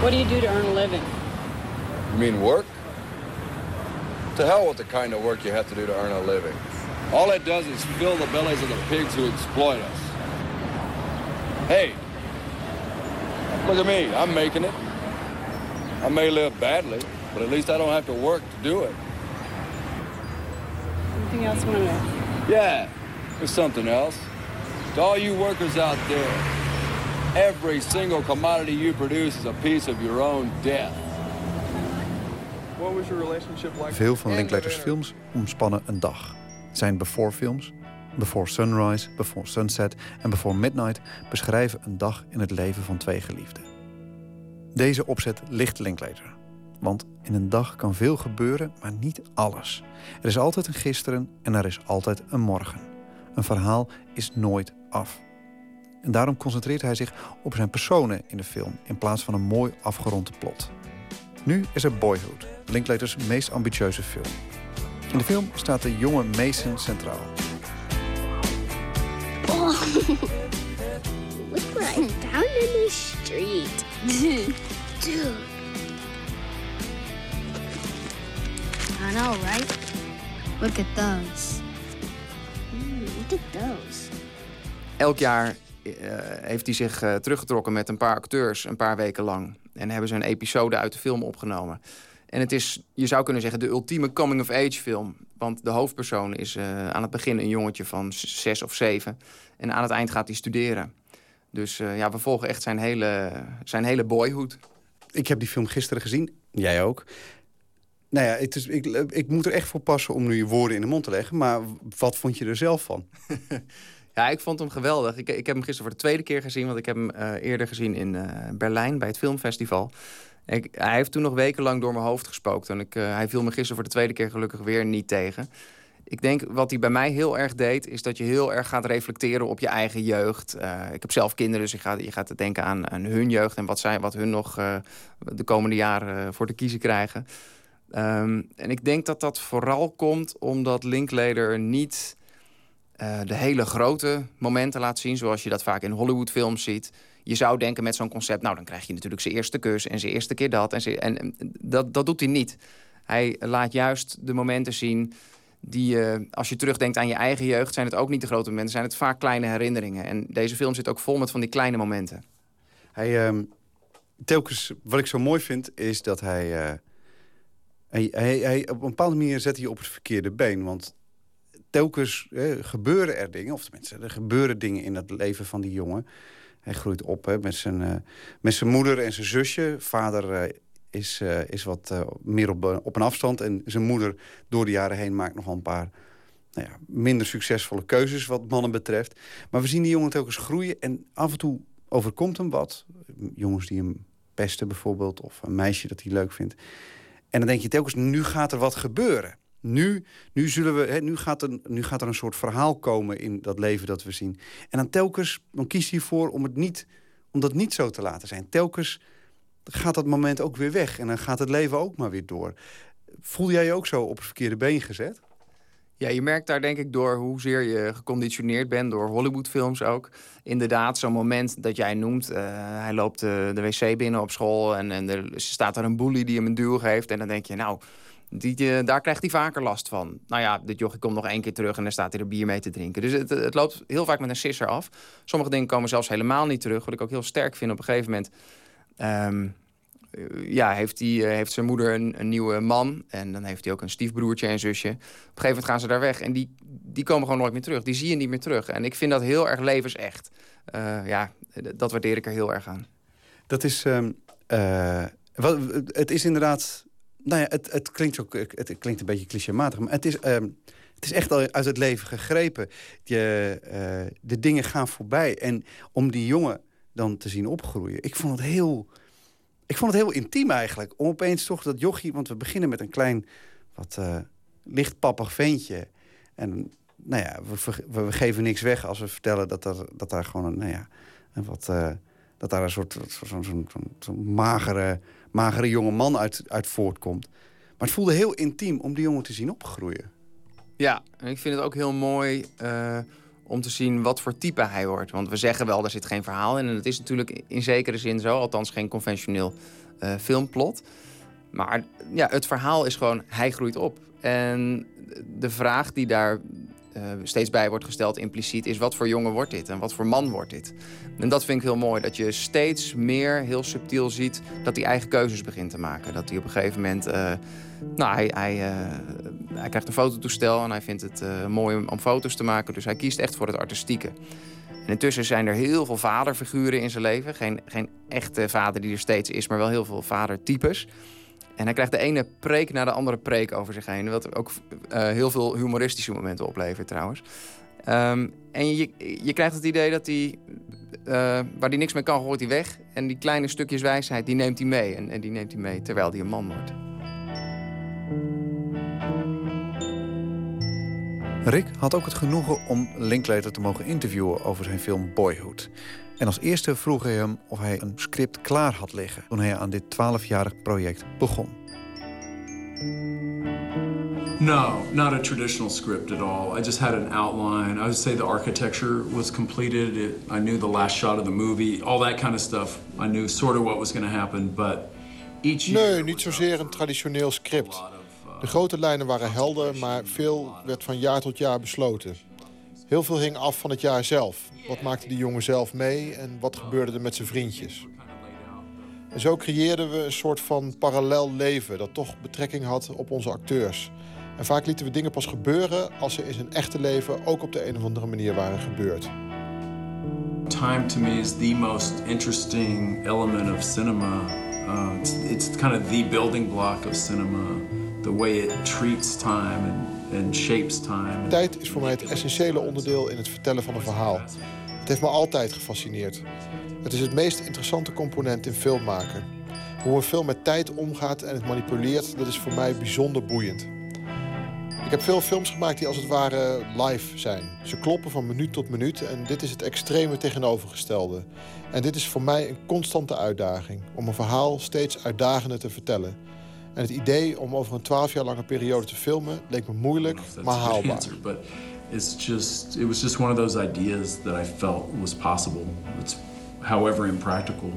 What do you do to earn a living? You mean work? To hell with the kind of work you have to do to earn a living. All it does is fill the bellies of the pigs who exploit us. Hey, look at me. I'm making it. I may live badly, but at least I don't have to work to do it. Anything else you want to know? Yeah, there's something else. To all you workers out there, every single commodity you produce is a piece of your own death. What was your relationship like? Veel van Linklaters films omspannen een dag. Zijn Before films, Before Sunrise, Before Sunset en Before Midnight beschrijven een dag in het leven van twee geliefden. Deze opzet ligt Linklater. Want in een dag kan veel gebeuren, maar niet alles. Er is altijd een gisteren en er is altijd een morgen. Een verhaal is nooit af. En daarom concentreert hij zich op zijn personen in de film in plaats van een mooi afgerond plot. Nu is er Boyhood, Linklaters meest ambitieuze film. In de film staat de jonge Mason centraal. Oh, look what I found in the street. Dude. I know, right? Look at those. Mm, look at those. Elk jaar eh, heeft hij zich eh, teruggetrokken met een paar acteurs een paar weken lang. En hebben ze een episode uit de film opgenomen. En het is, je zou kunnen zeggen, de ultieme coming-of-age film. Want de hoofdpersoon is eh, aan het begin een jongetje van zes of zeven. En aan het eind gaat hij studeren. Dus eh, ja, we volgen echt zijn hele, zijn hele boyhood. Ik heb die film gisteren gezien. Jij ook. Nou ja, het is, ik, ik moet er echt voor passen om nu je woorden in de mond te leggen. Maar wat vond je er zelf van? Ja, ik vond hem geweldig. Ik, ik heb hem gisteren voor de tweede keer gezien, want ik heb hem eh, eerder gezien in Berlijn bij het filmfestival. Hij heeft toen nog wekenlang door mijn hoofd gespookt. En ik, eh, hij viel me gisteren voor de tweede keer gelukkig weer niet tegen. Ik denk wat hij bij mij heel erg deed, is dat je heel erg gaat reflecteren op je eigen jeugd. Eh, ik heb zelf kinderen, dus je gaat, je gaat denken aan, hun jeugd en wat, zij, wat hun nog eh, de komende jaren voor te kiezen krijgen. Ehm, en ik denk dat dat vooral komt omdat Linklater niet de hele grote momenten laat zien, zoals je dat vaak in Hollywoodfilms ziet. Je zou denken met zo'n concept, nou dan krijg je natuurlijk zijn eerste kus en zijn eerste keer dat. En, en dat, dat doet hij niet. Hij laat juist de momenten zien die, eh, als je terugdenkt aan je eigen jeugd, zijn het ook niet de grote momenten, zijn het vaak kleine herinneringen. En deze film zit ook vol met van die kleine momenten. Hij, ehm, telkens, wat ik zo mooi vind, is dat hij, eh, hij, hij, hij- Op een bepaalde manier zet hij op het verkeerde been. Want telkens eh, gebeuren er dingen, of tenminste, er gebeuren dingen in het leven van die jongen. Hij groeit op hè, met, zijn, eh, met zijn moeder en zijn zusje. Vader eh, is, eh, is wat meer op, op een afstand. En zijn moeder door de jaren heen maakt nog wel een paar nou ja, minder succesvolle keuzes wat mannen betreft. Maar we zien die jongen telkens groeien en af en toe overkomt hem wat. Jongens die hem pesten bijvoorbeeld, of een meisje dat hij leuk vindt. En dan denk je telkens, nu gaat er wat gebeuren. Nu, nu, zullen we, hè, nu, gaat er, nu gaat er een soort verhaal komen in dat leven dat we zien. En dan telkens dan kiest hij voor om, het niet, om dat niet zo te laten zijn. Telkens gaat dat moment ook weer weg. En dan gaat het leven ook maar weer door. Voel jij je ook zo op het verkeerde been gezet? Ja, je merkt daar denk ik door hoezeer je geconditioneerd bent, door Hollywoodfilms ook. Inderdaad, zo'n moment dat jij noemt, eh, hij loopt de, de wc binnen op school en, en er staat er een bully die hem een duw geeft. En dan denk je, nou, die, eh, daar krijgt hij vaker last van. Nou ja, dit jochie komt nog één keer terug en dan staat hij er bier mee te drinken. Dus het, het loopt heel vaak met een sisser af. Sommige dingen komen zelfs helemaal niet terug, wat ik ook heel sterk vind op een gegeven moment. ehm, eh, ja, heeft, die, eh, heeft zijn moeder een, een nieuwe man. En dan heeft hij ook een stiefbroertje en zusje. Op een gegeven moment gaan ze daar weg. En die, die komen gewoon nooit meer terug. Die zie je niet meer terug. En ik vind dat heel erg levensecht. Ja, dat waardeer ik er heel erg aan. Dat is. ehm, eh, wat, het is inderdaad. Nou ja, het, het, klinkt ook, het klinkt een beetje clichématig, maar het is, ehm, het is echt al uit het leven gegrepen. Je, eh, de dingen gaan voorbij. En om die jongen dan te zien opgroeien, ik vond het heel. Ik vond het heel intiem eigenlijk. Om opeens toch dat jochie, want we beginnen met een klein, wat eh lichtpappig ventje. En nou ja, we, we, geven niks weg als we vertellen dat, dat daar gewoon een, nou ja, een wat, eh, dat daar een soort zo'n magere, magere jonge man uit, uit voortkomt. Maar het voelde heel intiem om die jongen te zien opgroeien. Ja, en ik vind het ook heel mooi eh, om te zien wat voor type hij wordt. Want we zeggen wel, daar zit geen verhaal in. En het is natuurlijk in zekere zin zo, althans geen conventioneel eh, filmplot. Maar ja, het verhaal is gewoon, hij groeit op. En de vraag die daar eh, steeds bij wordt gesteld impliciet is... wat voor jongen wordt dit en wat voor man wordt dit? En dat vind ik heel mooi, dat je steeds meer heel subtiel ziet... dat hij eigen keuzes begint te maken. Dat hij op een gegeven moment... eh, nou, hij, hij, eh, hij krijgt een fototoestel en hij vindt het mooi om, om foto's te maken. Dus hij kiest echt voor het artistieke. En intussen zijn er heel veel vaderfiguren in zijn leven. Geen, geen echte vader die er steeds is, maar wel heel veel vadertypes. En hij krijgt de ene preek na de andere preek over zich heen. Wat ook eh, heel veel humoristische momenten oplevert trouwens. Ehm, en je, je krijgt het idee dat hij, eh, waar hij niks mee kan, gooit hij weg. En die kleine stukjes wijsheid, die neemt hij mee. En, en die neemt hij mee terwijl hij een man wordt. Rick had ook het genoegen om Linklater te mogen interviewen over zijn film Boyhood. En als eerste vroeg hij hem of hij een script klaar had liggen toen hij aan dit 12-jarig project begon. No, not a traditional script at all. I just had an outline. I would say the architecture was completed. It, I knew the last shot of the movie, all that kind of stuff. I knew sort of what was going to happen, but each year Nee, niet zozeer een traditioneel script. De grote lijnen waren helder, maar veel werd van jaar tot jaar besloten. Heel veel hing af van het jaar zelf. Wat maakte die jongen zelf mee en wat gebeurde er met zijn vriendjes? En zo creëerden we een soort van parallel leven dat toch betrekking had op onze acteurs. En vaak lieten we dingen pas gebeuren als ze in zijn echte leven ook op de een of andere manier waren gebeurd. time to me is the most interesting element of cinema. Uh, it's, it's kind of the building block of cinema. The way it treats time and, and shapes time. Tijd is voor mij het essentiële onderdeel in het vertellen van een verhaal. Het heeft me altijd gefascineerd. Het is het meest interessante component in film maken. Hoe een film met tijd omgaat en het manipuleert, dat is voor mij bijzonder boeiend. Ik heb veel films gemaakt die als het ware live zijn. Ze kloppen van minuut tot minuut en dit is het extreme tegenovergestelde. En dit is voor mij een constante uitdaging om een verhaal steeds uitdagender te vertellen. En het idee om over een twaalf jaar lange periode te filmen leek me moeilijk, maar haalbaar. answer, but it's just it was just one of those ideas that I felt was possible. It's however impractical,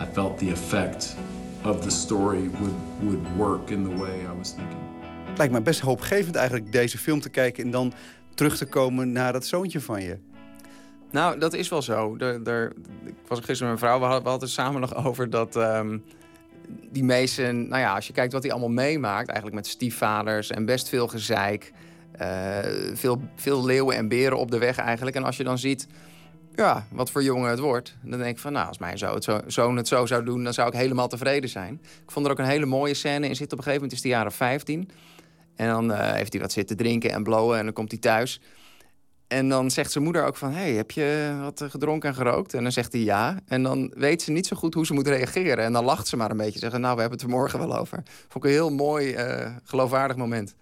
I felt the effect of the story would would work in the way I was thinking. Het lijkt me best hoopgevend eigenlijk deze film te kijken... en dan terug te komen naar dat zoontje van je. Nou, dat is wel zo. Er, er, ik was gisteren met mijn vrouw, we hadden, we hadden het samen nog over dat ehm, die Mason... Nou ja, als je kijkt wat hij allemaal meemaakt, eigenlijk met stiefvaders en best veel gezeik. eh, veel, veel leeuwen en beren op de weg eigenlijk. En als je dan ziet ja, wat voor jongen het wordt, dan denk ik van... nou, als mijn zo, het zo, zoon het zo zou doen, dan zou ik helemaal tevreden zijn. Ik vond er ook een hele mooie scène in zitten. Op een gegeven moment is de jaren 15. En dan eh, heeft hij wat zitten drinken en blowen en dan komt hij thuis... En dan zegt zijn moeder ook van... hey, heb je wat gedronken en gerookt? En dan zegt hij ja. En dan weet ze niet zo goed hoe ze moet reageren. En dan lacht ze maar een beetje. Zeggen, nou, we hebben het er morgen wel over. Vond ik een heel mooi, eh, geloofwaardig moment.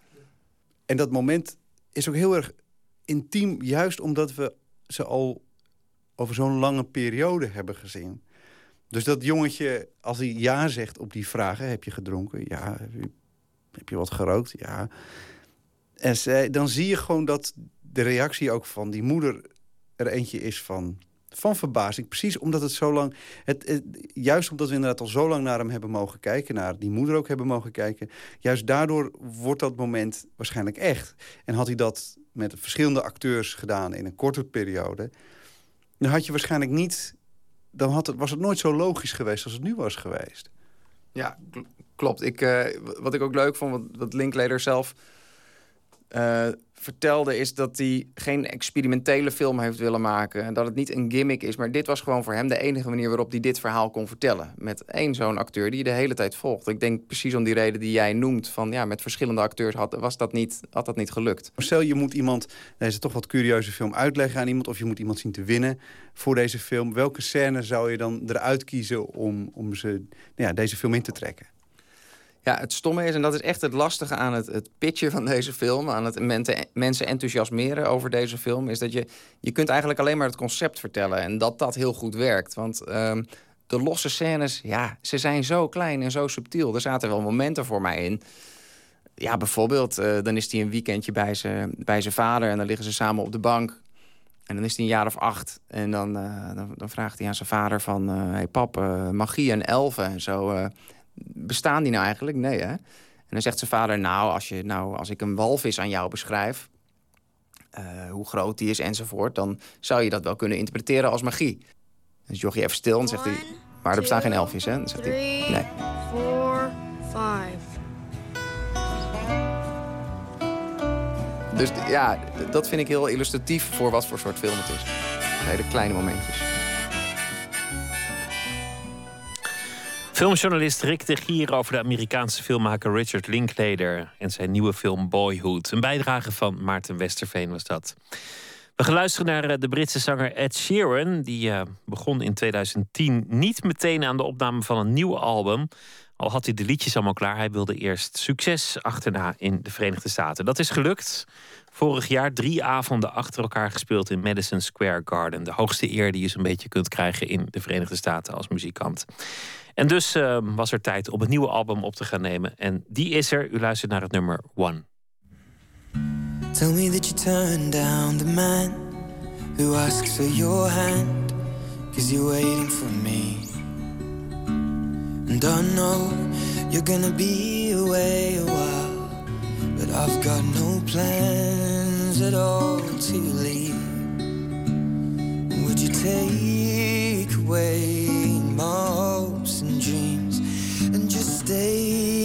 En dat moment is ook heel erg intiem... juist omdat we ze al over zo'n lange periode hebben gezien. Dus dat jongetje, als hij ja zegt op die vragen... heb je gedronken? Ja. Heb je, wat gerookt? Ja. En dan zie je gewoon dat de reactie ook van die moeder er eentje is van, van verbazing. Precies omdat het zo lang... Het, juist omdat we inderdaad al zo lang naar hem hebben mogen kijken... naar die moeder ook hebben mogen kijken... juist daardoor wordt dat moment waarschijnlijk echt. En had hij dat met verschillende acteurs gedaan in een korte periode... dan had je waarschijnlijk niet... dan had het, was het nooit zo logisch geweest als het nu was geweest. Ja, kl- klopt. Ik, eh, wat ik ook leuk vond, wat, wat zelf eh, vertelde... is dat hij geen experimentele film heeft willen maken. En dat het niet een gimmick is. Maar dit was gewoon voor hem de enige manier waarop hij dit verhaal kon vertellen. Met één zo'n acteur die je de hele tijd volgt. Ik denk precies om die reden die jij noemt. Van ja, met verschillende acteurs had, was dat niet, had dat niet gelukt. Stel, je moet iemand deze toch wat curieuze film uitleggen aan iemand... of je moet iemand zien te winnen voor deze film. Welke scène zou je dan eruit kiezen om, om ze, nou ja, deze film in te trekken? Ja, het stomme is, en dat is echt het lastige aan het, het pitchen van deze film, aan het mensen enthousiasmeren over deze film, is dat je, je kunt eigenlijk alleen maar het concept vertellen en dat dat heel goed werkt. Want ehm, de losse scènes, ja, ze zijn zo klein en zo subtiel. Er zaten wel momenten voor mij in. Ja, bijvoorbeeld, eh, dan is hij een weekendje bij zijn bij vader en dan liggen ze samen op de bank. En dan is hij een jaar of acht. En dan, eh, dan, dan vraagt hij aan zijn vader van... eh hey pap, magie en elfen en zo... bestaan die nou eigenlijk? Nee, hè? En dan zegt zijn vader... nou, als, je, nou, als ik een walvis aan jou beschrijf... eh, hoe groot die is enzovoort... dan zou je dat wel kunnen interpreteren als magie. Dus Jochie even stil en zegt hij... maar er bestaan geen elfjes, hè? Dan zegt hij... Nee. four, five. Dus ja, dat vind ik heel illustratief voor wat voor soort film het is. Hele kleine momentjes. Filmjournalist Rick de Gier over de Amerikaanse filmmaker Richard Linklater en zijn nieuwe film Boyhood. Een bijdrage van Maarten Westerveen was dat. We gaan luisteren naar eh, de Britse zanger Ed Sheeran. Die eh, begon in 2010 niet meteen aan de opname van een nieuw album. Al had hij de liedjes allemaal klaar. Hij wilde eerst succes achterna in de Verenigde Staten. Dat is gelukt. Vorig jaar drie avonden achter elkaar gespeeld in Madison Square Garden. De hoogste eer die je zo'n beetje kunt krijgen in de Verenigde Staten als muzikant. En dus eh, was er tijd om een nieuwe album op te gaan nemen. En die is er. U luistert naar het nummer One. Tell me that you turned down the man who asks for your hand, cause you're waiting for me. And I know you're gonna be away I've got no plans at all to leave. Would you take away my hopes and dreams and just stay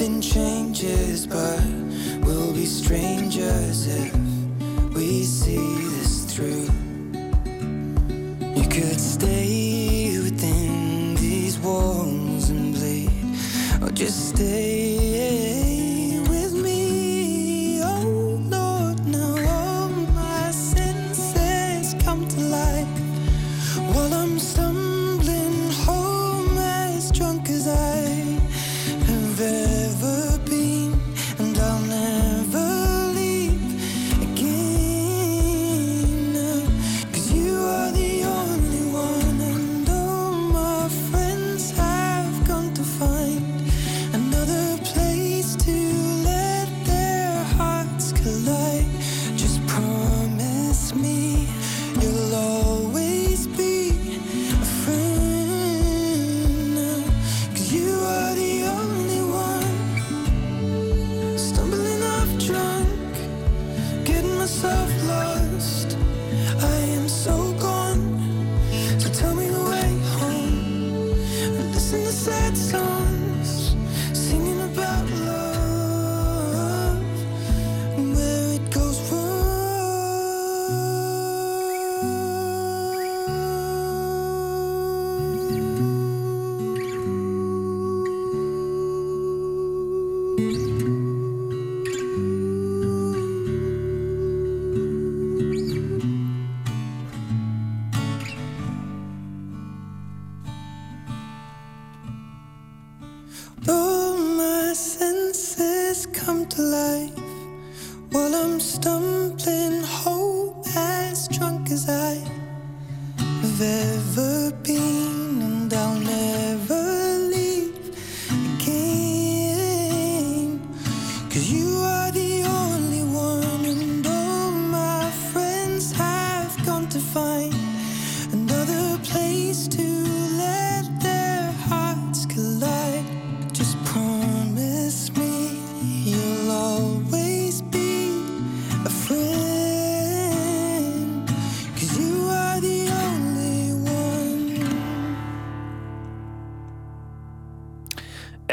everything changes, but we'll be strangers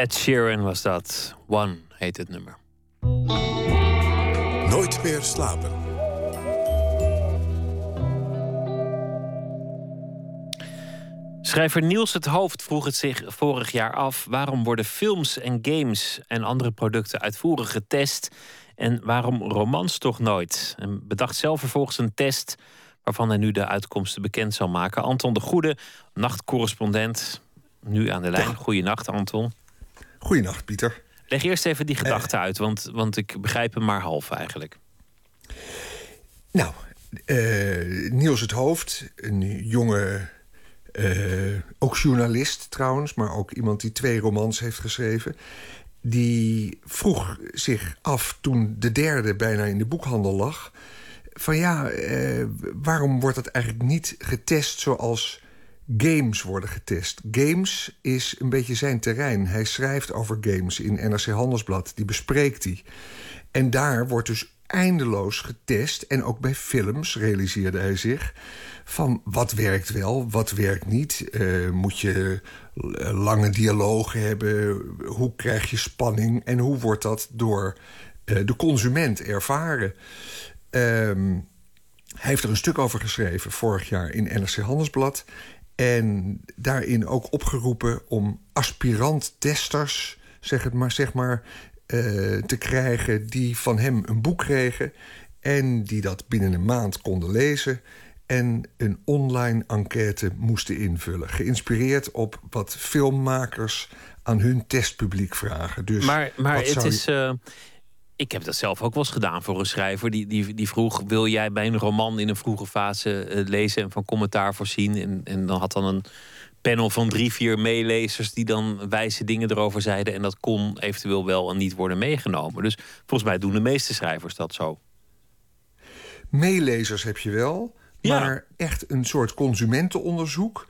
Ed Sheeran was dat. One heet het nummer. Nooit meer slapen. Schrijver Niels het Hoofd vroeg het zich vorig jaar af: waarom worden films en games en andere producten uitvoerig getest en waarom romans toch nooit? En bedacht zelf vervolgens een test waarvan hij nu de uitkomsten bekend zal maken. Anton de Goede, nachtcorrespondent, nu aan de lijn. Goeienacht, Anton. Goeienacht, Pieter. Leg eerst even die gedachte uit, want, want ik begrijp hem maar half eigenlijk. Nou, eh, Niels het Hoofd, een jonge, eh, ook journalist trouwens, maar ook iemand die twee romans heeft geschreven. Die vroeg zich af toen de derde bijna in de boekhandel lag: van ja, eh, waarom wordt dat eigenlijk niet getest zoals games worden getest? Games is een beetje zijn terrein. Hij schrijft over games in NRC Handelsblad, die bespreekt hij. En daar wordt dus eindeloos getest. En ook bij films realiseerde hij zich van wat werkt wel, wat werkt niet. Eh, moet je lange dialogen hebben? Hoe krijg je spanning? En hoe wordt dat door eh, de consument ervaren? Ehm, hij heeft er een stuk over geschreven vorig jaar in NRC Handelsblad. En daarin ook opgeroepen om aspirant-testers, zeg, het maar, zeg maar, eh, te krijgen die van hem een boek kregen en die dat binnen een maand konden lezen en een online enquête moesten invullen. Geïnspireerd op wat filmmakers aan hun testpubliek vragen. Dus maar maar het is. eh, ik heb dat zelf ook wel eens gedaan voor een schrijver. Die, die, die vroeg: Wil jij bij een roman in een vroege fase eh, lezen en van commentaar voorzien? En, en dan had dan een panel van drie, vier meelezers die dan wijze dingen erover zeiden. En dat kon eventueel wel en niet worden meegenomen. Dus volgens mij doen de meeste schrijvers dat zo. Meelezers heb je wel, maar echt een soort consumentenonderzoek.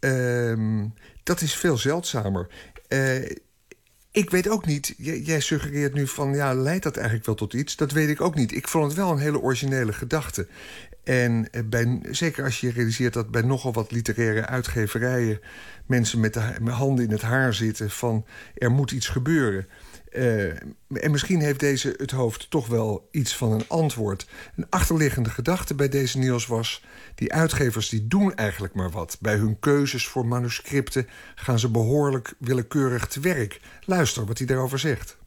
ehm, dat is veel zeldzamer. Eh, ik weet ook niet, jij, suggereert nu van ja, leidt dat eigenlijk wel tot iets? Dat weet ik ook niet. Ik vond het wel een hele originele gedachte. En eh, bij, zeker als je realiseert dat bij nogal wat literaire uitgeverijen mensen met de handen in het haar zitten van er moet iets gebeuren. Eh, en misschien heeft deze het hoofd toch wel iets van een antwoord. Een achterliggende gedachte bij deze Niels was... die uitgevers die doen eigenlijk maar wat. Bij hun keuzes voor manuscripten gaan ze behoorlijk willekeurig te werk. Luister wat hij daarover zegt.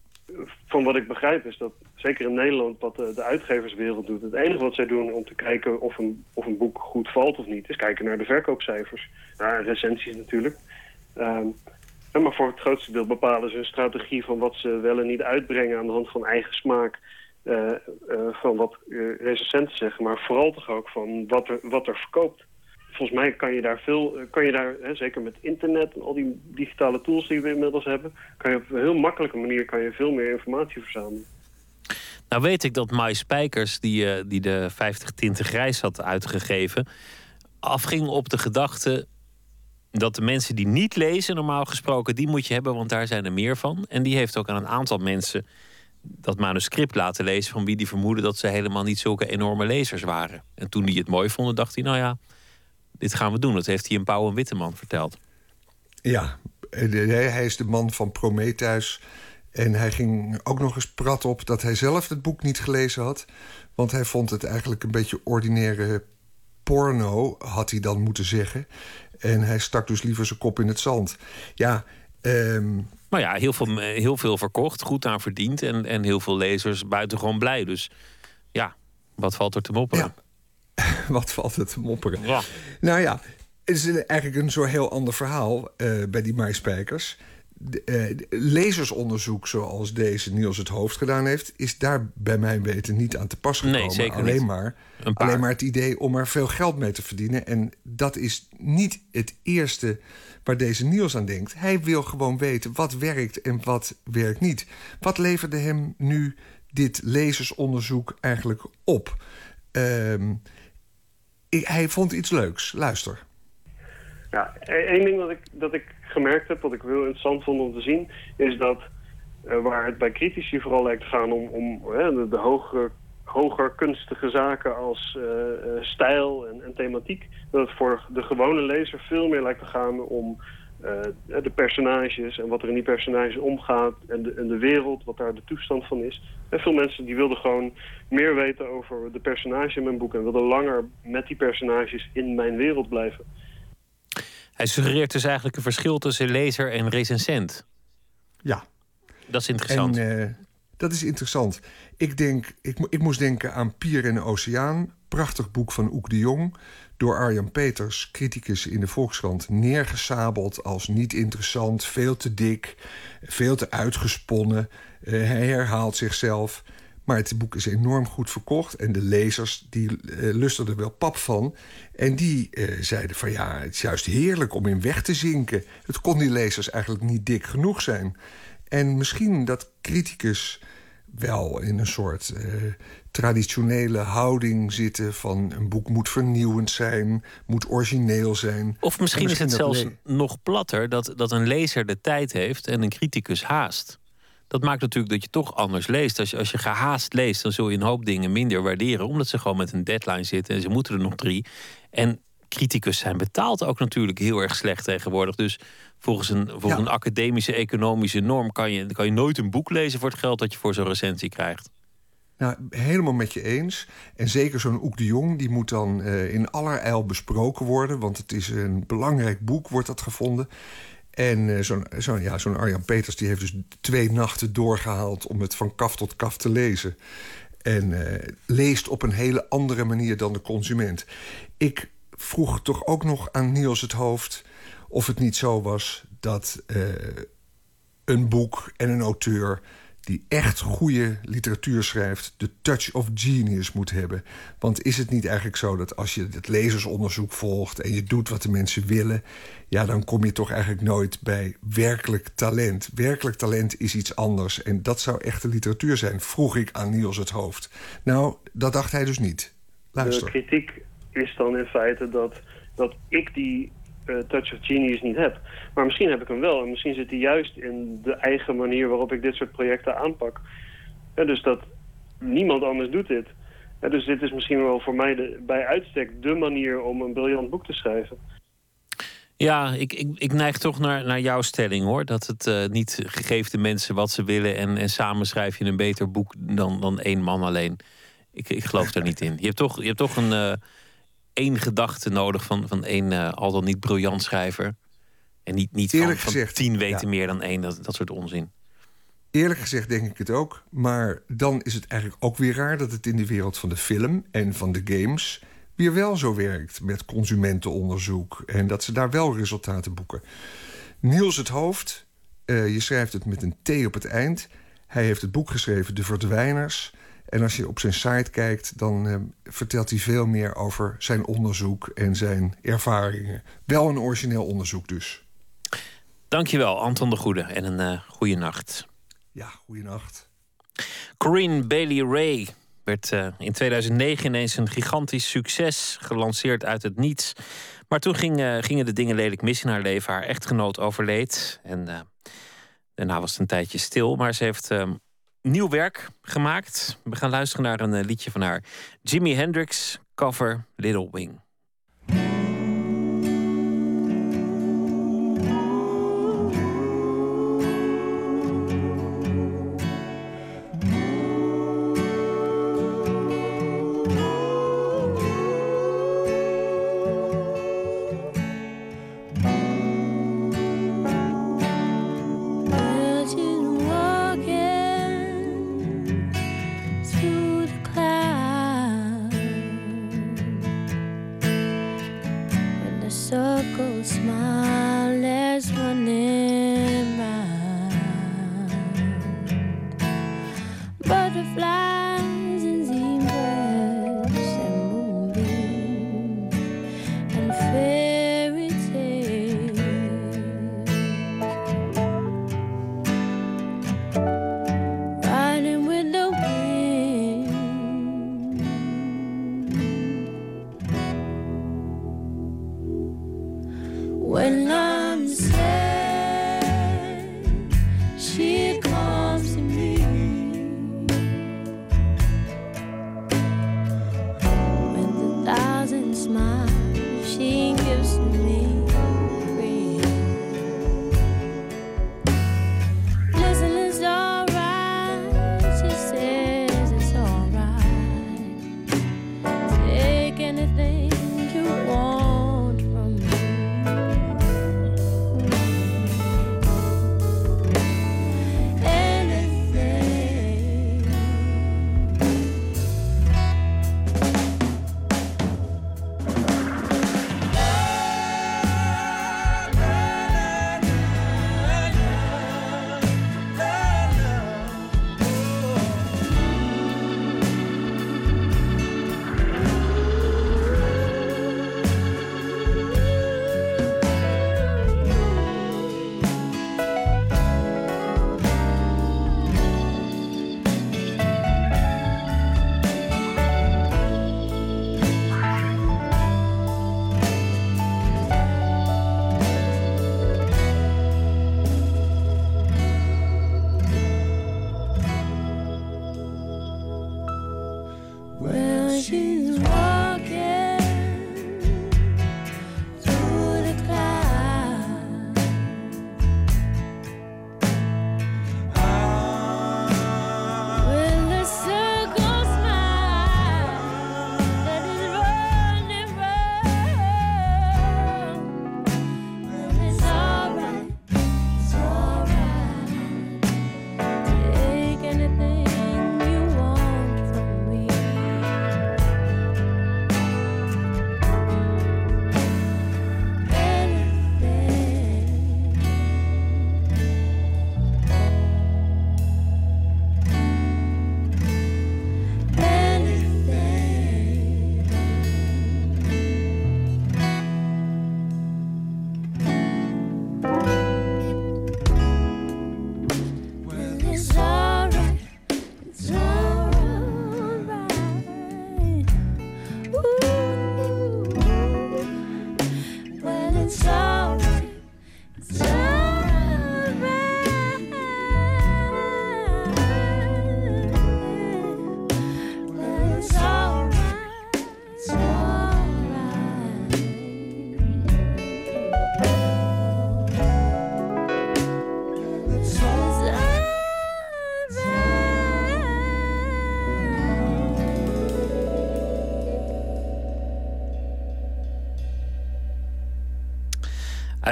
van wat ik begrijp is dat, zeker in Nederland, wat de, uitgeverswereld doet. Het enige wat zij doen om te kijken of een, of een boek goed valt of niet, is kijken naar de verkoopcijfers. Ja, en recensies natuurlijk. Ehm, maar voor het grootste deel bepalen ze een strategie van wat ze wel en niet uitbrengen aan de hand van eigen smaak. eh, eh, van wat eh, recensenten zeggen, maar vooral toch ook van wat er, wat er verkoopt. Volgens mij kan je daar veel, kan je daar, hè, zeker met internet en al die digitale tools die we inmiddels hebben, kan je op een heel makkelijke manier kan je veel meer informatie verzamelen. Nou weet ik dat Mai Spijkers, die, die de 50 Tinten Grijs had uitgegeven, afging op de gedachte dat de mensen die niet lezen, normaal gesproken, die moet je hebben, want daar zijn er meer van. En die heeft ook aan een aantal mensen dat manuscript laten lezen van wie die vermoeden dat ze helemaal niet zulke enorme lezers waren. En toen die het mooi vonden, dacht hij, nou ja, dit gaan we doen. Dat heeft hij een Pauw en Witteman verteld. Ja, eh, hij is de man van Prometheus. En hij ging ook nog eens prat op dat hij zelf het boek niet gelezen had. Want hij vond het eigenlijk een beetje ordinaire porno, had hij dan moeten zeggen. En hij stak dus liever zijn kop in het zand. Ja, ehm, Maar ja, heel veel, heel veel verkocht, goed aan verdiend en, en heel veel lezers buitengewoon blij. Dus ja, wat valt er te mopperen? wat valt het te mopperen? Ja. Nou ja, het is eigenlijk een zo heel ander verhaal eh, bij die maaspijkers. De, eh, de lezersonderzoek zoals deze Niels het hoofd gedaan heeft... is daar bij mijn weten niet aan te pas Nee, gekomen. zeker alleen, niet. Maar, alleen maar het idee om er veel geld mee te verdienen. En dat is niet het eerste waar deze Niels aan denkt. Hij wil gewoon weten wat werkt en wat werkt niet. Wat leverde hem nu dit lezersonderzoek eigenlijk op? Ehm, ik- hij vond iets leuks. Luister. Ja, e- één ding dat ik, dat ik gemerkt heb, wat ik heel interessant vond om te zien, is dat eh, waar het bij critici vooral lijkt te gaan om, om hè, de, de hoger, kunstige zaken als eh, eh, stijl en, en thematiek, dat het voor de gewone lezer veel meer lijkt te gaan om de personages en wat er in die personages omgaat en de, en de wereld, wat daar de toestand van is. En veel mensen die wilden gewoon meer weten over de personages in mijn boek en wilden langer met die personages in mijn wereld blijven. Hij suggereert dus eigenlijk een verschil tussen lezer en recensent. Ja. Dat is interessant. En, eh, dat is interessant. Ik, denk, ik, ik moest denken aan Pier en de Oceaan. Prachtig boek van Oek de Jong. Door Arjan Peters, criticus in de Volkskrant, neergesabeld als niet interessant, veel te dik, veel te uitgesponnen. Eh, hij herhaalt zichzelf. Maar het boek is enorm goed verkocht. En de lezers die eh, lusten er wel pap van. En die eh, zeiden van ja, het is juist heerlijk om in weg te zinken. Het kon die lezers eigenlijk niet dik genoeg zijn. En misschien dat criticus wel in een soort eh, traditionele houding zitten van een boek moet vernieuwend zijn, moet origineel zijn. Of misschien, En is het zelfs nog platter dat, dat een lezer de tijd heeft en een criticus haast. Dat maakt natuurlijk dat je toch anders leest. Als je, als je gehaast leest, dan zul je een hoop dingen minder waarderen. Omdat ze gewoon met een deadline zitten en ze moeten er nog drie. En criticus zijn betaald ook natuurlijk heel erg slecht tegenwoordig. Dus volgens een, volgens Ja. een academische economische norm kan je, kan je nooit een boek lezen voor het geld dat je voor zo'n recensie krijgt. Nou, helemaal met je eens. En zeker zo'n Oek de Jong, die moet dan eh, in allerijl besproken worden. Want het is een belangrijk boek, wordt dat gevonden. En eh, zo'n zo'n ja, zo'n Arjan Peters, die heeft dus twee nachten doorgehaald... om het van kaf tot kaf te lezen. En eh, leest op een hele andere manier dan de consument. Ik vroeg toch ook nog aan Niels het Hoofd... of het niet zo was dat eh, een boek en een auteur die echt goede literatuur schrijft, de touch of genius moet hebben. Want is het niet eigenlijk zo dat als je het lezersonderzoek volgt en je doet wat de mensen willen, ja, dan kom je toch eigenlijk nooit bij werkelijk talent. Werkelijk talent is iets anders en dat zou echte literatuur zijn, vroeg ik aan Niels het hoofd. Nou, dat dacht hij dus niet. De Luister. kritiek is dan in feite dat, dat ik die eh, touch of genius niet heb. Maar misschien heb ik hem wel. En misschien zit hij juist in de eigen manier waarop ik dit soort projecten aanpak. Dus dat niemand anders doet dit. Dus dit is misschien wel voor mij de, bij uitstek de manier om een briljant boek te schrijven. Ja, ik, ik, ik neig toch naar, naar jouw stelling hoor. Dat het eh, niet geeft de mensen wat ze willen. En, en samen schrijf je een beter boek dan, dan één man alleen. Ik, ik geloof daar niet in. Je hebt toch, je hebt toch een eh, één gedachte nodig van, van één eh, al dan niet briljant schrijver. En niet, niet van, Eerlijk van gezegd, tien weten ja. meer dan één. Dat, dat soort onzin. Eerlijk gezegd denk ik het ook. Maar dan is het eigenlijk ook weer raar dat het in de wereld van de film en van de games weer wel zo werkt met consumentenonderzoek en dat ze daar wel resultaten boeken. Niels het Hoofd, eh, je schrijft het met een T op het eind. Hij heeft het boek geschreven De Verdwijners. En als je op zijn site kijkt, dan eh, vertelt hij veel meer over zijn onderzoek en zijn ervaringen. Wel een origineel onderzoek dus. Dankjewel, Anton de Goede. En een eh goede nacht. Ja, goeienacht. Corinne Bailey Ray werd eh, in 2009 ineens een gigantisch succes gelanceerd uit het niets. Maar toen ging, gingen de dingen lelijk mis in haar leven. Haar echtgenoot overleed. En daarna was het een tijdje stil. Maar ze heeft eh, nieuw werk gemaakt. We gaan luisteren naar een eh, liedje van haar. Jimi Hendrix, cover Little Wing.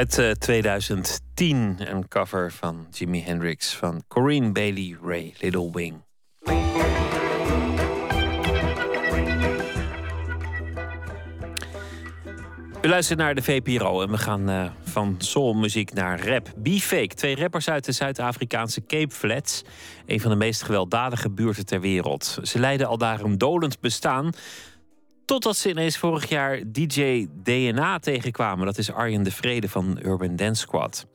Uit eh, 2010 een cover van Jimi Hendrix van Corinne Bailey Ray Little Wing. U luistert naar de VPRO en we gaan eh, van soulmuziek naar rap. B-Fake, twee rappers uit de Zuid-Afrikaanse Cape Flats. Een van de meest gewelddadige buurten ter wereld. Ze leiden al daar een dolend bestaan. Totdat ze ineens vorig jaar DJ DNA tegenkwamen. Dat is Arjen de Vrede van Urban Dance Squad.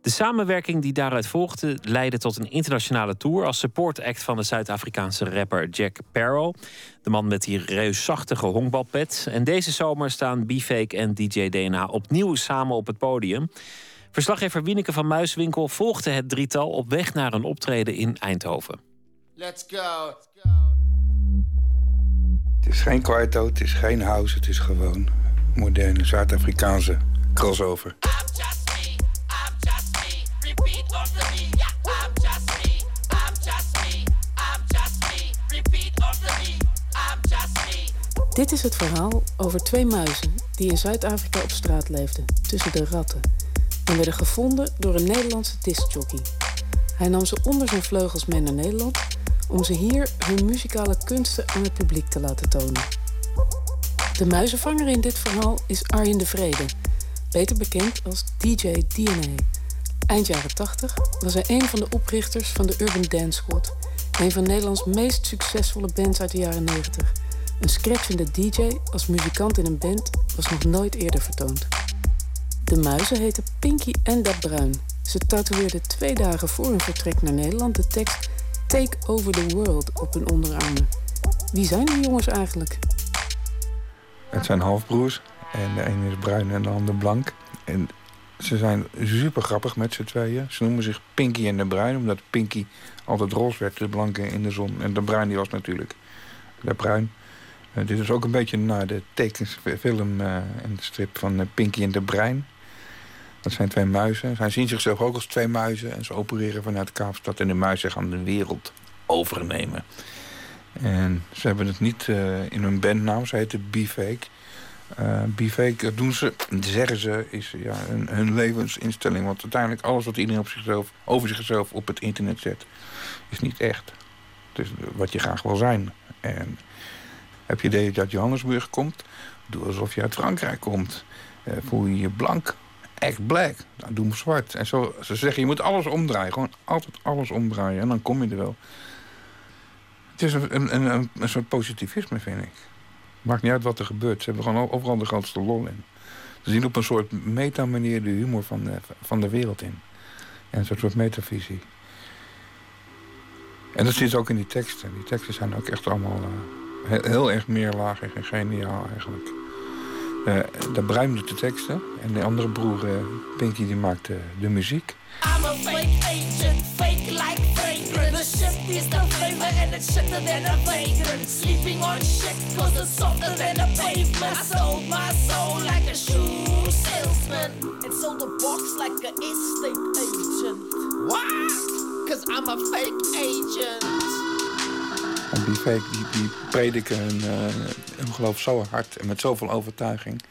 De samenwerking die daaruit volgde leidde tot een internationale tour als support act van de Zuid-Afrikaanse rapper Jack Parrow. De man met die reusachtige honkbalpet. En deze zomer staan B-Fake en DJ DNA opnieuw samen op het podium. Verslaggever Wieneke van Muiswinkel volgde het drietal op weg naar een optreden in Eindhoven. Let's go. Het is geen kwaito, het is geen house, het is gewoon moderne Zuid-Afrikaanse crossover. Dit is het verhaal over twee muizen die in Zuid-Afrika op straat leefden, tussen de ratten. En werden gevonden door een Nederlandse discjockey. Hij nam ze onder zijn vleugels mee naar Nederland om ze hier hun muzikale kunsten aan het publiek te laten tonen. De muizenvanger in dit verhaal is Arjen de Vrede, beter bekend als DJ DNA. Eind jaren 80 was hij een van de oprichters van de Urban Dance Squad, een van Nederlands meest succesvolle bands uit de jaren 90. Een scratchende DJ als muzikant in een band was nog nooit eerder vertoond. De muizen heten Pinky en Dat Bruin. Ze tatoeëerden twee dagen voor hun vertrek naar Nederland de tekst Take over the world op hun onderarmen. Wie zijn die jongens eigenlijk? Het zijn halfbroers en de ene is bruin en de ander blank. En ze zijn super grappig met z'n tweeën. Ze noemen zich Pinky en de Bruin, omdat Pinky altijd roze werd, de blanke in de zon. En de bruin die was natuurlijk de bruin. Eh, dit is ook een beetje naar de tekenfilm eh, en de strip van eh, Pinky en de Bruin. Dat zijn twee muizen. Zij zien zichzelf ook als twee muizen. En ze opereren vanuit Kaapstad. En de muizen gaan de wereld overnemen. En ze hebben het niet eh, in hun bandnaam. Ze heten B-Fake. Dat doen ze, zeggen ze, is ja, hun, hun levensinstelling. Want uiteindelijk alles wat iedereen op zichzelf, over zichzelf op het internet zet... is niet echt. Het is wat je graag wil zijn. En heb je idee dat je uit Johannesburg komt? Doe alsof je uit Frankrijk komt. Eh, voel je je blank? Echt black. Nou, doe hem zwart. En zo, ze zeggen, je moet alles omdraaien. Gewoon altijd alles omdraaien. En dan kom je er wel. Het is een, een, een, een soort positivisme, vind ik. Maakt niet uit wat er gebeurt. Ze hebben gewoon overal de grootste lol in. Ze zien op een soort meta-manier de humor van de, van de wereld in. En een soort metavisie. En dat zit ook in die teksten. Die teksten zijn ook echt allemaal eh, heel, heel erg meerlagig en geniaal eigenlijk. Eh, de de teksten en de andere broer eh, Pinky die maakt de, de muziek. I'm a fake agent, fake like fragrance. The shift is the flavor and it's shitter than a vagrant. Sleeping on shit cause it's softer than a pavement. I sold my soul like a shoe salesman. And sold the box like an estate agent. Why? Cause I'm a fake agent. En die fake die, die prediken hun, eh, hun geloof zo hard en met zoveel overtuiging.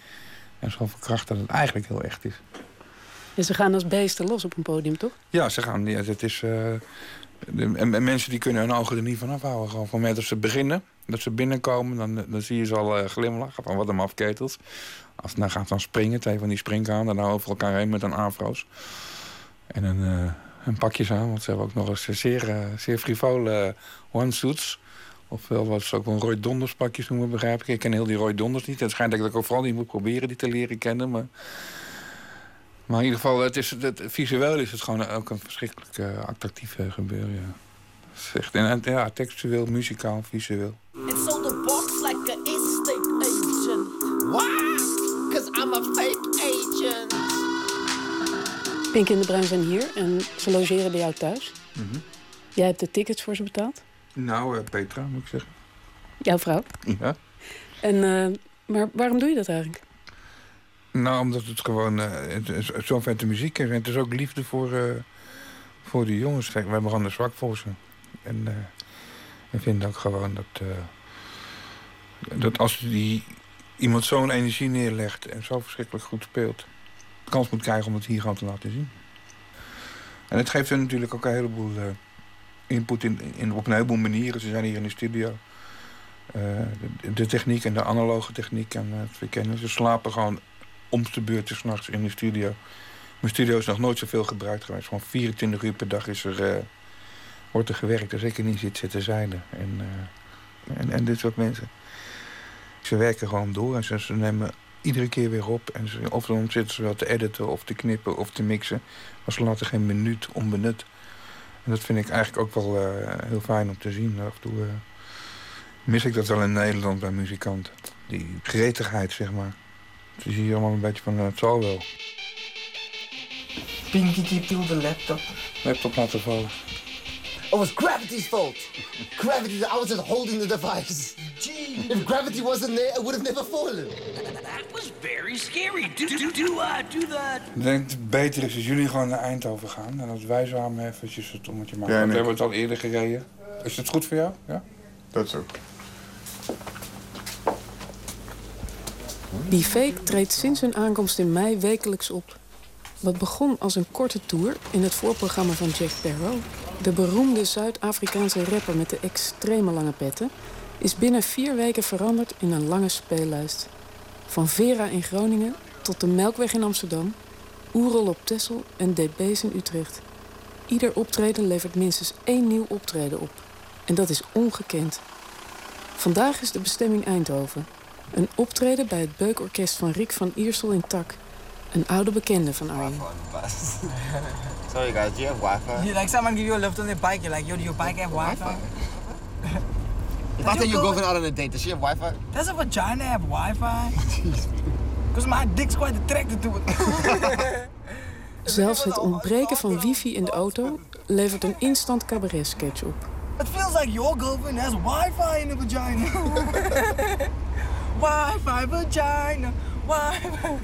En zoveel kracht dat het eigenlijk heel echt is. En ze gaan als beesten los op een podium, toch? Ja, ze gaan. Ja, het is, eh, de, en, en mensen die kunnen hun ogen er niet van afhouden. Gewoon van het moment dat ze beginnen, dat ze binnenkomen, dan, dan zie je ze al eh, glimlachen van wat een afketels. Als het nou gaat dan springen, twee van die springkanen, dan over elkaar heen met een afro's. En een, uh, een pakjes aan, want ze hebben ook nog eens zeer, zeer frivole one-suits. Ofwel wat ze ook wel een Roy Donders pakjes noemen, begrijp ik. Ik ken heel die Roy Donders niet. Het schijnt dat ik ook vooral niet moet proberen die te leren kennen. Maar, maar in ieder geval, het is, het, visueel is het gewoon ook een verschrikkelijk uh, attractief uh, gebeuren. Ja. Echt, en, ja, textueel, muzikaal, visueel. And sold the box like an estate agent. Why? Cause I'm a fake agent. Pink en de Bruin zijn hier en ze logeren bij jou thuis. Mhm. Jij hebt de tickets voor ze betaald. Nou, eh, Petra, moet ik zeggen. Jouw vrouw. Ja. En, eh, maar waarom doe je dat eigenlijk? Nou, omdat het gewoon is zo'n vette muziek is. En het is ook liefde voor, eh, voor die jongens. Kijk, we hebben gewoon een zwak voor ze. En we vinden ook gewoon dat, dat als die, iemand zo'n energie neerlegt en zo verschrikkelijk goed speelt, de kans moet krijgen om het hier gewoon te laten zien. En het geeft hun natuurlijk ook een heleboel input in, op een heleboel manieren. Ze zijn hier in de studio. Eh, de, techniek en de analoge techniek en eh, het verkennen. Ze slapen gewoon om de beurt s'nachts in de studio. Mijn studio is nog nooit zoveel gebruikt geweest. Gewoon 24 uur per dag is er, eh, wordt er gewerkt. Als ik niet zit, zitten zij er. En, en, en dit soort mensen. Ze werken gewoon door en ze, ze nemen iedere keer weer op. En ze, of dan zitten ze wel te editen of te knippen of te mixen. Maar ze laten geen minuut onbenut. En dat vind ik eigenlijk ook wel eh, heel fijn om te zien. Af en toe eh, mis ik dat wel in Nederland bij muzikanten. Die gretigheid, zeg maar. Ze zie je allemaal een beetje van, eh, het zal wel. Pinky keep the laptop. Laptop laten vallen. It was gravity's fault. Gravity, I was just holding the device. If gravity wasn't there, it would have never fallen. That was very scary. Do, do, do, uh, do the... Ik denk dat het beter is als jullie gewoon naar Eindhoven gaan. En dat wij samen eventjes het ommetje maken. Ja, Want we hebben het al eerder gereden. Is het goed voor jou? Ja? Dat is ook. Die fake treedt sinds hun aankomst in mei wekelijks op. Wat begon als een korte tour in het voorprogramma van Jack Barrow, de beroemde Zuid-Afrikaanse rapper met de extreme lange petten, is binnen vier weken veranderd in een lange speellijst. Van Vera in Groningen tot de Melkweg in Amsterdam, Oerol op Texel en DB's in Utrecht. Ieder optreden levert minstens één nieuw optreden op. En dat is ongekend. Vandaag is de bestemming Eindhoven. Een optreden bij het beukorkest van Rick van Iersel in Tak. Een oude bekende van Arjen. Sorry guys, do you have Wi-Fi? You, like someone give you a lift on their bike, you're like, yo, do your bike have Wi-Fi? If I take your girlfriend out on a date, does she have Wi-Fi? Does a vagina have Wi-Fi? Because my dick's quite attracted to it. Zelfs het ontbreken van wifi in de auto levert een instant cabaret sketch op. It feels like your girlfriend has Wi-Fi in the vagina. Wi-Fi vagina. Wi-Fi.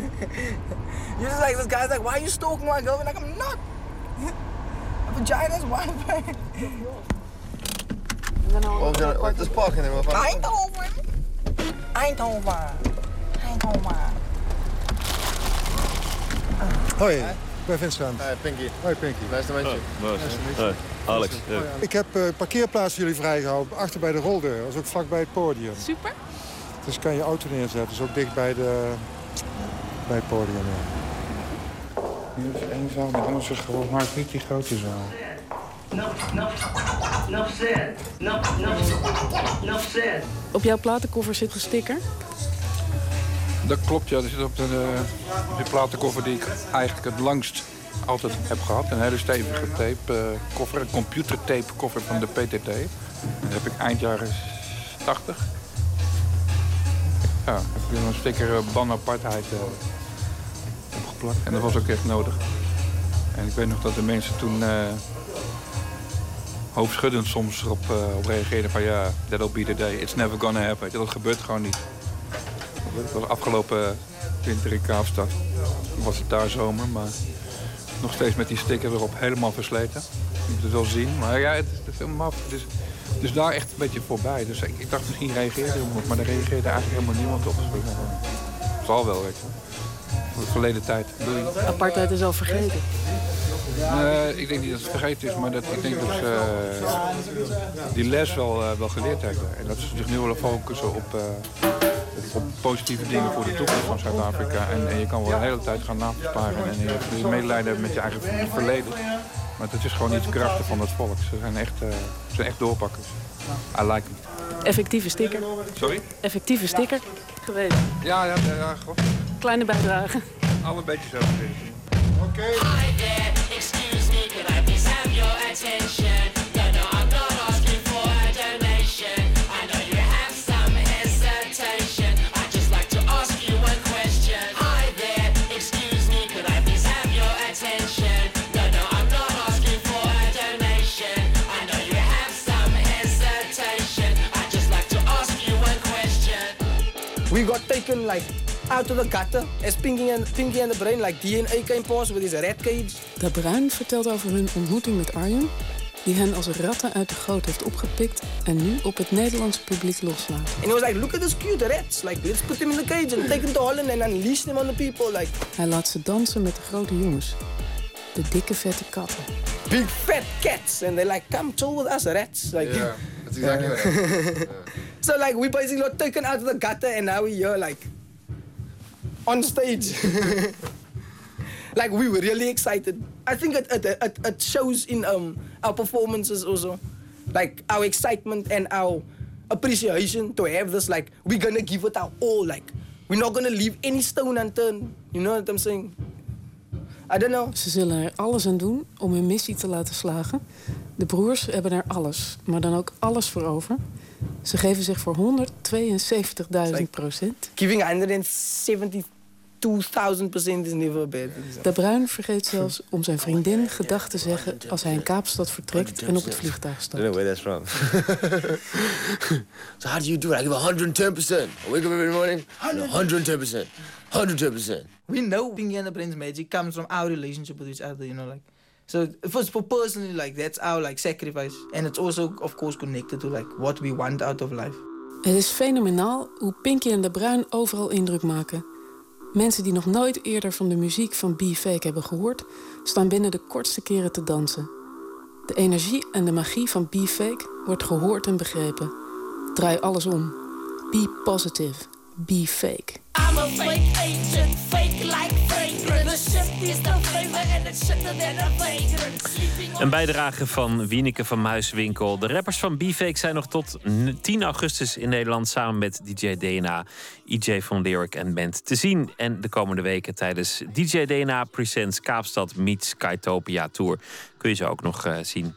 You're just like, this guy's like, why are you stalking my girlfriend? Like, I'm not. A vagina has Wi-Fi. There. We'll Eindhoven. Eindhoven. Eindhoven. Hoi, ik ben Vincent. Hi, Pinky. Hoi Pinky. Nice to meet you. Nice to meet you. Alex. Ik heb eh parkeerplaats voor jullie vrijgehouden, achter bij de roldeur. Dat is ook vlak bij het podium. Super. Dus kan je auto neerzetten, dat is ook dicht bij, de, bij het podium. Ja. Hier is één zaal, maar anders is gewoon maar niet die grote zaal. Op jouw platenkoffer zit een sticker. Dat klopt, ja. Dat zit op de, platenkoffer die ik eigenlijk het langst altijd heb gehad. Een hele stevige tape eh, koffer, een computertape koffer van de PTT. Dat heb ik eind jaren 80. Ja, heb ik een sticker uh, apartheid eh, opgeplakt. En dat was ook echt nodig. En ik weet nog dat de mensen toen eh hoofdschuddend soms erop eh, op reageerden van ja, that'll be the day, it's never gonna happen. Dat gebeurt gewoon niet. Dat was afgelopen winter in Kaapstad. Was het daar zomer, maar nog steeds met die sticker erop helemaal versleten. Je moet het wel zien, maar ja, het, het is helemaal af. Het is daar echt een beetje voorbij. Dus ik, dacht misschien reageerde iemand, maar er reageerde eigenlijk helemaal niemand op. Dus, Het zal wel, weet verleden tijd. Doei. Apartheid is al vergeten. Eh, ik denk niet dat het vergeten is, maar dat, ik denk dat ze eh, die les wel, eh, wel geleerd hebben. En dat ze zich nu willen focussen op, positieve dingen voor de toekomst van Zuid-Afrika. En, en je kan wel een hele tijd gaan nasparen en je dus medelijden hebben met je eigen verleden. Maar het is gewoon niet de karakter van het volk. Ze zijn echt, ze zijn echt doorpakkers. I like them. Effectieve sticker. Sorry? Effectieve sticker. Geweest. Ja, ja, ja, ja. Kleine bijdrage. Alle beetjes overgeven. Oké. Okay. Excuse me, could I have your attention? I know excuse me, could I have your attention? We got taken like out of the gutter as Pinky and Pinky and the Brain, like DNA came past with his rat cage. De Bruin vertelt over hun ontmoeting met Arjen, die hen als ratten uit de goot heeft opgepikt en nu op het Nederlandse publiek loslaat. And he was like, look at this cute rats. Like, let's put him in the cage and take him to Holland and unleash them on the people. Like, Hij laat ze dansen met de grote jongens, de dikke vette katten. big fat cats. And they're like, come chill with us, rats. Like, Yeah, that's exactly what happened. So like we basically got taken out of the gutter and now we're here like on stage. like we were really excited. I think it, it, it, shows in um, our performances also, like our excitement and our appreciation to have this. Like we're gonna give it our all. Like we're not gonna leave any stone unturned. You know what I'm saying? I don't know. Ze zullen er alles aan doen om hun missie te laten slagen. De broers hebben er alles, maar dan ook alles voor over. Ze geven zich voor 172.000 procent. Like giving 170.000. 2000% is never better. De Bruin vergeet zelfs om zijn vriendin gedag te zeggen... als hij in Kaapstad vertrekt en op het vliegtuig stapt. I don't know where that's from. so how do you do it? I give 110%. I wake up every morning, 110%. 110%. We know Pinky and the Prince magic comes from our relationship with each other, you know, like... So for, for personally, like, that's our, like, sacrifice. And it's also, of course, connected to, like, what we want out of life. Het is fenomenaal hoe Pinky en de Bruin overal indruk maken. Mensen die nog nooit eerder van de muziek van B-Fake hebben gehoord, staan binnen de kortste keren te dansen. De energie en de magie van B-Fake wordt gehoord en begrepen. Draai alles om. Be positive. Be fake. I'm a fake agent, fake like Een bijdrage van Wieneke van Muiswinkel. De rappers van B-Fake zijn nog tot n- 10 augustus in Nederland samen met DJ DNA, IJ van Lyric en Band te zien. En de komende weken tijdens DJ DNA Presents Kaapstad Meets Kaitopia Tour kun je ze ook nog eh, zien.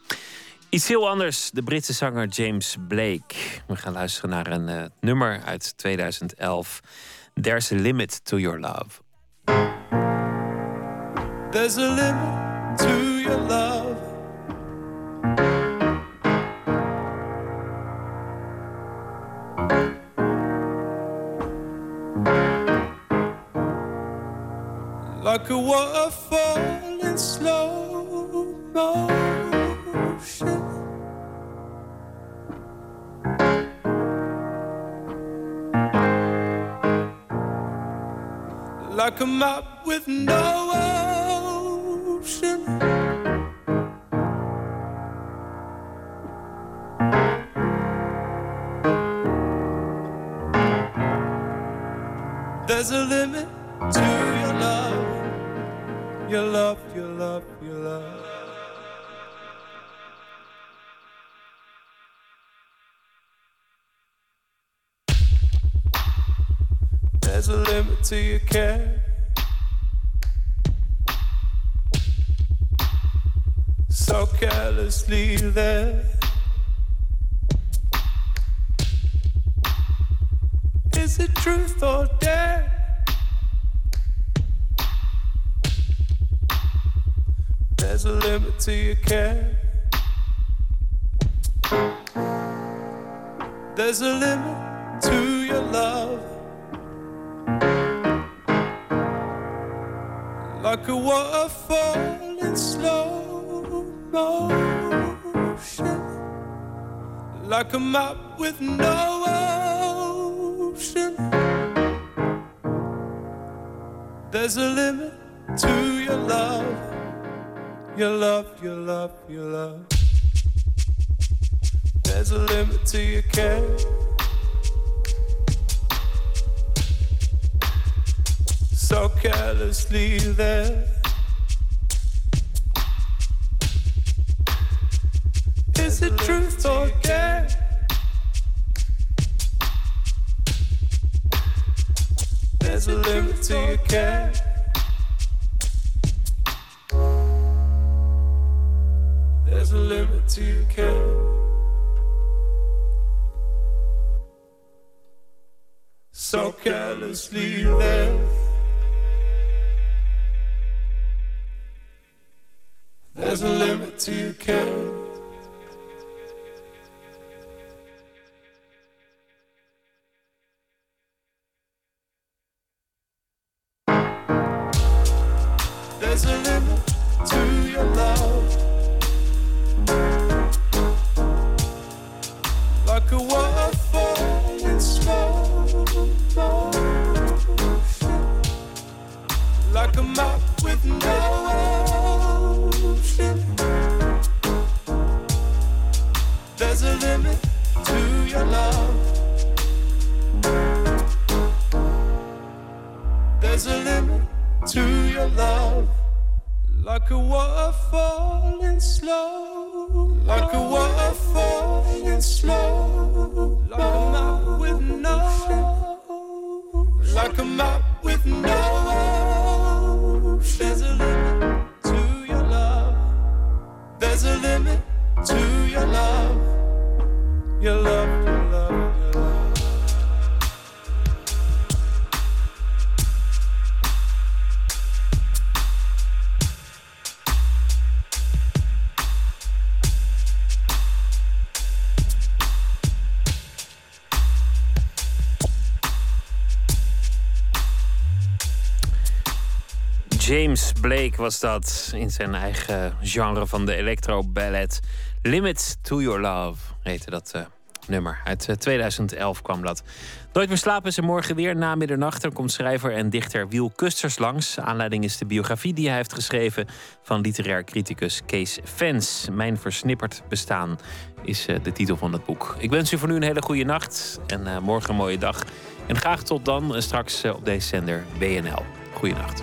Iets heel anders, de Britse zanger James Blake. We gaan luisteren naar een eh, nummer uit 2011. There's a limit to your love. There's a limit to your love. Like a waterfall in slow motion. Like a map with no There's a limit to your love, your love, your love, your love. There's a limit to your care. So carelessly there. Is it truth or dare? There's a limit to your care. There's a limit to your love. Like a waterfall in slow motion. Like a map with no ocean. There's a limit to your love. Your love, your love, your love. There's a limit to your care. So carelessly there. Is it truth dare? There's a limit to your care. There's a limit to your care. So carelessly there. There's a limit to your care. Was dat in zijn eigen genre van de electro ballet. Limit to Your Love heette dat eh, nummer. Uit eh, 2011 kwam dat. Nooit meer slapen er morgen weer na middernacht. Dan komt schrijver en dichter Wiel Kusters langs. Aanleiding is de biografie die hij heeft geschreven van literair criticus Kees Fens. Mijn versnipperd bestaan is eh, de titel van het boek. Ik wens u voor nu een hele goede nacht en eh, morgen een mooie dag. En graag tot dan eh, straks eh, op deze zender BNL. Goeienacht.